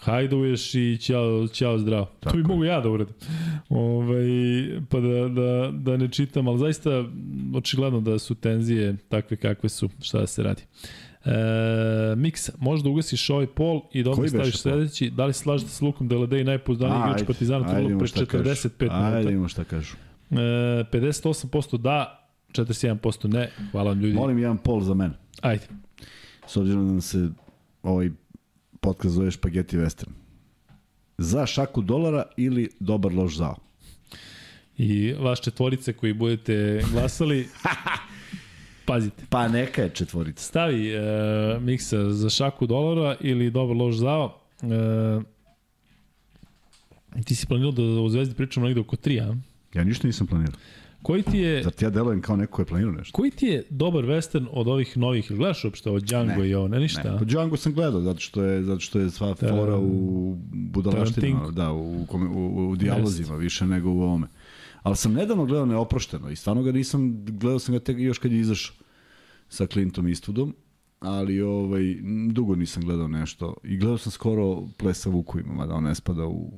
Hajduješ i ćao, ćao zdravo. Tako to bi mogu ja da uradim. Ovaj, pa da, da, da ne čitam, ali zaista očigledno da su tenzije takve kakve su, šta da se radi. E, Miksa, možda ugasiš ovaj pol i da odmah staviš sledeći. Da li slažete s Lukom Deladej, najpoznaniji igrač Partizana, imamo pre šta kažu. 45 minuta. Ajde, imamo šta kažu. E, 58% da, 41% ne. Hvala vam ljudi. Molim jedan pol za mene. Ajde. S obzirom da se ovaj podcast zove Špageti Western. Za šaku dolara ili dobar loš zao? I vaš četvorice koji budete glasali, pazite. Pa neka je četvorica. Stavi e, miksa za šaku dolara ili dobar loš zao. E, ti si planirao da o Zvezdi pričamo negde oko 3, a? Ja ništa nisam planirao. Koji ti je Zar ti ja delujem kao neko ko je planirao nešto? Koji ti je dobar western od ovih novih? Gledaš uopšte od Django Ne. i ovo, ne ništa? Ne, pa Django sam gledao, zato što je, zato što je sva Da. fora u budalaštinama, da, u, u, u dijalozima više nego u ovome. Ali sam nedavno gledao neoprošteno i stvarno ga nisam, gledao sam ga tek još kad je izašao sa Clintom Eastwoodom, ali ovaj, dugo nisam gledao nešto. I gledao sam skoro Plesa Vukovima, mada on ne spada u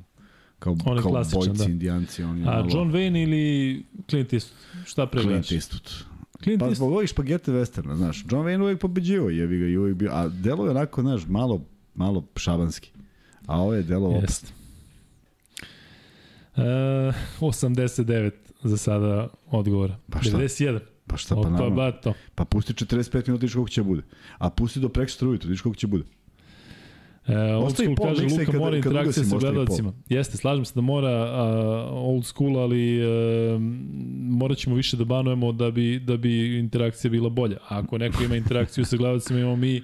kao, On je kao klasičan, bojci, da. indijanci. On je A malo John Wayne ili Clint Eastwood? Šta pre Clint? Eastwood. Clint Pa zbog ovih špagete westerna, znaš. John Wayne uvijek pobeđivo, jebi ga i uvijek bio, a delo je onako, znaš, malo, malo šabanski. A ovo je delo opasno. Jeste. E, 89 za sada odgovora. Pa šta? 91. Pa šta, pa naravno. bato. Pa pusti 45 minuta, vidiš koliko će bude. A pusti do prekštra ujutro, vidiš koliko će bude. E, old school kaže Luka kad- mora interakcija sa gledalcima. Jeste, slažem se da mora a, old school, ali e, morat ćemo više da banujemo da bi, da bi interakcija bila bolja. A ako neko ima interakciju sa gledalcima, imamo mi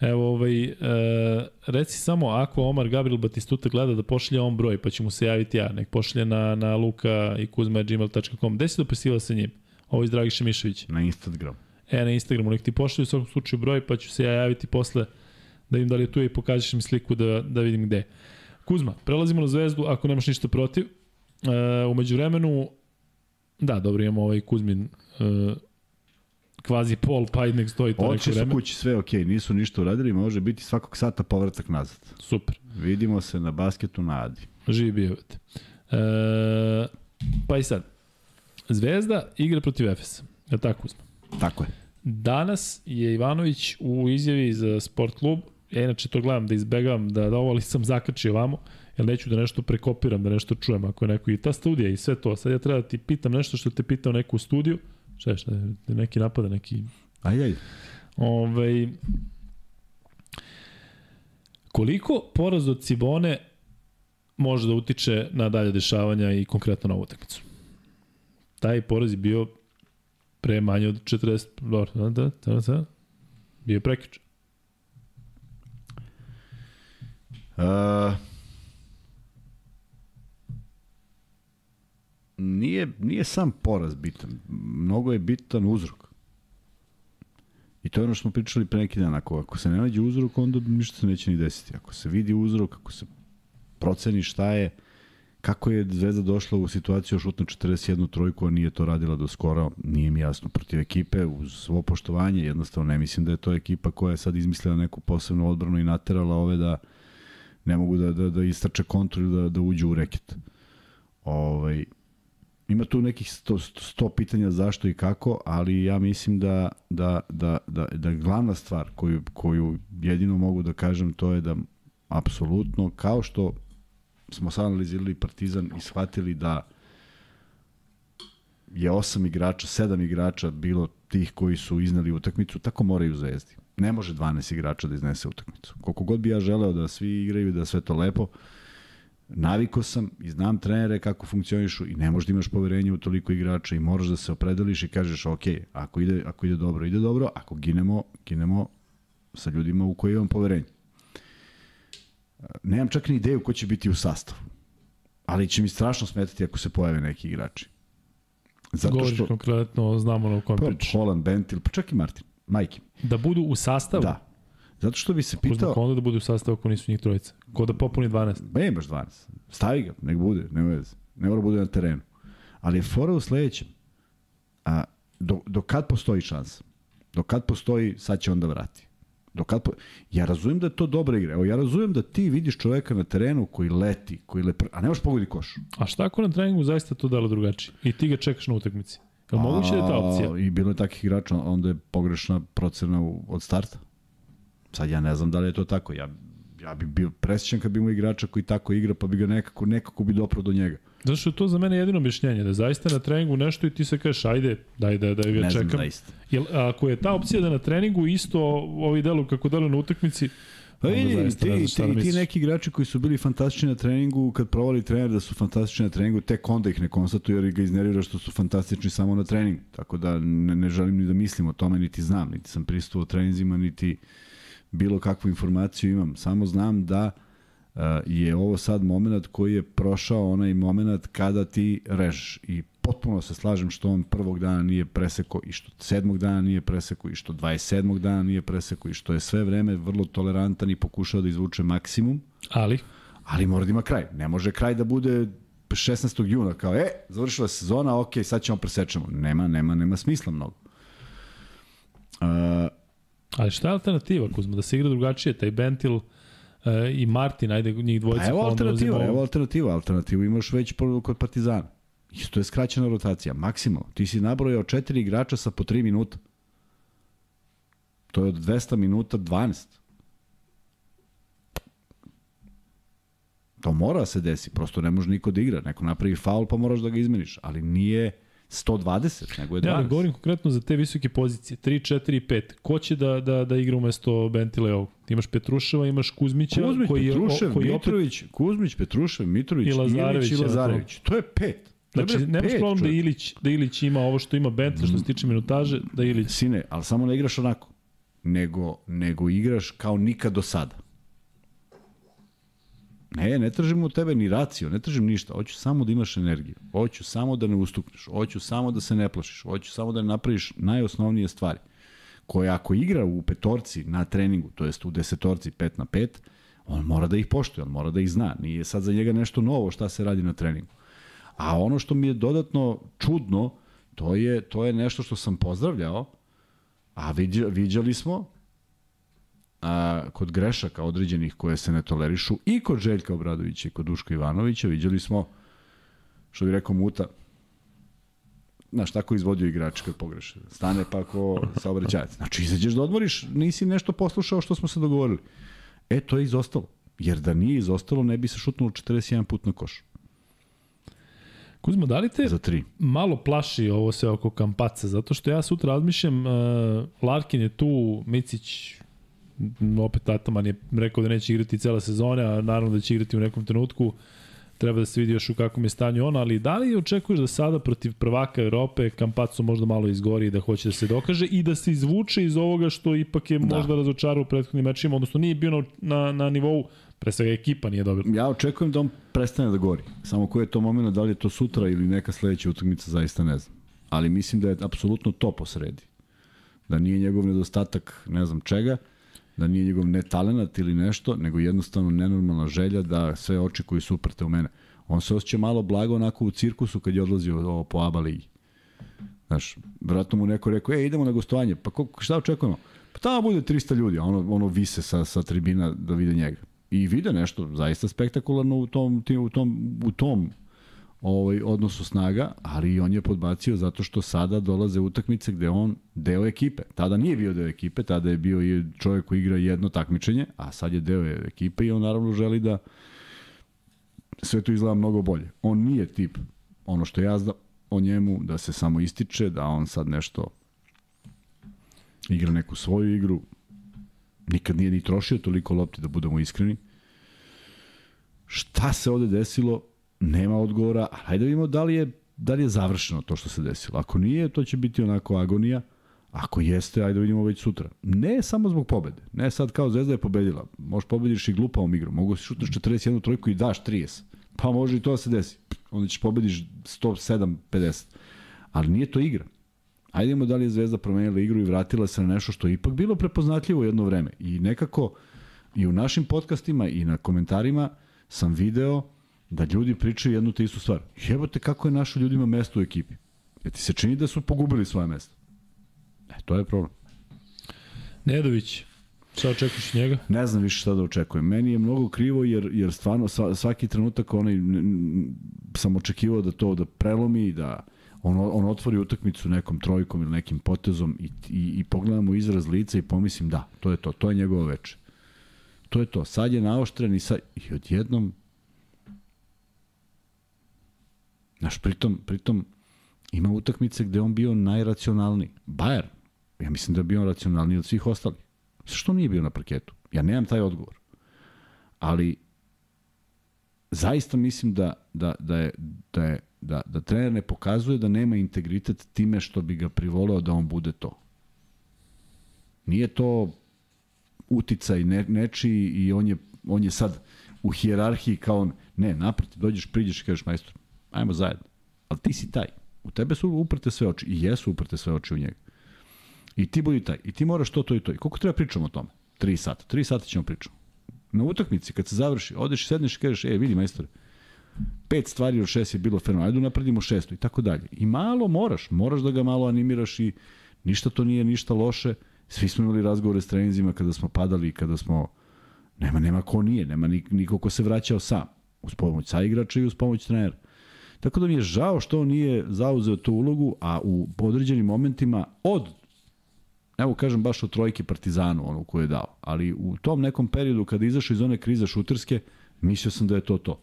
Evo, ovaj, e, reci samo ako Omar Gabriel Batistuta gleda da pošalje on broj, pa će mu se javiti ja. Nek pošalje na, na luka i kuzma.gmail.com. Gde si dopisivao sa njim? Ovo iz Dragiša Mišovića. Na Instagram. E, na Instagramu, nek ti pošalju u svakom slučaju broj, pa ću se ja javiti posle da vidim da li je tu i pokažeš mi sliku da, da vidim gde. je. Kuzma, prelazimo na zvezdu ako nemaš ništa protiv. E, umeđu vremenu, da, dobro, imamo ovaj Kuzmin e, kvazi pol, pa nek stoji to neko Oči su vreme. kući, sve ok, nisu ništa uradili, može biti svakog sata povratak nazad. Super, Vidimo se na basketu na Adi. živi bio. E, pa i sad, Zvezda igra protiv Efesa. Je li tako Kuzma? Tako je. Danas je Ivanović u izjavi za sport klub, ja inače to gledam da izbegavam da, da ovo ali sam zakačio vamo, jer neću da nešto prekopiram, da nešto čujem ako je neko i ta studija i sve to. Sad ja treba da ti pitam nešto što te pitao neko u studiju, šta je, šta je, neki napada, neki Aj, aj. Ovaj, koliko poraz od Cibone može da utiče na dalje dešavanja i konkretno na ovu utakmicu? Taj poraz je bio pre manje od 40... Dobro, da, da, da, da. Bio je prekič. Uh, nije, nije sam poraz bitan. Mnogo je bitan uzrok. I to je ono što smo pričali pre neki dan. Ako, ako se ne nađe uzrok, onda ništa se neće ni desiti. Ako se vidi uzrok, ako se proceni šta je, kako je Zvezda došla u situaciju šutna 41 trojku, a nije to radila do skora, nije mi jasno. Protiv ekipe, uz svo poštovanje, jednostavno ne mislim da je to ekipa koja je sad izmislila neku posebnu odbranu i naterala ove da ne mogu da, da, da istrače kontru ili da, da uđu u reket. Ovaj, ima tu nekih sto, sto pitanja zašto i kako, ali ja mislim da, da, da, da, da glavna stvar koju, koju jedino mogu da kažem to je da apsolutno, kao što smo sad analizirali Partizan i shvatili da je osam igrača, sedam igrača bilo tih koji su iznali utakmicu, tako moraju Zvezdi. Ne može 12 igrača da iznese utakmicu. Koliko god bi ja želeo da svi igraju da sve to lepo, naviko sam i znam trenere kako funkcionišu i ne možeš da imaš poverenje u toliko igrača i moraš da se opredeliš i kažeš ok, ako ide, ako ide dobro, ide dobro, ako ginemo, ginemo sa ljudima u koje imam poverenje. Nemam čak ni ideju ko će biti u sastavu, ali će mi strašno smetati ako se pojave neki igrači. Zato Govoriš što... konkretno, znamo na kom pa, pričaš. Holland, Bentil, pa čak i Martin, Majki. Da budu u sastavu? Da. Zato što bi se pitao... Kuzma, onda da bude u sastavu ako nisu njih trojica. Ko da popuni 12? Ba je baš 12. Stavi ga, nek bude, nema veze. Ne mora da bude na terenu. Ali je fora u sledećem. A, do, do kad postoji šansa? Do kad postoji, sad će onda vrati. Do kad po... Ja razumem da je to dobra igra. Evo, ja razumem da ti vidiš čoveka na terenu koji leti, koji le... a ne možeš pogodi koš. A šta ako na treningu zaista to dalo drugačije? I ti ga čekaš na utakmici? Je moguće da je ta opcija? I bilo je takih igrača, onda je pogrešna procena od starta. Sad ja ne znam da li je to tako. Ja, ja bi bio presjećan kad bi imao igrača koji tako igra, pa bi ga nekako, nekako bi doprao do njega. Zato što je to za mene jedino objašnjenje, da zaista na treningu nešto i ti se kažeš, ajde, daj da, da ga Ne znam čekam. zaista. Jel, ako je ta opcija da na treningu isto ovi delu kako delu na utakmici, Pa vidi, ti, da ti, ti neki igrači koji su bili fantastični na treningu, kad provali trener da su fantastični na treningu, tek onda ih ne konstatuje jer ga iznervira što su fantastični samo na treningu. Tako da ne, ne želim ni da mislim o tome, niti znam, niti sam prisutuo treninzima, niti bilo kakvu informaciju imam. Samo znam da uh, je ovo sad moment koji je prošao onaj moment kada ti režeš i potpuno se slažem što on prvog dana nije preseko i što sedmog dana nije preseko i što 27. dana nije preseko i što je sve vreme vrlo tolerantan i pokušao da izvuče maksimum, ali ali mora da ima kraj. Ne može kraj da bude 16. juna kao, e, završila se sezona, ok, sad ćemo presečemo. Nema, nema, nema smisla mnogo. Uh, Ali šta je alternativa, Kuzma? Da se igra drugačije, taj Bentil e, i Martin, ajde njih dvojica. Pa evo alternativa, evo alternativa. Alternativu imaš već kod Partizana. Isto je skraćena rotacija, maksimalno. Ti si nabrojao četiri igrača sa po 3 minuta. To je od 200 minuta 12. To mora da se desi, prosto ne može niko da igra. Neko napravi faul pa moraš da ga izmeniš, ali nije 120, nego je 20. Ja, ali govorim konkretno za te visoke pozicije, 3, 4 i 5. Ko će da, da, da igra umesto Bentileo? Ti imaš Petruševa, imaš Kuzmića, Kuzmić, koji je, Petrušev, koji je opet, Mitrović, Kuzmić, Petrušev, Mitrović, I Lazarević, Ilić i Lazarević. To je pet. Znači bre nemaš pet, problem da. Ilić, da Ilić ima ovo što ima Bentle što se tiče minutaže, da Ilić Sine, ali samo ne igraš onako, nego, nego igraš kao nikad do sada. Ne, ne tražim od tebe ni racio, ne tražim ništa. Hoću samo da imaš energiju. Hoću samo da ne ustukneš. Hoću samo da se ne plašiš. Hoću samo da napraviš najosnovnije stvari. Koje ako igra u petorci na treningu, to jest u desetorci 5 na 5, on mora da ih poštuje, on mora da ih zna. Nije sad za njega nešto novo šta se radi na treningu. A ono što mi je dodatno čudno, to je, to je nešto što sam pozdravljao, a viđa, viđali smo a, kod grešaka određenih koje se ne tolerišu i kod Željka Obradovića i kod Duška Ivanovića, viđali smo, što bi rekao Muta, znaš, tako izvodio igrač kad pogreše. Stane pa ako saobraćajac. Znači, izađeš da odmoriš, nisi nešto poslušao što smo se dogovorili. E, to je izostalo. Jer da nije izostalo, ne bi se šutnulo 41 put na koš. Kuzmo, da li te Za tri. malo plaši ovo sve oko Kampaca, zato što ja sutra razmišljam, uh, Larkin je tu, Micić, opet Ataman je rekao da neće igrati cele sezone, a naravno da će igrati u nekom trenutku, treba da se vidi još u kakvom je stanju on, ali da li očekuješ da sada protiv prvaka Europe Kampacu možda malo izgori i da hoće da se dokaže i da se izvuče iz ovoga što ipak je Da. možda razočarao u prethodnim mečima, odnosno nije bio na, na, na nivou, pre svega ekipa nije dobra. Ja očekujem da on prestane da gori. Samo koji je to moment, da li je to sutra ili neka sledeća utakmica, zaista ne znam. Ali mislim da je apsolutno to posredi. Da nije njegov nedostatak ne znam čega, da nije njegov netalenat ili nešto, nego jednostavno nenormalna želja da sve oči koji su uprte u mene. On se osjeća malo blago onako u cirkusu kad je odlazio ovo po ABA ligi. Znaš, vratno mu neko rekao, e, idemo na gostovanje, pa ko, šta očekujemo? Pa tamo bude 300 ljudi, ono, ono vise sa, sa tribina da vide njega. I vide nešto zaista spektakularno u tom, u tom, u tom ovaj, odnosu snaga, ali on je podbacio zato što sada dolaze utakmice gde on deo ekipe. Tada nije bio deo ekipe, tada je bio i čovjek koji igra jedno takmičenje, a sad je deo ekipe i on naravno želi da sve to izgleda mnogo bolje. On nije tip, ono što ja znam o njemu, da se samo ističe, da on sad nešto igra neku svoju igru, nikad nije ni trošio toliko lopti, da budemo iskreni. Šta se ovde desilo, nema odgovora, hajde da vidimo da li je, da li je završeno to što se desilo. Ako nije, to će biti onako agonija, Ako jeste, ajde da vidimo već sutra. Ne samo zbog pobede. Ne sad kao Zvezda je pobedila. Možeš pobediš i glupavom igrom. Mogu si šutneš 41 trojku i daš 30. Pa može i to da se desi. Onda ćeš pobediš 107-50. Ali nije to igra. Ajde vidimo da li je Zvezda promenila igru i vratila se na nešto što je ipak bilo prepoznatljivo jedno vreme. I nekako i u našim podcastima i na komentarima sam video da ljudi pričaju jednu te istu stvar. Jebote kako je našo ljudima mesto u ekipi. Jer ti se čini da su pogubili svoje mesto. E, to je problem. Nedović, šta očekuješ njega? Ne znam više šta da očekujem. Meni je mnogo krivo jer, jer stvarno sva- svaki trenutak onaj, sam očekivao da to da prelomi, da on, on otvori utakmicu nekom trojkom ili nekim potezom i, i, i pogledam u izraz lica i pomislim da, to je to, to je njegovo veče. To je to. Sad je naoštren i, sad, i odjednom Znaš, pritom, pritom ima utakmice gde on bio najracionalniji. Bayern, ja mislim da je bio on racionalniji od svih ostalih. Što nije bio na parketu? Ja nemam taj odgovor. Ali zaista mislim da, da, da, je, da, je, da, da trener ne pokazuje da nema integritet time što bi ga privoleo da on bude to. Nije to uticaj ne, nečiji i on je, on je sad u hijerarhiji kao on, ne, naproti, dođeš, priđeš i kažeš majstor, ajmo zajedno. Ali ti si taj. U tebe su uprte sve oči i jesu uprte sve oči u njega. I ti budi taj. I ti moraš to, to i to. I koliko treba pričamo o tome? Tri sata. Tri sata ćemo pričati. Na utakmici, kad se završi, odeš i sedneš i kažeš, e, vidi majstore, pet stvari od šest je bilo fenomenalno, ajde napredimo šestu i tako dalje. I malo moraš, moraš da ga malo animiraš i ništa to nije ništa loše. Svi smo imali razgovore s treninzima kada smo padali, kada smo, nema, nema ko nije, nema nik- niko ko se vraćao sam, uz pomoć saigrača i uz pomoć trenera. Tako da mi je žao što on nije zauzeo tu ulogu, a u određenim momentima od evo kažem baš o trojki Partizanu, ono koju je dao, ali u tom nekom periodu kada je izašao iz one krize šuterske, mislio sam da je to to.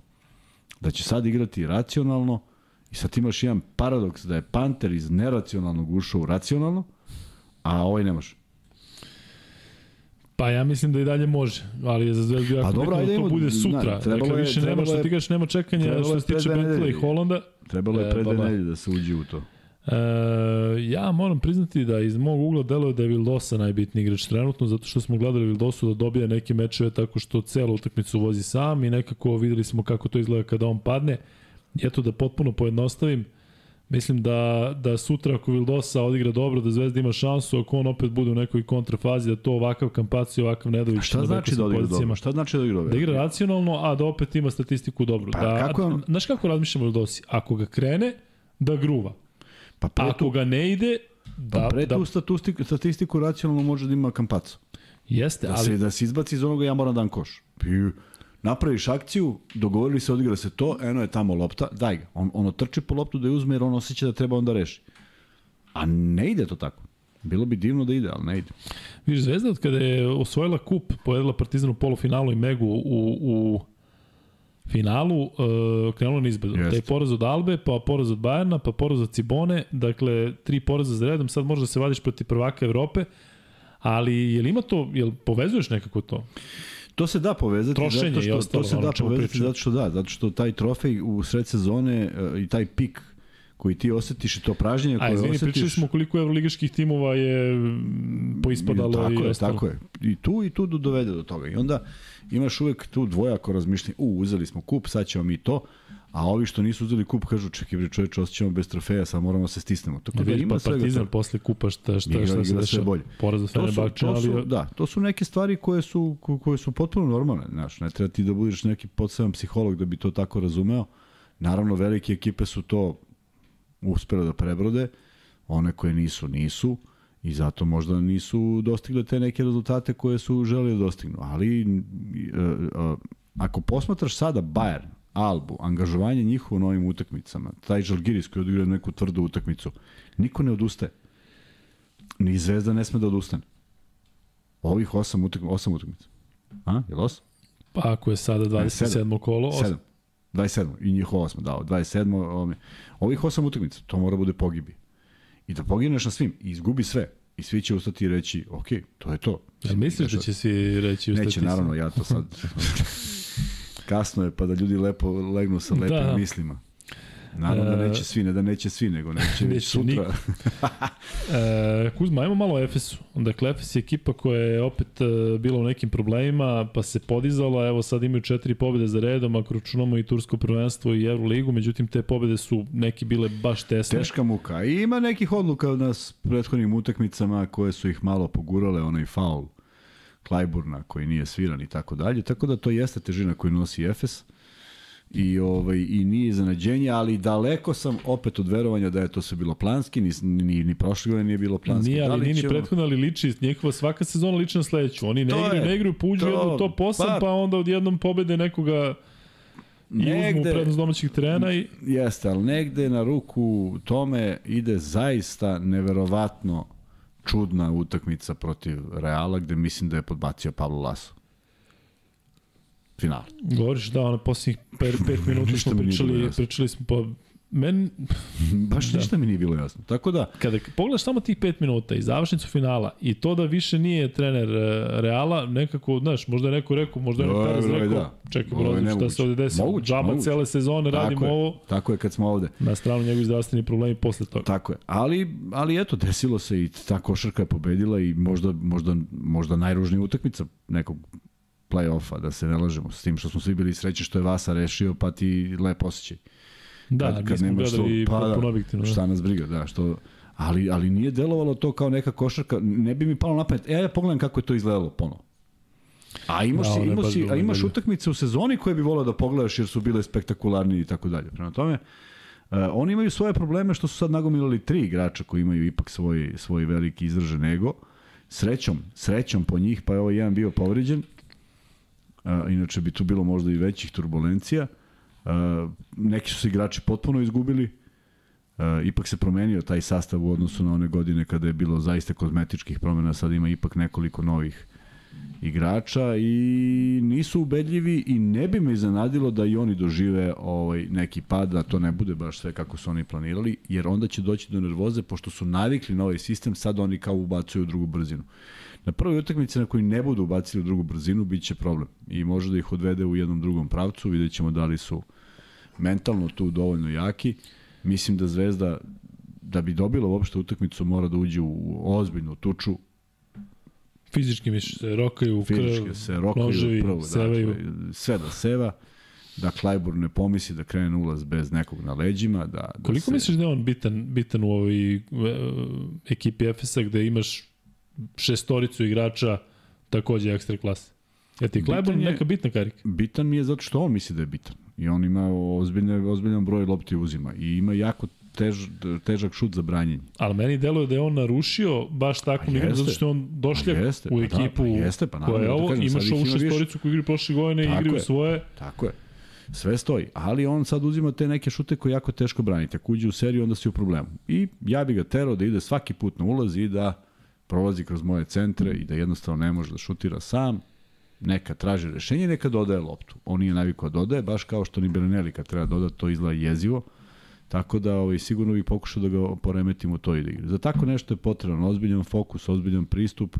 Da će sad igrati racionalno I sad imaš jedan paradoks da je Panter iz neracionalnog ušao u racionalno, a ovaj ne može. Pa ja mislim da i dalje može, ali je za Zvezdu jako Pa dobro, bitno ajde da to bude sutra. na, trebalo dakle, je- više nema trebalo što je- ti kažeš, nema čekanja što je se tiče Bentleya i. Holanda. Trebalo je E, pre dve nedelje da se uđe u to. E, ja moram priznati da iz mog ugla deluje da je Vildosa najbitniji igrač trenutno, zato što smo gledali Vildosu da dobija neke mečeve tako što celu utakmicu vozi sam i nekako videli smo kako to izgleda kada on padne. I eto da potpuno pojednostavim, mislim da, da sutra ako Vildosa odigra dobro, da Zvezda ima šansu, ako on opet bude u nekoj kontrafazi, da to ovakav Kampaci, ovakav Nedović. A šta na znači da odigra pozicijama. dobro? Šta znači da odigra dobro? Da igra racionalno, a da opet ima statistiku dobru. Pa da, kako on- Znaš kako razmišljamo Vildosi? Ako ga krene, da gruva. Pa pre, Ako tu, ga ne ide, da, pa pre da tu statistiku, statistiku racionalno može da ima kampacu. jeste, Da, ali se, da se izbaci iz onoga ja moram da dam koš. Napraviš akciju, dogovorili se, odigra se to, eno je tamo lopta, daj ga. On, ono trči po loptu da je uzme jer on osjeća da treba onda reši. A ne ide to tako. Bilo bi divno da ide, ali ne ide. Viš, Zvezda od kada je osvojila kup, pojedila Partizan u polufinalu i Megu u, u finalu, uh, krenula na izbedu. Jeste. Taj poraz od Albe, pa poraz od Bajerna, pa poraz od Cibone, dakle, tri poraza za redom, sad možeš da se vadiš protiv prvaka Evrope, ali je li ima to, jel povezuješ nekako to? To se da povezati Trošenje zato što ostalo, to se da povezati zato što da, zato što taj trofej u sred sezone e, i taj pik koji ti osetiš i to pražnjenje A koje izvini, osetiš. pričali smo koliko evroligaških timova je mm, poispadalo tako i je, ostalo. Tako je. I tu i tu do- dovede do toga. I onda imaš uvek tu dvojako razmišljanje, u, uzeli smo kup, sad ćemo mi to, a ovi što nisu uzeli kup kažu, čekaj bre čoveče, bez trofeja, sad moramo da se stisnemo. Tako da Vidiš, ima pa svega Partizan posle kupa šta, šta, Igra- šta se dešava. bolje. Poraz su, Fenerbahče, to su, ali... da, to su neke stvari koje su, ko- koje su potpuno normalne. Znaš, ne treba ti da budeš neki podseban psiholog da bi to tako razumeo. Naravno, velike ekipe su to uspele da prebrode, one koje nisu, nisu i zato možda nisu dostigle te neke rezultate koje su želeli da dostignu. Ali e, e, ako posmatraš sada Bayern, Albu, angažovanje njihovo na ovim utakmicama, taj Žalgiris koji odigra neku tvrdu utakmicu, niko ne odustaje. Ni Zvezda ne sme da odustane. Ovih osam, utak, osam utakmica. A, je li osam? Pa ako je sada 27. kolo, os- Sedam. 27. I njihovo osmo dao. 27. Ovome. Ovih osam utakmica, to mora bude pogibi. I da pogineš na svim i izgubi sve. I svi će ustati i reći, ok, to je to. Jel misliš da će svi reći u Neće, naravno, ja to sad... Kasno je, pa da ljudi lepo legnu sa lepim Da. mislima. Naravno da E, neće svi, ne da neće svi, nego neće, već sutra. E, Kuzma, ajmo malo o Efesu. Dakle, Efes je ekipa koja je opet e, bila u nekim problemima, pa se podizala. Evo sad imaju četiri pobjede za redom, ako računamo i Tursko prvenstvo i Euroligu, međutim te pobjede su neki bile baš tesne. Teška muka. I ima nekih odluka od nas prethodnim utakmicama koje su ih malo pogurale, onaj faul Klajburna koji nije sviran i tako dalje. Tako da to jeste težina koju nosi Efes. I, ovaj, I nije iznenađenje, ali daleko sam opet od verovanja da je to sve bilo planski, ni, ni, ni prošle godine nije bilo planski. Nije, Da ali li nije ni prethodna, ali liči, njihova svaka sezona liči na sledeću. Oni ne To igraju, je, ne igraju, pouđu to- jedno top 8, pa, pa- onda odjednom pobede nekoga i uzmu Negde- prednost domaćih terena i Jeste, ali negde na ruku tome ide zaista neverovatno čudna utakmica protiv Reala, gde mislim da je podbacio Pablo Laso. Final. govoriš da, ono, posljednjih 5 minuta smo pričali, pričali smo pa men, Baš da. ništa mi nije bilo jasno. Tako da, kada pogledaš samo tih 5 minuta i završnicu finala i to da više nije trener e, Reala, nekako, znaš, možda je neko rekao, možda je neko Perez rekao, da. čekaj, brate, šta se ovde desi? Moguće, Džaba moguće. cele sezone radimo tako je, ovo, tako je kad smo ovde. na stranu njegovi zdravstveni problemi posle toga. Tako je. Ali, ali eto, desilo se i ta košarka je pobedila i možda, možda, možda najružnija utakmica nekog play-offa, da se ne lažemo, s tim što smo svi bili sreći što je Vasa rešio, pa ti lep osjećaj. Da, kad, smo nemaš gledali to- pa da, objektivno. Da. Šta nas briga, da, što... Ali, ali nije delovalo to kao neka košarka, ne bi mi palo na pamet, e, ja pogledam kako je to izgledalo ponovo. A imaš, Da, imaš, si, a imaš utakmice u sezoni koje bi volao da pogledaš jer su bile spektakularnije i tako dalje. Prema tome, Uh, oni imaju svoje probleme što su sad nagomilali tri igrača koji imaju ipak svoj, svoj veliki izražen ego. Srećom, srećom po njih, pa je ovaj jedan bio povređen. Uh, inače bi tu bilo možda i većih turbulencija. Neki su se igrači potpuno izgubili. Ipak se promenio taj sastav u odnosu na one godine kada je bilo zaista kozmetičkih promena, sad ima ipak nekoliko novih igrača i nisu ubedljivi i ne bi me iznenadilo da i oni dožive ovaj neki pad, da to ne bude baš sve kako su oni planirali, jer onda će doći do nervoze, pošto su navikli na ovaj sistem, sad oni kao ubacuju drugu brzinu. Na prvoj utakmici na koji ne budu ubacili u drugu brzinu, bit će problem. I može da ih odvede u jednom drugom pravcu, vidjet ćemo da li su mentalno tu dovoljno jaki. Mislim da Zvezda, da bi dobila uopšte utakmicu, mora da uđe u ozbiljnu tuču, Fizički mi se rokaju u krv, fizički se rokaju noževi, prvo, sevaju. dakle, sve da seva, da Klajbur ne pomisli da krene ulaz bez nekog na leđima. Da, da Koliko se... misliš da je on bitan, bitan u ovoj e, ekipi Efesa gde imaš šestoricu igrača takođe ekstra klase? Ja ti Klajbor Bitan je- neka bitna karika? Bitan mi je zato što on misli da je bitan. I on ima ozbiljne, ozbiljan broj lopti uzima. I ima jako tež, težak šut za branjenje. Ali meni deluje da je on narušio baš takvu Pa igru, zato što je on došljak Pa jeste, u pa da, ekipu pa jeste, pa koja je da ovo, kažem, sad imaš ovu šestoricu koju igri prošle godine, Tako igraju je. svoje. Tako je. Sve stoji. Ali on sad uzima te neke šute koje jako teško branite. Ako uđe u seriju, onda si u problemu. I ja bi ga terao da ide svaki put na ulaz i da prolazi kroz moje centre i da jednostavno ne može da šutira sam. Neka traži rešenje, neka dodaje loptu. On nije navikao da dodaje, baš kao što ni Berenelli kad treba dodati, to izgleda jezivo. Tako da ovaj, sigurno bih pokušao da ga poremetim u toj igri. Za tako nešto je potreban ozbiljan fokus, ozbiljan pristup,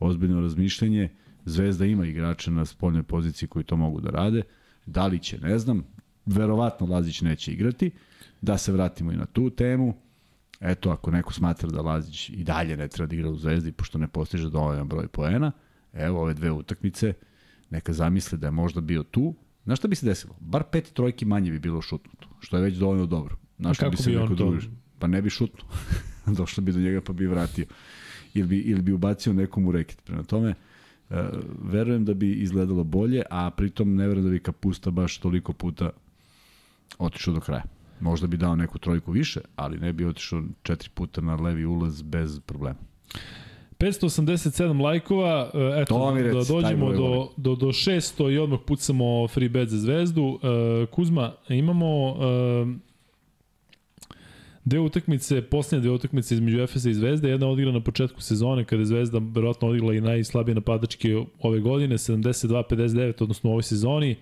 ozbiljno razmišljanje. Zvezda ima igrače na spoljnoj poziciji koji to mogu da rade. Da li će, ne znam. Verovatno Lazić neće igrati. Da se vratimo i na tu temu. Eto, ako neko smatra da Lazić i dalje ne treba da igra u Zvezdi, pošto ne postiže dovoljan broj poena, evo ove dve utakmice, neka zamisle da je možda bio tu. Znaš šta bi se desilo? Bar pet trojki manje bi bilo šutnuto, što je već dovoljno dobro. Znaš šta bi se bi neko drugi... Pa ne bi šutnuo. Došlo bi do njega pa bi vratio. Ili bi, ili bi ubacio nekom u reket. Prema tome, uh, verujem da bi izgledalo bolje, a pritom ne verujem da bi Kapusta baš toliko puta otišao do kraja. Možda bi dao neku trojku više, ali ne bi otišao četiri puta na levi ulaz bez problema. 587 lajkova, e, eto, da reci, taj dođemo do, do, do 600 i odmah pucamo free bet za zvezdu. E, Kuzma, imamo e, dve utakmice, posljednje dve utakmice između Efesa i Zvezde, jedna odigra na početku sezone kada je Zvezda verovatno odigrala i najslabije napadačke ove godine, 72-59, odnosno u ovoj sezoni.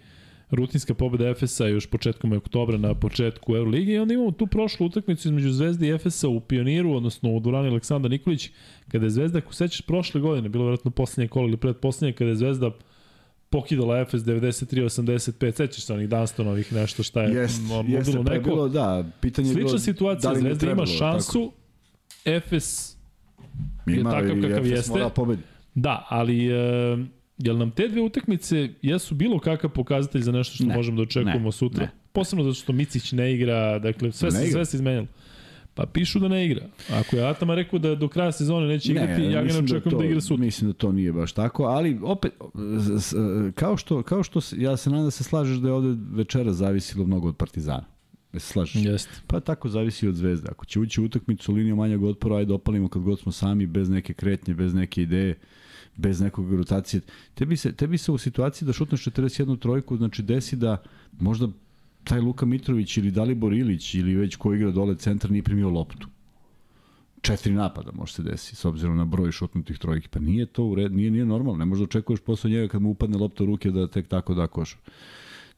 Rutinska pobeda Efesa još početkom oktobra na početku Euroligi i onda imamo tu prošlu utakmicu između Zvezde i Efesa u Pioniru, odnosno u dvorani Aleksandar Nikolić, kada je Zvezda, ako sećaš prošle godine, bilo verovatno poslednje kolo ili predposlednje, kada je Zvezda pokidala Efes 93-85, sećaš se onih Dunstonovih nešto šta je Jest, jeste, bilo pa je neko. bilo, da, pitanje je bilo Slična situacija, da Zvezda ima trebalo, šansu, Efes je Ima takav kakav Efes jeste. Mora pobedi. Da, ali e, jel nam te dve utakmice jesu bilo kakav pokazatelj za nešto što Ne, možemo da očekujemo ne, sutra? ne. Posebno zato što Micić ne igra, dakle sve, Ne se, sve se izmenilo. Pa pišu da ne igra. Ako je Atama rekao da do kraja sezone neće igrati, ja ga ne mislim očekujem da, to, igra sutra. Mislim da to nije baš tako, ali opet, kao što, kao što ja se nadam da se slažeš da je ovde večera zavisilo mnogo od Partizana. Da se slažeš? Jeste. Pa tako zavisi od Zvezde. Ako će ući u utakmicu linijom manjeg otpora, ajde opalimo kad god smo sami, bez neke kretnje, bez neke ideje, bez nekog rotacije. Tebi se, tebi se u situaciji da šutneš 41 trojku, znači desi da možda taj Luka Mitrović ili Dalibor Ilić ili već ko igra dole centar nije primio loptu. Četiri napada može se desi s obzirom na broj šutnutih trojki. Pa nije to u red, nije, nije normalno. Ne možeš očekuješ posle njega kad mu upadne lopta u ruke da tek tako da koš.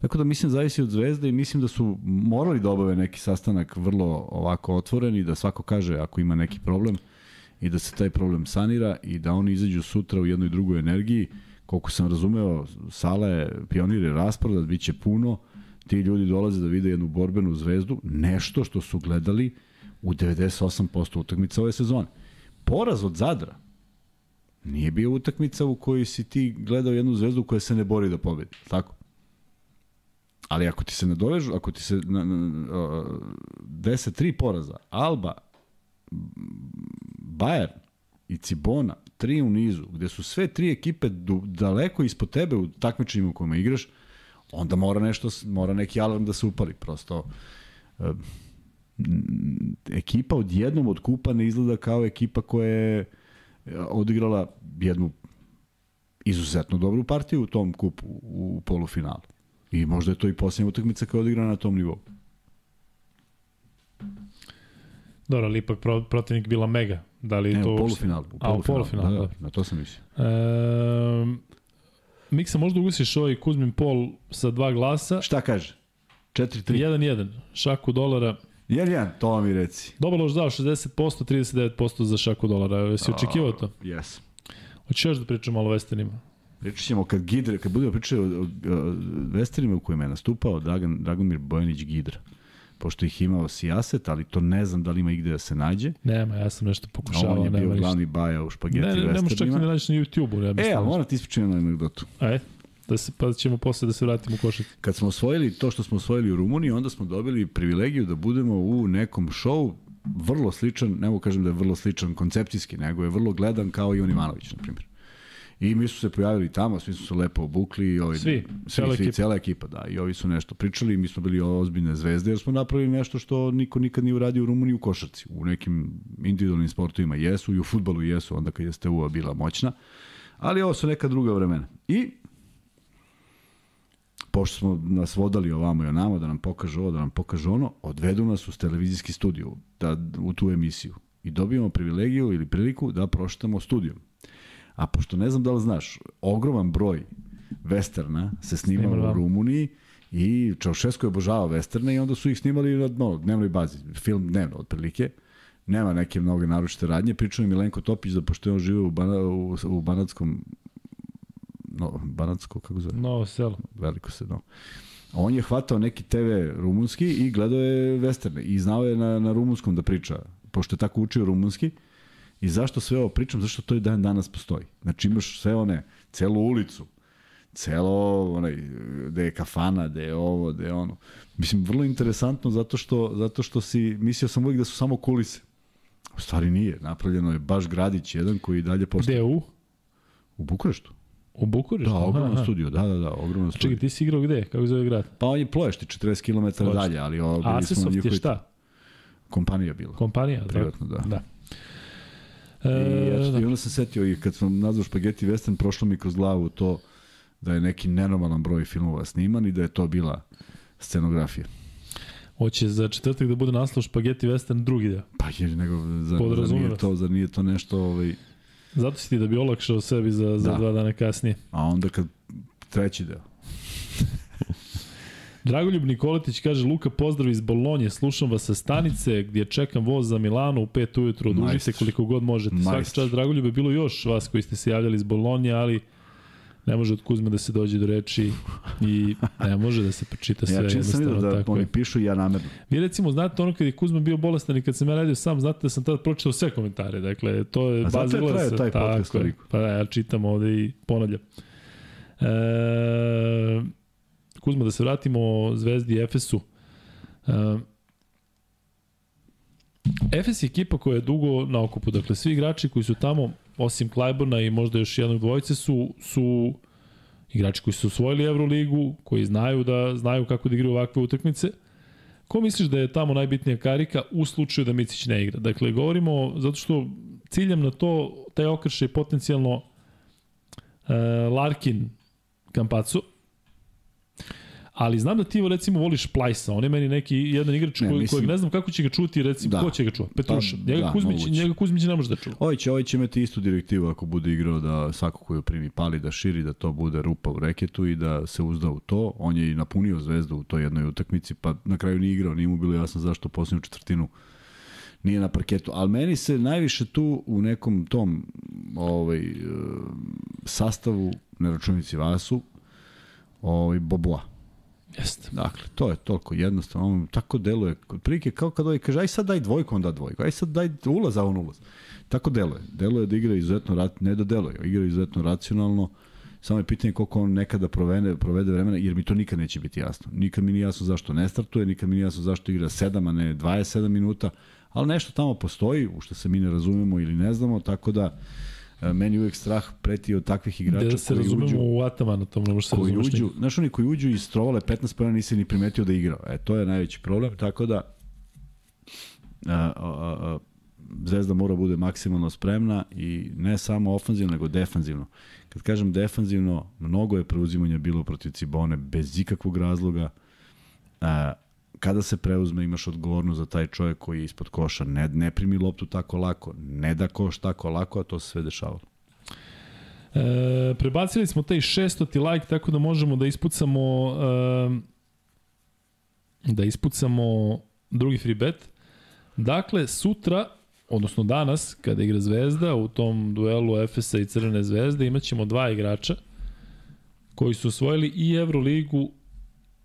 Tako da mislim zavisi od zvezde i mislim da su morali da obave neki sastanak vrlo ovako otvoren i da svako kaže ako ima neki problem i da se taj problem sanira i da oni izađu sutra u jednoj drugoj energiji. Koliko sam razumeo, sala je pionir je bit će puno. Ti ljudi dolaze da vide jednu borbenu zvezdu, nešto što su gledali u 98% utakmica ove sezone. Poraz od Zadra nije bio utakmica u kojoj si ti gledao jednu zvezdu koja se ne bori da pobedi. Tako? Ali ako ti se nadovežu, ako ti se na, na, na, dese tri poraza, Alba, Bayern i Cibona, tri u nizu, gde su sve tri ekipe daleko ispod tebe u takmičenjima u kojima igraš, onda mora nešto, mora neki alarm da se upali. Prosto, e, ekipa odjednom od kupa ne izgleda kao ekipa koja je e, odigrala jednu izuzetno dobru partiju u tom kupu u polufinalu. I možda je to i posljednja utakmica koja je odigrana na tom nivou. Dobro, ali ipak pro, protivnik bila mega. Da li Ne, to... u uopšte- polufinalu. U A, u polufinalu, da, da, dobro. na to sam mislio. E, Miksa, možda ugasiš ovaj Kuzmin Pol sa dva glasa. Šta kaže? 4-3. 1-1, šaku dolara. Jedan, jedan, to mi reci. Dobar loš dao 60%, 39% za šaku dolara. Jesi očekivao to? Jes. Hoćeš još da pričam malo o westernima? Pričat ćemo kad Gidre, kad budemo pričali o, o, o vesterima u kojima je nastupao Dragan, Dragomir Bojanić Gidra. Pošto ih imao sijaset, ali to ne znam da li ima igde da se nađe. Nema, ja sam nešto A pokušavao. on je bio ništa. glavni baja u špageti Ne, ne, ne možeš čak i ne naći na YouTube-u. Ja E, ali moram ti ispričati jednu anegdotu. Ajde, da se, pa ćemo posle da se vratimo u košac. Kad smo osvojili to što smo osvojili u Rumuniji, onda smo dobili privilegiju da budemo u nekom šovu vrlo sličan, ne mogu kažem da je vrlo sličan koncepcijski, nego je vrlo gledan kao Ivan Ivanović, na primjer. I mi su se pojavili tamo, svi su se lepo obukli. I ovi, Svi, svi, cela svi, ekipa. cela ekipa, da. I ovi su nešto pričali mi smo bili ozbiljne zvezde jer smo napravili nešto što niko nikad nije uradio u Rumuniji u košarci. U nekim individualnim sportovima jesu i u futbalu jesu, onda kad je STU bila moćna. Ali ovo su neka druga vremena. I pošto smo nas vodali ovamo i onamo da nam pokaže ovo, da nam pokaže ono, odvedu nas u televizijski studio, da, u tu emisiju. I dobijemo privilegiju ili priliku da prošetamo studijom. A pošto ne znam da li znaš, ogroman broj westerna se snimalo Snimalo, u. Rumuniji i Čaušesko je obožavao westerne i onda su ih snimali na no, dnevnoj bazi, film dnevno otprilike. Nema neke mnoge naročite radnje. Pričao je Milenko Topić da pošto je on žive u, Bana, u, u Banatskom no, Banatsko, kako zove? Novo selo. veliko se no. On je hvatao neki TV rumunski i gledao je westerne i znao je na, na rumunskom da priča, pošto je tako učio rumunski. I zašto sve ovo pričam? Zašto to i dan danas postoji. Znači imaš sve one, celu ulicu, celo, onaj, gde je kafana, gde je ovo, gde je ono. Mislim, vrlo interesantno zato što, zato što si, mislio sam uvijek da su samo kulise. U stvari nije, napravljeno je baš gradić jedan koji dalje postoji. Gde u? U Bukureštu. U Bukureštu? Da, ogroman aha. studio, da, da, da, ogroman studio. Čekaj, ti si igrao gde? Kako zove grad? Pa on je ploješti 40 km Ploješti. dalje, ali bili smo na Asesoft je šta? kompanija bila. Kompanija? Privatno, da. Da. I, E, eto, da. I onda sam setio i kad sam nazvao Špageti Western, prošlo mi kroz glavu to da je neki nenormalan broj filmova sniman i da je to bila scenografija. Hoće za četvrtak da bude naslov Špageti Western drugi deo. Pa je nego, zar, Podrazumeva nije to, zar nije to nešto, ovaj, Zato si ti da bi olakšao sebi za, za Da. dva dana kasnije. a onda kad treći deo. Dragoljub Nikoletić kaže, Luka, pozdrav iz Bolonje, slušam vas sa stanice gdje čekam voz za Milano u 5 ujutru, odužite koliko god možete. Svaki Majstor. čas Dragoljub je bilo još vas koji ste se javljali iz Bolonje, ali ne može od Kuzme da se dođe do reči i ne može da se pročita sve. Ja čim sam vidio da tako oni je. pišu ja namerno. Vi recimo znate ono kad je Kuzma bio bolestan i kad sam ja radio sam, znate da sam tada pročitao sve komentare. Dakle, to je A zato baza je glasa. trajao taj podcast Tako. Pa da, ja čitam ovde i ponavljam. E, Kuzma, da se vratimo Zvezdi Efesu. E, Efes je ekipa koja je dugo na okupu. Dakle, svi igrači koji su tamo, osim Klajborna i možda još jednog dvojice, su, su igrači koji su osvojili Euroligu, koji znaju da znaju kako da igraju ovakve utakmice. Ko misliš da je tamo najbitnija karika u slučaju da Micić ne igra? Dakle, govorimo, zato što ciljam na to, taj okršaj potencijalno e, Larkin Kampacu, ali znam da ti recimo voliš Plajsa, on je meni neki jedan igrač Ne, koji, mislim- kojeg ne znam kako će ga čuti, recimo, Da. ko će ga čuva? Petruša. Pa, njega, da, Kuzmić, moguće. njega Kuzmić ne može da čuva. Ovaj će, ovaj će imati istu direktivu ako bude igrao da svako koju primi pali, da širi, da to bude rupa u reketu i da se uzda u to. On je i napunio zvezdu u toj jednoj utakmici, pa na kraju nije igrao, nije mu bilo jasno zašto posljednju četvrtinu nije na parketu. Ali meni se najviše tu u nekom tom ovaj, e, sastavu, ne računici Vasu, ovaj, Boboa. Jeste. Dakle, to je toliko jednostavno, on tako deluje, kod prilike kao kad ovaj kaže, aj sad daj dvojku, on da dvojku, aj sad daj ulaz, a on ulaz. Tako deluje. Deluje da igra izuzetno, rat, ne da deluje, igra izuzetno racionalno, samo je pitanje koliko on nekada provede, provede vremena, jer mi to nikad neće biti jasno. Nikad mi nije jasno zašto ne startuje, nikad mi nije jasno zašto igra 7, a ne 27 minuta, ali nešto tamo postoji, u što se mi ne razumemo ili ne znamo, tako da meni uvek strah preti od takvih igrača Da se koji razumemo uđu u Atamana, to ne može se koji razumeš. uđu, znaš oni koji uđu iz trovale 15 pojena nisi ni primetio da igrao. E, to je najveći problem, tako da a, a, a, Zvezda mora da bude maksimalno spremna i ne samo ofanzivno, nego defanzivno. Kad kažem defanzivno, mnogo je preuzimanja bilo protiv Cibone bez ikakvog razloga. A, kada se preuzme imaš odgovornost za taj čovjek koji je ispod koša, ne, ne primi loptu tako lako, ne da koš tako lako, a to se sve dešavalo. E, prebacili smo taj 600 like tako da možemo da ispucamo e, da ispucamo drugi free bet. Dakle, sutra, odnosno danas, kada igra Zvezda, u tom duelu Efesa i Crvene zvezde, imaćemo dva igrača koji su osvojili i Euroligu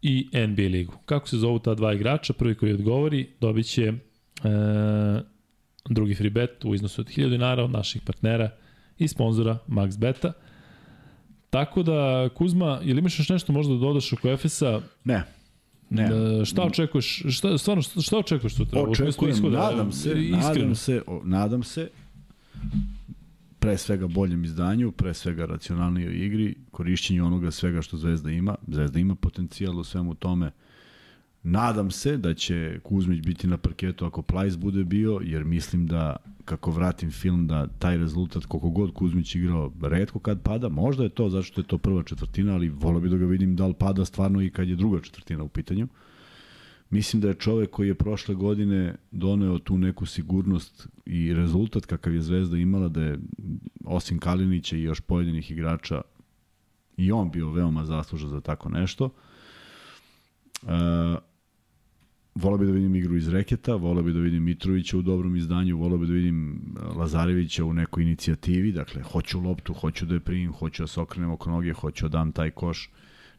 i NBA ligu. Kako se zovu ta dva igrača? Prvi koji odgovori dobit će e, drugi free bet u iznosu od 1000 dinara od naših partnera i sponzora Max Beta. Tako da, Kuzma, ili imaš još nešto možda da dodaš oko Efesa? Ne. Ne. Da, šta očekuješ? Šta, stvarno, šta, šta očekuješ sutra? Očekujem, ishoda, nadam se, iskreno. nadam se, o, nadam se, pre svega boljem izdanju, pre svega racionalnijoj igri, korišćenju onoga svega što Zvezda ima. Zvezda ima potencijal u svemu tome. Nadam se da će Kuzmić biti na parketu ako Plajs bude bio, jer mislim da kako vratim film da taj rezultat koliko god Kuzmić igrao redko kad pada, možda je to zato što je to prva četvrtina, ali volio bi da ga vidim da li pada stvarno i kad je druga četvrtina u pitanju. Mislim da je čovek koji je prošle godine doneo tu neku sigurnost i rezultat kakav je Zvezda imala da je osim Kalinića i još pojedinih igrača i on bio veoma zaslužan za tako nešto. Uh, Volao bi da vidim igru iz reketa, volao bi da vidim Mitrovića u dobrom izdanju, volao bi da vidim Lazarevića u nekoj inicijativi, dakle, hoću loptu, hoću da je primim, hoću da se okrenem oko noge, hoću da dam taj koš,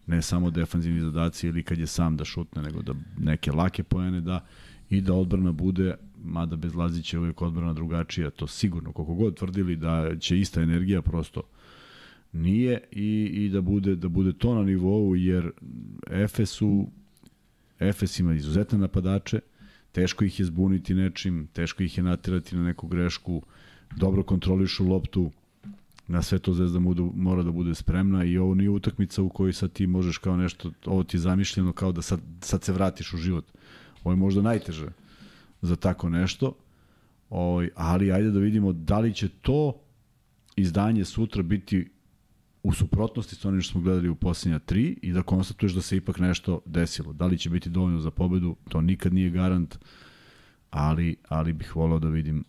ne samo defanzivni zadaci ili kad je sam da šutne, nego da neke lake pojene da i da odbrana bude, mada bez Lazića je uvijek odbrana drugačija, to sigurno, koliko god tvrdili da će ista energija, prosto nije i, i da bude da bude to na nivou jer Efesu Efes ima izuzetne napadače, teško ih je zbuniti nečim, teško ih je natirati na neku grešku, dobro kontrolišu loptu, na sve to Zvezda mora da bude spremna i ovo nije utakmica u kojoj sad ti možeš kao nešto, ovo ti je zamišljeno kao da sad, sad se vratiš u život. Ovo je možda najteže za tako nešto, ovaj, ali ajde da vidimo da li će to izdanje sutra biti u suprotnosti sa onim što smo gledali u posljednja tri i da konstatuješ da se ipak nešto desilo. Da li će biti dovoljno za pobedu, to nikad nije garant, ali, ali bih volao da vidim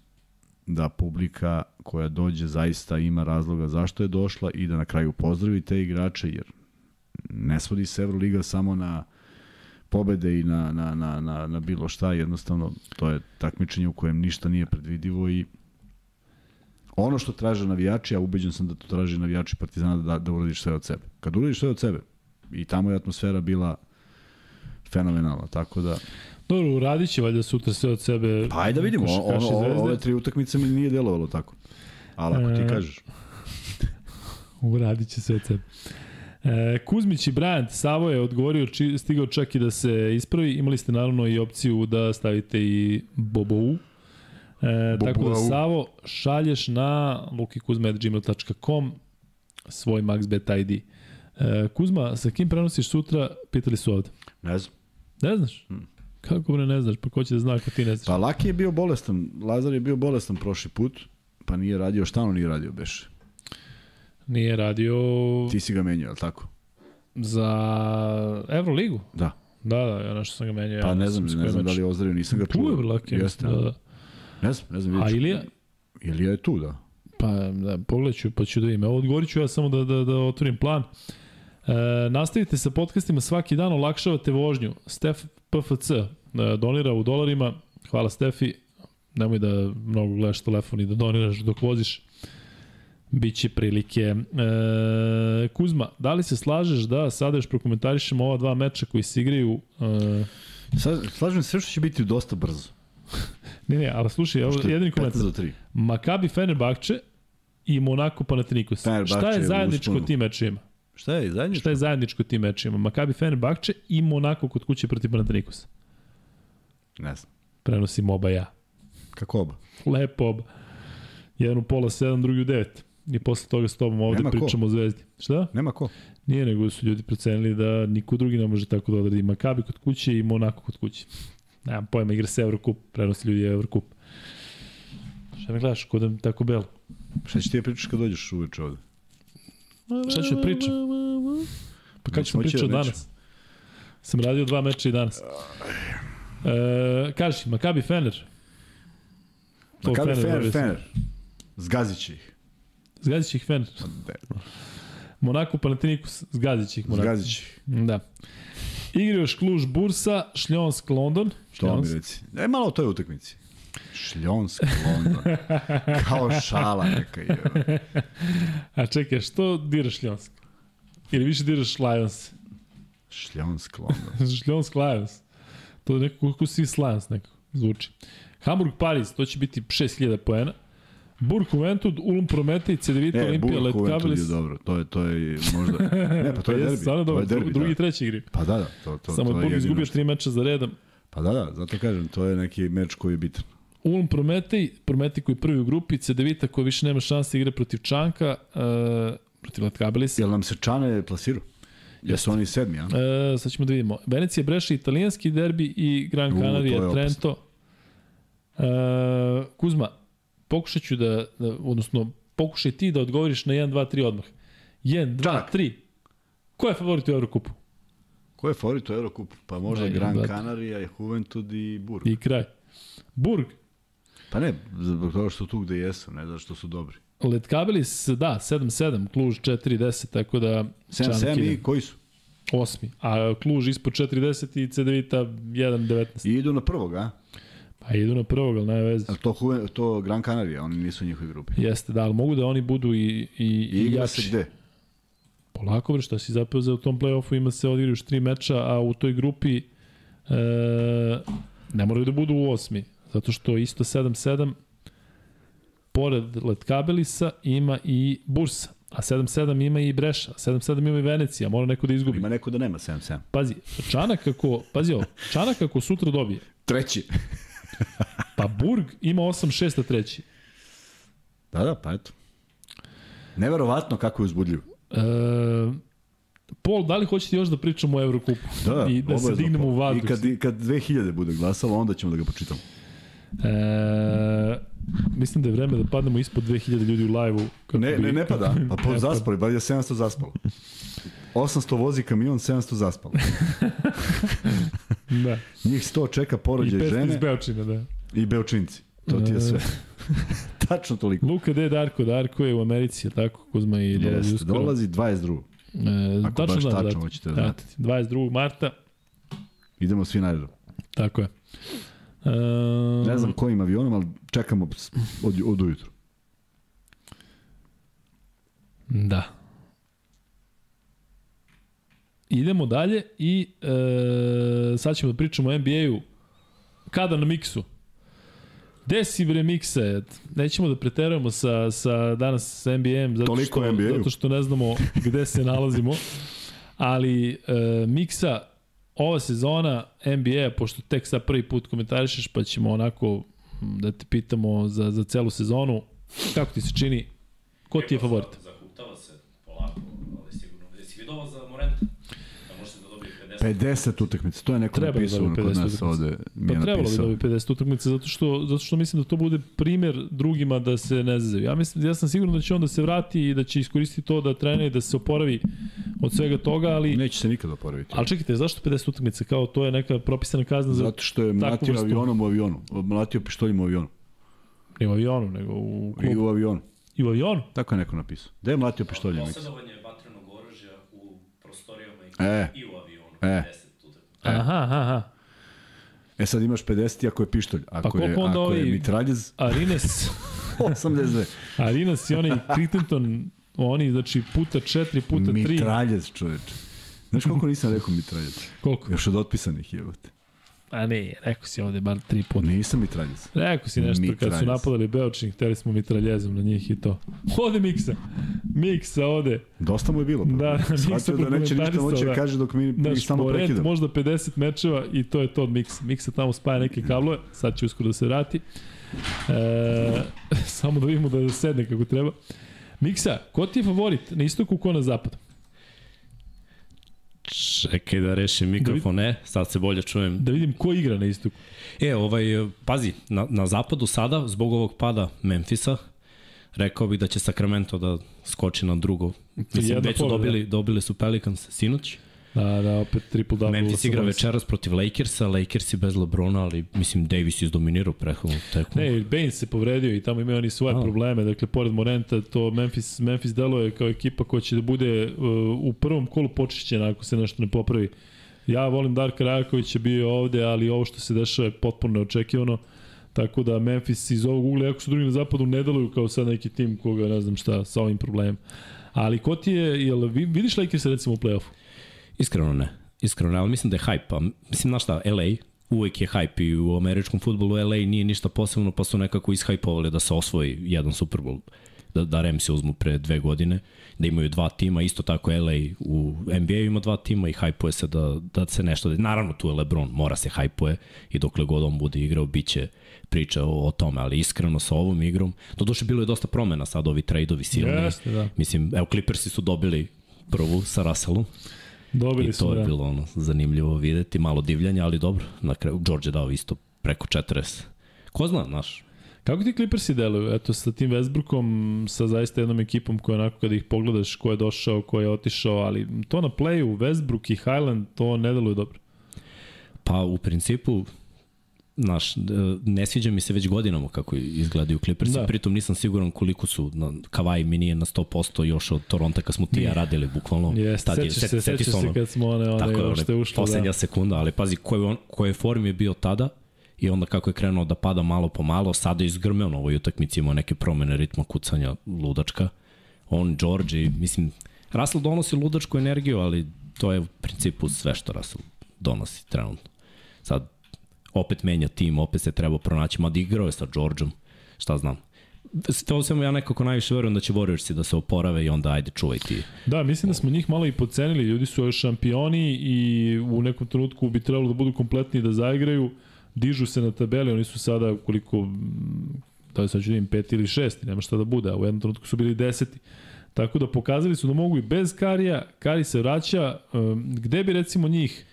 da publika koja dođe zaista ima razloga zašto je došla i da na kraju pozdravi te igrače, jer ne svodi se Euroliga samo na pobede i na, na, na, na, na bilo šta, jednostavno to je takmičenje u kojem ništa nije predvidivo i ono što traže navijači, a ubeđen sam da to traže navijači Partizana da, da uradiš sve od sebe. Kad uradiš sve od sebe, i tamo je atmosfera bila fenomenalna, tako da... Dobro, uradit će valjda sutra sve od sebe. Pa ajde da vidimo, ono, ono, ove tri utakmice mi nije delovalo tako. Ali ako ti e, kažeš. uradit će sve od sebe. E, Kuzmić i Bryant, Savo je odgovorio, či, stigao čak i da se ispravi. Imali ste naravno i opciju da stavite i Bobou, E, tako da, Savo, šalješ na lukikuzma.gmail.com svoj MaxBet ID. E, Kuzma, sa kim prenosiš sutra, pitali su ovde. Ne znam. Ne znaš? Hmm. Kako bre ne znaš? Pa ko će da zna ako ti ne znaš? Pa Laki je bio bolestan. Lazar je bio bolestan prošli put, pa nije radio. Šta on nije radio, beše? Nije radio... Ti si ga menjao, ali tako? Za Euroligu? Da. Da, da, ja nešto sam ga menjao. Pa ne znam, ne znam da li je ozdravio, nisam ga čuo. Tu je Laki. Jeste, da, da. Ne znam, ne znam. A Ilija? Ilija je tu, da. Pa, da, pogledat ću, pa ću da vidim. Evo, odgovorit ću ja samo da, da, da otvorim plan. E, nastavite sa podcastima svaki dan, olakšavate vožnju. Stef PFC e, donira u dolarima. Hvala Stefi. Nemoj da mnogo gledaš telefon i da doniraš dok voziš. Biće prilike. E, Kuzma, da li se slažeš da sada još prokomentarišemo ova dva meča koji se igraju? E... Slažem se sve što će biti dosta brzo. Ne, ne, ali slušaj, ovo je jedini komentar. Makabi Fenerbahče i Monako Panathinaikos. Šta je zajedničko tim mečima? Šta je zajedničko? Šta je zajedničko tim mečima? Makabi Fenerbahče i Monako kod kuće protiv Panathinaikos. Ne znam. Prenosim oba ja. Kako oba? Lepo oba. Jedan u pola sedam, drugi u devet. I posle toga s tobom ovde Nema pričamo ko. o Zvezdi. Šta? Nema ko. Nije, nego su ljudi procenili da niko drugi ne može tako da odradi. Makabi kod kuće i Monako kod kuće. Nemam pojma, igra se Eurocup, prenosi ljudi Eurocup. Šta me gledaš, kod da tako belo? Šta će ti da pričaš kad dođeš uveče ovde? Šta ću da pričam? Pa kada ću da pričati danas? Sam radio dva meča i danas. E, kaži, Makabi Fener. To Makabi Fener, Fener. Fener. Zgazit će ih. Zgazit će ih Fener. Monaco Panathinaikos, zgazit će ih Monaco. Zgazit će ih. Da. Igra još Kluž Bursa, Šljonsk London. To mi reci. Daj malo o toj utakmici. Šljonsk, London. Kao šala neka je. A čekaj, što diraš Šljonsk? Ili više diraš Lions? Šljonsk, London. Šljonsk Lions. To je neko kako si Lions nekako zvuči. Hamburg Paris, to će biti 6000 poena. Burg Juventud, Ulm Prometej, Cedevita, E, Olimpija, Juventud Letkabelis. je dobro. To je, to je možda... Ne, pa to je derbi. stvarno To dobro, je derbi, drugi i da. treći igri. Pa da, da. To, to, Samo to je Burg izgubio tri meča za redom. Pa da, da, zato kažem, to je neki meč koji je bitan. Ulm Prometej, Prometej koji je prvi u grupi, Cedevita koja više nema šanse igra protiv Čanka, uh, protiv Letkabelisa. Jel nam se Čane plasirao? Jesu oni sedmi, a? E, sad ćemo da vidimo. Venecija, Breša, italijanski derbi i Gran Canaria. Trento. E, Kuzma, pokušat ću da, da, odnosno, pokušaj ti da odgovoriš na 1, 2, 3 odmah. 1, 2, Čak. 3. Ko je favorit u Evrokupu? Ko je favorit u Eurokupu? Pa možda Ne, Gran. Canaria, Juventud i Burg. I kraj. Burg, Pa ne, zbog toga što tu gde jesu, ne da što su dobri. Letkabelis, da, 7-7, Kluž 4-10, tako da 7-7 ide. i koji su? osmi, a Kluž ispod 4-10 i Cedevita 1-19. I idu na prvog, a? Pa idu na prvog, ali nema veze. To, to Gran Canaria, oni nisu u njihovoj grupi. Jeste, da, ali mogu da oni budu i, i, I i igra jači. se gde? Polako, bre, šta si zapeo u tom play-offu, ima se odigraju još tri meča, a u toj grupi e, ne moraju da budu u osmi, zato što isto 7-7, pored Letkabelisa ima i Bursa, a 7-7 ima i Breša, 7-7 ima i Venecija, mora neko da izgubi. Ima neko da nema 7-7. Pazi, Čanak ako, pazi ovo, Čanak ako sutra dobije, Treći. pa Burg ima 8-6 na treći. Da, da, pa eto. Neverovatno kako je uzbudljiv. E, Pol, da li hoćete još da pričamo o Evrokupu? Da, I da se dignemo u vazduh? I kad, kad 2000 bude glasalo, onda ćemo da ga počitamo. E, mislim da je vreme da padnemo ispod 2000 ljudi u live-u. Ne, bi- ne, ne pada. Pa po zaspali, bar je 700 zaspalo. 800 vozi kamion, 700 zaspalo. Da. Njih 100 čeka I porođaj 500 iz žene Beočina, da. i Beočinci. To ti je sve. Tačno toliko. Luka D. Darko, Darko je u Americi, je tako, Kuzma i dolazi Jeste, uskoro. dolazi 22. E, Ako tačno baš znam, tačno da, hoćete da znate. 22. marta, Idemo svi naredom. tako je. E, Ne znam kojim avionom, ali čekamo s- od, od ujutru. Da. Idemo dalje i e, sad ćemo da pričamo o NBA-u. Kada na miksu? Gde si bre mikse? Nećemo da preterujemo sa, sa danas sa NBA-em zato Toliko što, o NBA-u. zato što ne znamo gde se nalazimo. Ali e, miksa ova sezona NBA, pošto tek sad prvi put komentarišeš, pa ćemo onako m, da te pitamo za, za celu sezonu. Kako ti se čini? Ko ti je favorit? Zahuktava se polako, ali sigurno. Jesi vidio ovo za Morenta? Da možete da dobije 50. 50 utakmica, to je neko Treba da napisao dobije kod 50 nas utakmica. ovde. Mi Pa je trebalo bi napisao. da bi 50 utakmica zato što zato što mislim da to bude primer drugima da se ne zezaju. Ja mislim ja sam siguran da će on da se vrati i da će iskoristiti to da trenira i da se oporavi od svega toga, ali Neće se nikada oporaviti. ali čekajte, zašto 50 utakmica? Kao to je neka propisana kazna za Zato što je mlatio avionom u avionu. Mlatio pištoljem u avionu. ne u avionu, nego u I klubu. u avionu. I u avionu? Tako je neko napisao. Gde je mlatio pištoljem? Posjedovanje vatrenog oružja u prostorijama i, E. i u E. 50 utakmica. Aha, aha, aha. E sad imaš 50 ako je pištolj. Ako, je, koliko onda ako je ovi- mitraljez, Arines, 82. Arines i onaj Crittenton, oni, znači, puta 4, puta 3. Mitraljez, čoveče. Znaš koliko nisam rekao mitraljez? Koliko? Još od otpisanih jebote. A ne, rekao si ovde bar 3 puta. Nisam mitraljez. Rekao si nešto kad su Mitraljez. napadali Beočin, hteli smo mitraljezom na njih i to. Ode Miksa. Miksa ode. Dosta mu je bilo. Da, Shvatio Miksa da neće ništa moći da da. kaže dok mi, mi stalno porent prekidamo. možda 50 mečeva i to je to od Miksa. Miksa tamo spaja neke kablove, sad će uskoro da se vrati. E, samo da vidimo da sedne kako treba. Miksa, ko ti je favorit na istoku, ko na zapadu? Čekaj da rešim mikrofon, ne, sad se bolje čujem. Da vidim ko igra na istoku. E, ovaj, pazi, na, na zapadu sada, zbog ovog pada Memfisa, rekao bih da će Sacramento da skoči na drugo. Mislim, Jedna već su dobili, dobili su Pelicans sinoć. Da, da, opet triple double. Memphis igra večeras protiv Lakersa, Lakersi bez Lebrona, ali mislim Davis je izdominirao prethodnu tekmu. Ne, Baines se povredio i tamo imaju oni svoje A. probleme, dakle pored Morenta to Memphis Memphis deluje kao ekipa koja će da bude uh, u prvom kolu počišćena ako se nešto ne popravi. Ja volim Darka Rajakovića, bio ovde, ali ovo što se dešava je potpuno neočekivano. Tako da Memphis iz ovog ugla, ako su drugi na zapadu, ne deluju kao sad neki tim koga ne znam šta sa ovim problemom. Ali ko ti je, jel, vidiš Lakers recimo u play-offu? Iskreno ne. Iskreno ne, ali mislim da je hype. Pa, mislim, znaš šta, LA, uvek je hype i u američkom futbolu LA nije ništa posebno, pa su nekako ishajpovali da se osvoji jedan Super Bowl da, da Ramsi uzmu pre dve godine, da imaju dva tima, isto tako LA u NBA ima dva tima i hajpuje se da, da se nešto, naravno tu je Lebron, mora se hajpuje i dokle god on bude igrao, bit će priča o, o tome, ali iskreno sa ovom igrom, do duše bilo je dosta promena sad ovi tradeovi silni, Jeste, da. mislim, evo Clippersi su dobili prvu sa Russellom, Dobili I to su, je da. bilo ono, zanimljivo videti, malo divljanja, ali dobro, na kraju George je dao isto preko 40. Ko zna, znaš, Kako ti Clippersi deluju? Eto, sa tim Westbrookom, sa zaista jednom ekipom koja onako kada ih pogledaš ko je došao, ko je otišao, ali to na playu, Westbrook i Highland, to ne deluje dobro. Pa u principu, naš, ne sviđa mi se već godinama kako izgledaju Clippersi, da. pritom nisam siguran koliko su, na, Kavaj mi nije na 100% još od Toronto kad smo ti ja radili, bukvalno. Yes, Tad je, sećaš se, sećaš se kad smo one, one, tako je, one, ušlo, poslednja da. sekunda, ali pazi, koje, on, koje form je bio tada, i onda kako je krenuo da pada malo po malo, sada je izgrmeo na ovoj utakmici, imao neke promene ritma kucanja ludačka. On, George, i, mislim, Russell donosi ludačku energiju, ali to je u principu sve što Russell donosi trenutno. Sad, opet menja tim, opet se treba pronaći, mada igrao je sa Georgeom, šta znam. To sam ja nekako najviše verujem da će Warriorsi da se oporave i onda ajde čuvaj ti. Da, mislim da smo njih malo i pocenili, ljudi su još šampioni i u nekom trenutku bi trebalo da budu kompletni da zaigraju dižu se na tabeli, oni su sada koliko, da li sad ću da im peti ili šesti, nema šta da bude, a u jednom trenutku su bili deseti. Tako da pokazali su da mogu i bez Karija, Kari se vraća, um, gde bi recimo njih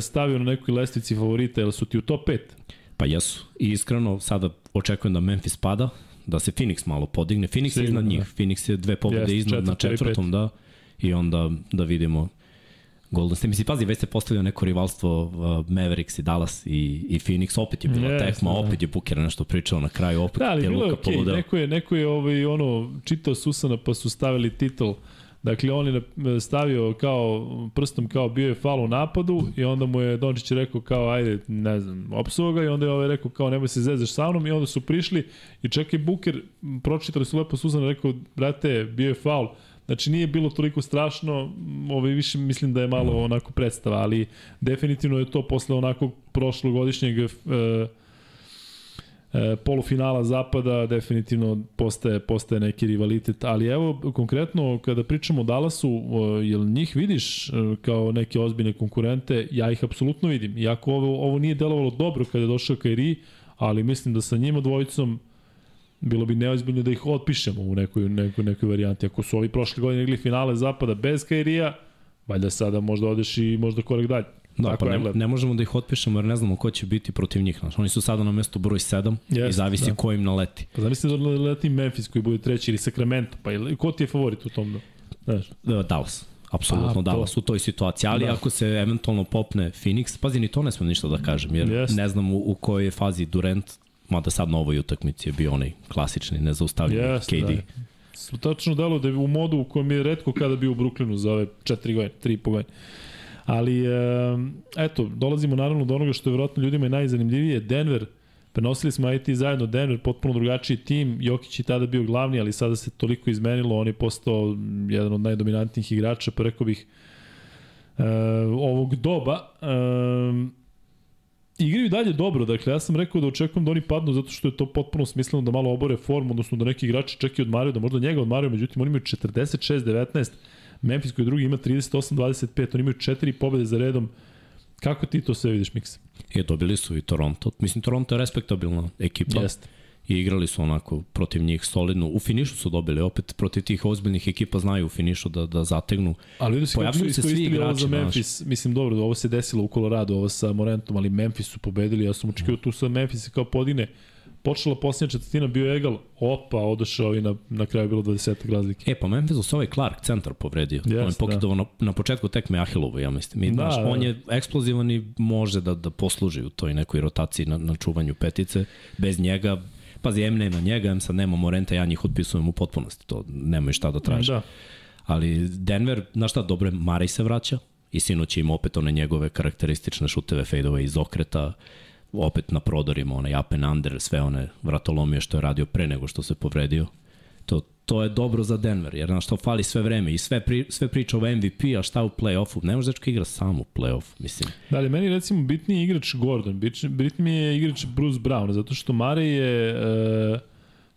stavio na nekoj lestvici favorita, ili su ti u top 5? Pa jesu. I iskreno sada očekujem da Memphis pada, da se Phoenix malo podigne. Phoenix Sigurno, je iznad njih. Da. Phoenix je dve pobjede iznad na četvrtom, da. I onda da vidimo Golden State. Mislim, pazi, već se postavio neko rivalstvo uh, Mavericks i Dallas i, i Phoenix, opet je bila yes, tekma, da. opet je Booker nešto pričao na kraju, opet da, ali je Luka okay. poludeo. Neko je, neko je ovaj, ono, čitao Susana pa su stavili titul Dakle, on je stavio kao prstom kao bio je fal u napadu i onda mu je Dončić rekao kao ajde, ne znam, opsuo ga i onda je ovaj rekao kao nemoj se zezaš sa mnom. I onda su prišli i čekaj Buker, pročitali su lepo Susana rekao, brate, bio je faul. Znači nije bilo toliko strašno, ovaj više mislim da je malo onako predstava, ali definitivno je to posle onako prošlogodišnjeg e, e, polufinala zapada definitivno postaje, postaje neki rivalitet, ali evo konkretno kada pričamo o Dallasu, e, jel njih vidiš e, kao neke ozbiljne konkurente, ja ih apsolutno vidim, iako ovo, ovo nije delovalo dobro kada je došao Kairi, ali mislim da sa njima dvojicom bilo bi neozbiljno da ih otpišemo u nekoj, nekoj, nekoj varijanti. Ako su ovi prošle godine igli finale zapada bez Kairija, valjda sada možda odeš i možda korak dalje. Da, Tako pa ne, ne možemo da ih otpišemo jer ne znamo ko će biti protiv njih. Znači, oni su sada na mestu broj 7 yes, i zavisi da. ko im naleti. Pa zamisli da leti Memphis koji bude treći ili Sacramento, pa ili, ko ti je favorit u tom? Da? Znaš? Da, Dallas. Apsolutno pa, Dallas to. u toj situaciji, ali da. ako se eventualno popne Phoenix, pazi ni to ne smo ništa da kažem, jer yes. ne znam u, u kojoj je fazi Durant Mada sad na ovoj utakmici je bio onaj klasični, nezaustavljiv yes, KD. Da. Tačno delo da je u modu u kojem je redko kada bio u Brooklynu za ove četiri godine, tri i po godine. Ali, eto, dolazimo naravno do onoga što je vjerojatno ljudima je najzanimljivije. Denver, prenosili smo IT zajedno Denver, potpuno drugačiji tim. Jokić je tada bio glavni, ali sada se toliko izmenilo. On je postao jedan od najdominantnijih igrača, pa rekao bih, e, ovog doba. E, igraju dalje dobro, dakle ja sam rekao da očekujem da oni padnu zato što je to potpuno smisleno da malo obore formu, odnosno da neki igrači i odmaraju, da možda njega odmaraju, međutim oni imaju 46-19, Memphis koji drugi ima 38-25, oni imaju četiri pobede za redom. Kako ti to sve vidiš, Miksa? Je, dobili su i Toronto. Mislim, Toronto je respektabilna ekipa. Jeste i igrali su onako protiv njih solidno. U finišu su dobili, opet protiv tih ozbiljnih ekipa znaju u finišu da, da zategnu. Ali ljudi su kako se svi igrači, za Memphis, naš. mislim dobro, ovo se desilo u Colorado, ovo sa Morentom, ali Memphis su pobedili, ja sam očekio tu sa Memphis kao podine počela posljednja četvrtina, bio egal, opa, odošao i na, na kraju bilo 20 razlike. E, pa Memphisu se ovaj Clark centar povredio. Yes, on je pokidao da. na, na početku tekme Ahilovu, ja mislim. I, Da, da, znaš, da. on je eksplozivan i može da, da posluži u toj nekoj rotaciji na, na čuvanju petice. Bez njega, pazi, M nema njega, M sad nema Morenta, ja njih otpisujem u potpunosti. To nemaju šta da traže. Da. Ali Denver, znaš šta, dobro je, Marej se vraća i sinoć ima opet one njegove karakteristične šuteve fadeove iz okreta, opet na prodorima, onaj up and under, sve one vratolomije što je radio pre nego što se povredio. To, to je dobro za Denver, jer znaš što fali sve vreme i sve, pri, sve priča o MVP, a šta u play-offu? Ne može dečka igra sam u play-offu, mislim. Da, ali meni recimo bitniji igrač Gordon, bitni mi je igrač Bruce Brown, zato što Mare je e,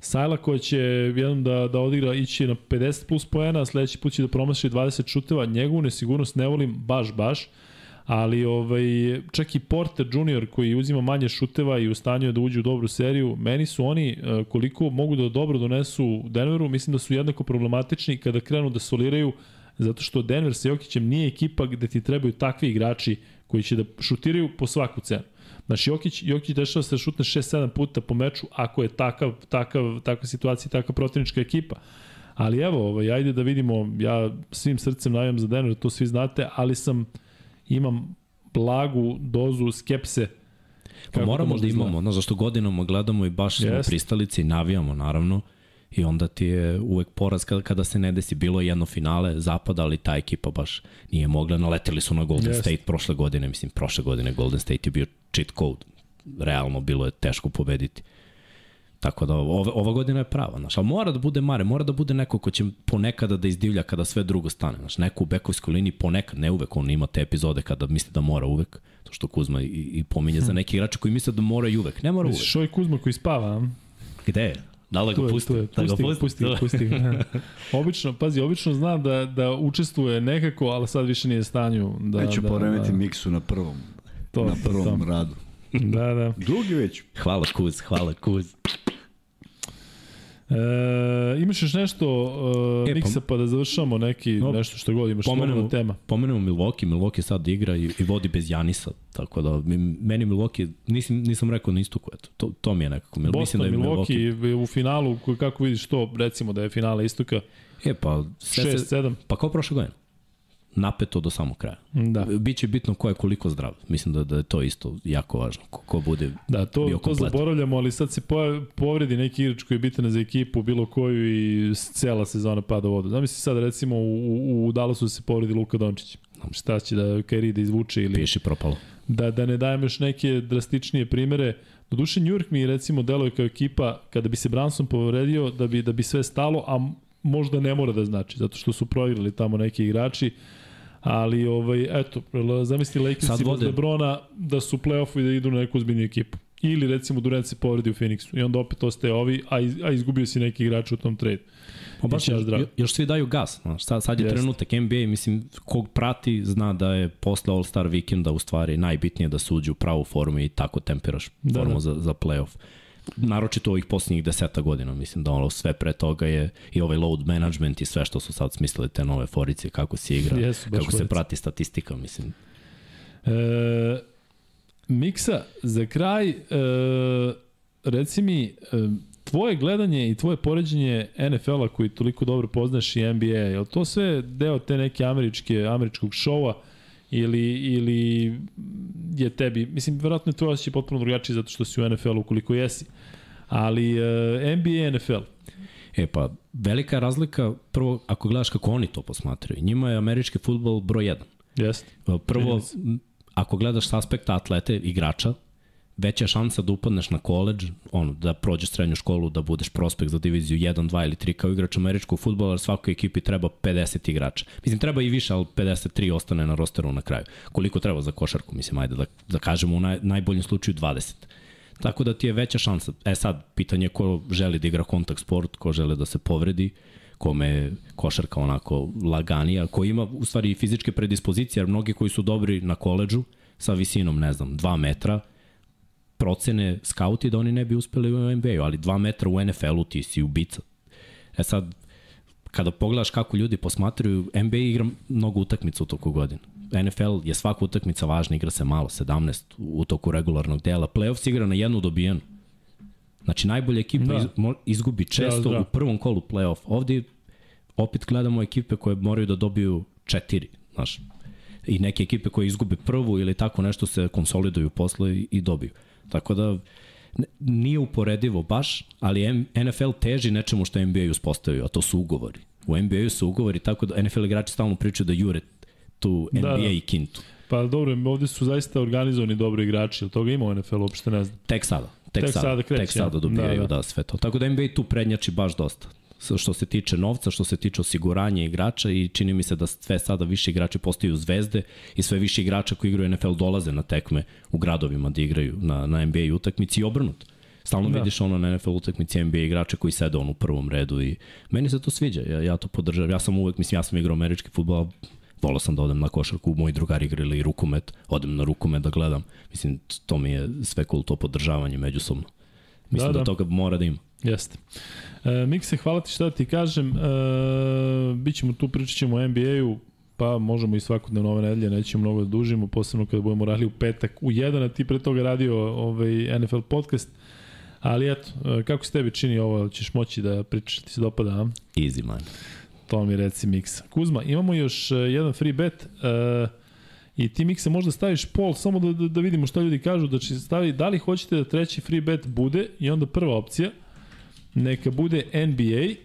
Sajla koja će jednom da, da odigra ići na 50 plus poena, sledeći put će da promaši 20 šuteva, njegovu nesigurnost ne volim baš, baš, ali ovaj, čak i Porter Junior koji uzima manje šuteva i u stanju je da uđe u dobru seriju, meni su oni e, koliko mogu da dobro donesu Denveru, mislim da su jednako problematični kada krenu da soliraju zato što Denver sa Jokićem nije ekipa gde ti trebaju takvi igrači koji će da šutiraju po svaku cenu. Znači, Jokić, Jokić dešava se da šutne 6-7 puta po meču ako je takav, takav, takva situacija, takva protivnička ekipa. Ali evo, ovaj, ajde da vidimo, ja svim srcem navijam za Denver, to svi znate, ali sam, imam blagu dozu skepse Pa moramo da imamo, znaš, zašto godinama gledamo i baš smo Jest. pristalici i navijamo, naravno, i onda ti je uvek poraz kada, kada se ne desi. Bilo je jedno finale zapada, ali ta ekipa baš nije mogla. Naleteli su na Golden Jest. State prošle godine, mislim, prošle godine Golden State je bio cheat code. Realno bilo je teško pobediti. Tako da ova, ova godina je prava, znaš, ali mora da bude Mare, mora da bude neko ko će ponekada da izdivlja kada sve drugo stane, znaš, neko u bekovskoj liniji ponekad, ne uvek, on ima te epizode kada misli da mora uvek, to što Kuzma i, i pominje za neki igrače koji misle da mora i uvek, ne mora uvek. Misliš, ovaj Kuzma koji spava? Gde je? Da li Tu ga je, pusti? tu je. Da ga Pusti, pusti, pusti ga. obično, pazi, obično zna da, da učestvuje nekako, ali sad više nije stanju. Da, Neću da, poremeti da, miksu na prvom, to, na to, prvom to. radu. Da, da. Drugi već. Hvala Kuz, hvala Kuz. E, imaš još nešto, e, E, pa- Miksa, pa da završamo neki, No, nešto što god imaš, pomenemo- tema. Pomenemo Milwaukee, Milwaukee sad igra i, i vodi bez Janisa, tako da meni Milwaukee, nisam, nisam rekao na istoku, eto, to, to mi je nekako. Mil- Boston, mislim da je Milwaukee u finalu, ko- kako vidiš to, recimo da je finale istoka, E, pa, sve se, 6-7. pa kao prošle godine. Napeto do samog kraja. Da. Biće bitno ko je koliko zdrav. Mislim da, da je to isto jako važno. Ko, ko bude Da, to, bio to kompletan. zaboravljamo, ali sad se po- povredi neki igrač koji je bitan za ekipu, bilo koju i cela sezona pada u vodu. Zamisli sad recimo u, u Dallasu se povredi Luka Dončić. Šta će da Kairi da izvuče ili piši propalo. da, da ne dajem još neke drastičnije primere. Doduše New York mi recimo deluje kao ekipa kada bi se Branson povredio da bi, da bi sve stalo, a možda ne mora da znači, zato što su proigrali tamo neki igrači. Ali, ovaj, eto, zamisli Sad Lakersi bez Lebrona da su u play-offu i da idu na neku ozbiljniju ekipu. Ili recimo Durant se povredi u Phoenixu i onda opet ostaje ovi, a, iz, a izgubio si neki igrač u tom trade. Pa baš još još, još svi daju gas. Znaš, sad, sad je Jeste. trenutak NBA, mislim, kog prati zna da je posle All-Star vikenda u stvari najbitnije da se uđe u pravu formu i tako tempiraš Da, formu da. za, za playoff. Naročito ovih posljednjih deseta godina, mislim da ono sve pre toga je i ovaj load management i sve što su sad smislili te nove forice, kako se igra, Jesu, baš kako se forice. prati statistika, mislim. E, Miksa, za kraj, e, reci mi, e, tvoje gledanje i tvoje poređenje NFL-a koji toliko dobro poznaš i NBA, je to sve deo te neke američke, američkog šova ili, ili je tebi, mislim, verovatno je tvoj osjećaj potpuno drugačiji zato što si u NFL-u ukoliko jesi, ali e, NBA i NFL, E pa, velika razlika, prvo, ako gledaš kako oni to posmatraju, njima je američki futbol broj 1. jeste? Prvo, ako gledaš s aspekta atlete, igrača, veća šansa da upadneš na koleđ, ono, da prođeš srednju školu, da budeš prospekt za diviziju 1, 2 ili 3 kao igrač američkog futbola, jer svakoj ekipi treba 50 igrača. Mislim, treba i više, ali 53 ostane na rosteru na kraju. Koliko treba za košarku, mislim, ajde da, da kažemo u naj, najboljem slučaju 20. Tako da ti je veća šansa. E sad, pitanje je ko želi da igra kontakt sport, ko želi da se povredi, kome je košarka onako laganija, ko ima u stvari i fizičke predispozicije, jer mnogi koji su dobri na koleđu sa visinom, ne znam, 2 metra, procene skauti da oni ne bi uspeli u NBA-u, ali 2 metra u NFL-u ti si ubica. E sad, kada pogledaš kako ljudi posmatraju, NBA igra mnogo utakmica u toku godine. NFL je svaka utakmica važna, igra se malo, 17 u toku regularnog dela. Playoff se igra na jednu dobijenu. Znači, najbolja ekipa Da. izgubi često da. u prvom kolu play-off. Ovde opet gledamo ekipe koje moraju da dobiju četiri, znaš. I neke ekipe koje izgube prvu ili tako nešto se konsoliduju posle i dobiju. Tako da, nije uporedivo baš, ali NFL teži nečemu što je NBA uspostavio, a to su ugovori. U NBA su ugovori, tako da NFL igrači stalno pričaju da jure tu NBA Da, da. i kintu. Pa dobro, ovde su zaista organizovani dobri igrači, ali toga ima u NFL, uopšte ne znam. Tek sada. Tek, Tek sada, sada kreće, tek sada ja. dobijaju da, da. da. sve to. Tako da NBA tu prednjači baš dosta. Što se tiče novca, što se tiče osiguranja igrača i čini mi se da sve sada više igrači postaju zvezde i sve više igrača koji igraju NFL dolaze na tekme u gradovima da igraju na, na NBA utakmici i obrnuto. Stalno Da. vidiš ono na NFL utakmici NBA igrače koji sede on u prvom redu i meni se to sviđa. Ja, ja to podržavam. Ja sam uvek, mislim, ja sam igrao američki futbol, volao sam da odem na košarku, moji drugari igrali i rukomet, odem na rukomet da gledam. Mislim, to mi je sve cool, to podržavanje međusobno. Mislim Da, da, da. da toga mora da ima. Jeste. E, Mikse, hvala ti šta da ti kažem. E, Bićemo tu, pričat ćemo o NBA-u, pa možemo i svakodnevno ove nedelje, nećemo mnogo da dužimo, posebno kada budemo radili u petak u jedan, a ti pre toga radio ovaj NFL podcast. Ali eto, e, kako se tebi čini ovo, ćeš moći da pričaš, ti se dopada, a? Easy man. To mi reci Miksa. Kuzma, imamo još uh, jedan free bet uh, i ti Miksa možda staviš pol samo da, da, da vidimo šta ljudi kažu, da će stavi da li hoćete da treći free bet bude i onda prva opcija neka bude NBA,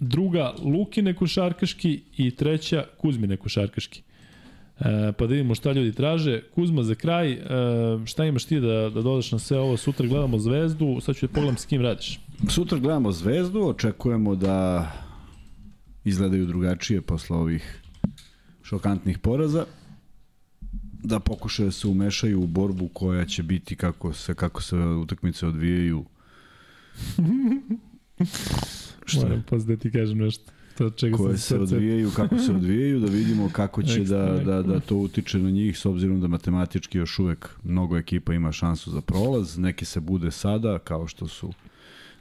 druga Lukine košarkaški i treća Kuzmine košarkaški. E, pa da vidimo šta ljudi traže. Kuzma, za kraj, e, šta imaš ti da, da dodaš na sve ovo? Sutra gledamo Zvezdu, sad ću da pogledam s kim radiš. Sutra gledamo Zvezdu, očekujemo da izgledaju drugačije posle ovih šokantnih poraza da pokušaju da se umešaju u borbu koja će biti kako se kako se utakmice odvijaju. Šta? Moram pa da ti kažem nešto. To čega koje se sad odvijaju, kako se odvijaju, da vidimo kako će da, ekstra. da, da to utiče na njih, s obzirom da matematički još uvek mnogo ekipa ima šansu za prolaz, neki se bude sada, kao što su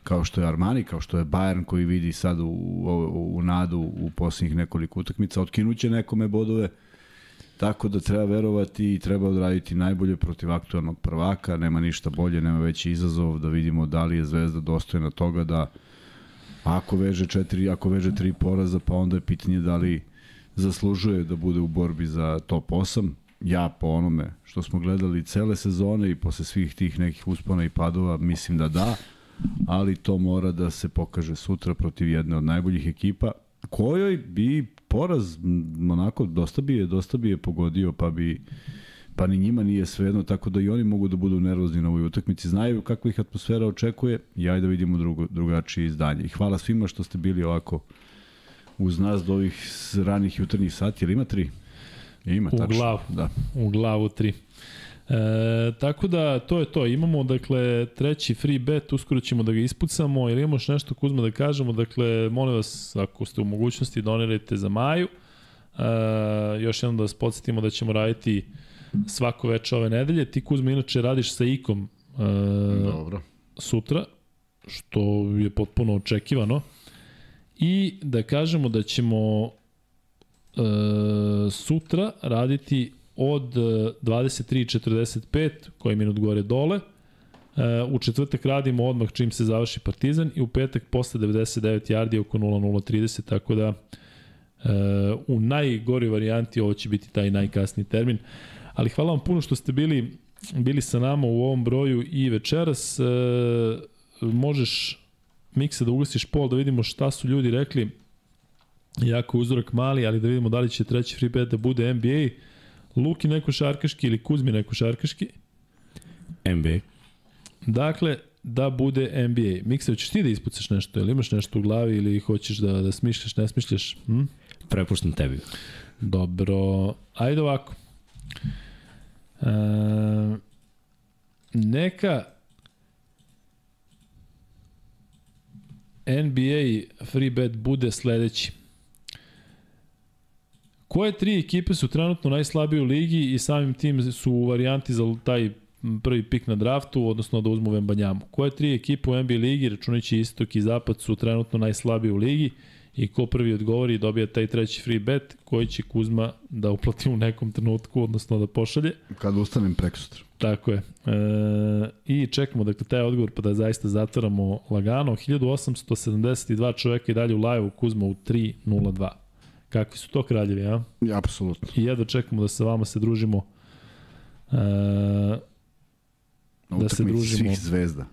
kao što je Armani, kao što je Bayern koji vidi sad u, u, u nadu u posljednjih nekoliko utakmica, otkinuće nekome bodove, tako da treba verovati i treba odraditi najbolje protiv aktualnog prvaka, nema ništa bolje, nema veći izazov da vidimo da li je Zvezda dostojna toga da ako veže četiri, ako veže tri poraza, pa onda je pitanje da li zaslužuje da bude u borbi za top 8. Ja po onome što smo gledali cele sezone i posle svih tih nekih uspona i padova, mislim da da, ali to mora da se pokaže sutra protiv jedne od najboljih ekipa, kojoj bi poraz onako dosta bi je, dosta bi je pogodio, pa bi pa ni njima nije svejedno, tako da i oni mogu da budu nervozni na ovoj utakmici. Znaju kakva ih atmosfera očekuje i ajde da vidimo drugo, drugačije izdanje. I hvala svima što ste bili ovako uz nas do ovih ranih jutarnjih sati. Ili ima tri? Ima, U tačno. glavu. Da. u glavu 3. E, tako da to je to. Imamo dakle treći free bet, uskoro ćemo da ga ispucamo. Ili imamo još nešto Kuzma da kažemo? Dakle, molim vas ako ste u mogućnosti donirajte za Maju. E, još jednom da vas podsjetimo da ćemo raditi svako veče ove nedelje. Ti Kuzma inače radiš sa Ikom e, Dobro. sutra, što je potpuno očekivano. I da kažemo da ćemo e, sutra raditi od e, 23.45, koji je minut gore dole. E, u četvrtak radimo odmah čim se završi Partizan i u petak posle 99 yardi oko 00.30, tako da e, u najgori varijanti ovo će biti taj najkasniji termin. Ali hvala vam puno što ste bili bili sa nama u ovom broju i večeras. E, možeš mikse da ugasiš pol da vidimo šta su ljudi rekli. Jako uzorak mali, ali da vidimo da li će treći free bet da bude NBA, Luki neko šarkaški ili Kuzmi neko šarkaški. NBA. Dakle, da bude NBA. Mikse, hoćeš ti da ispucaš nešto? Ili imaš nešto u glavi ili hoćeš da, da smišljaš, ne smišljaš? Hm? Prepuštam tebi. Dobro, ajde ovako. E, neka NBA free bet bude sledeći. Koje tri ekipe su trenutno najslabije u ligi i samim tim su u varijanti za taj prvi pik na draftu, odnosno da uzmu Vembanjamu? Koje tri ekipe u NBA ligi, računajući istok i zapad, su trenutno najslabije u ligi i ko prvi odgovori dobija taj treći free bet koji će Kuzma da uplati u nekom trenutku, odnosno da pošalje. Kad ustanem preko sutra. Tako je. E, I čekamo dakle taj odgovor pa da zaista zatvoramo lagano. 1872 čoveka i dalje u live Kuzma u 3.02. Kakvi su to kraljevi, a? Ja, apsolutno. I jedno čekamo da sa vama se družimo e, da se družimo svih zvezda.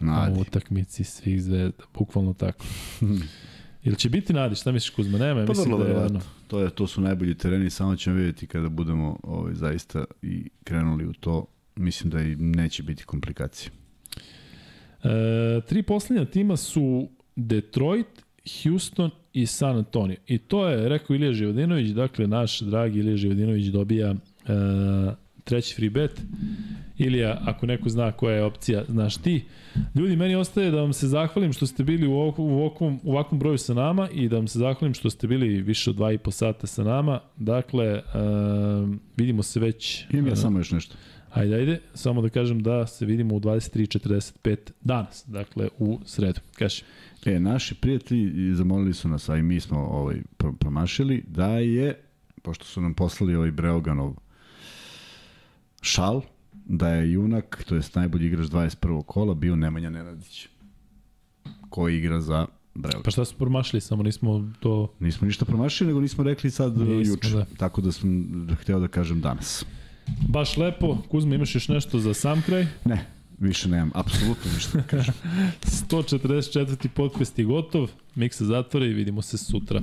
Nadi. Na utakmici svih zvezda, bukvalno tako. Ili će biti nadi, šta misliš Kuzma? Nema, pa mislim da je jedno. To, je, to su najbolji tereni, samo ćemo vidjeti kada budemo ovaj, zaista i krenuli u to. Mislim da i neće biti komplikacije. E, tri poslednja tima su Detroit, Houston i San Antonio. I to je, rekao Ilija Živodinović, dakle naš dragi Ilija Živodinović dobija e, treći free bet. Ilija, ako neko zna koja je opcija, znaš ti. Ljudi, meni ostaje da vam se zahvalim što ste bili u ovakvom, u ovakvom broju sa nama i da vam se zahvalim što ste bili više od dva i po sata sa nama. Dakle, uh, vidimo se već... Imam ja uh, samo još nešto. Ajde, ajde, samo da kažem da se vidimo u 23.45 danas, dakle u sredu. Kaži. E, naši prijatelji zamolili su nas, a i mi smo ovaj, promašili, da je, pošto su nam poslali ovaj Breoganov šal, da je junak, to je najbolji igrač 21. kola, bio Nemanja Nenadić. Koji igra za Breogan. Pa šta smo promašili, samo nismo to... Nismo ništa promašili, nego nismo rekli sad nismo, juče. Da. Tako da sam hteo da kažem danas. Baš lepo. Kuzma, imaš još nešto za sam kraj? Ne, više nemam, apsolutno ništa da kažem. 144. podcast je gotov, Miksa zatvore i vidimo se sutra.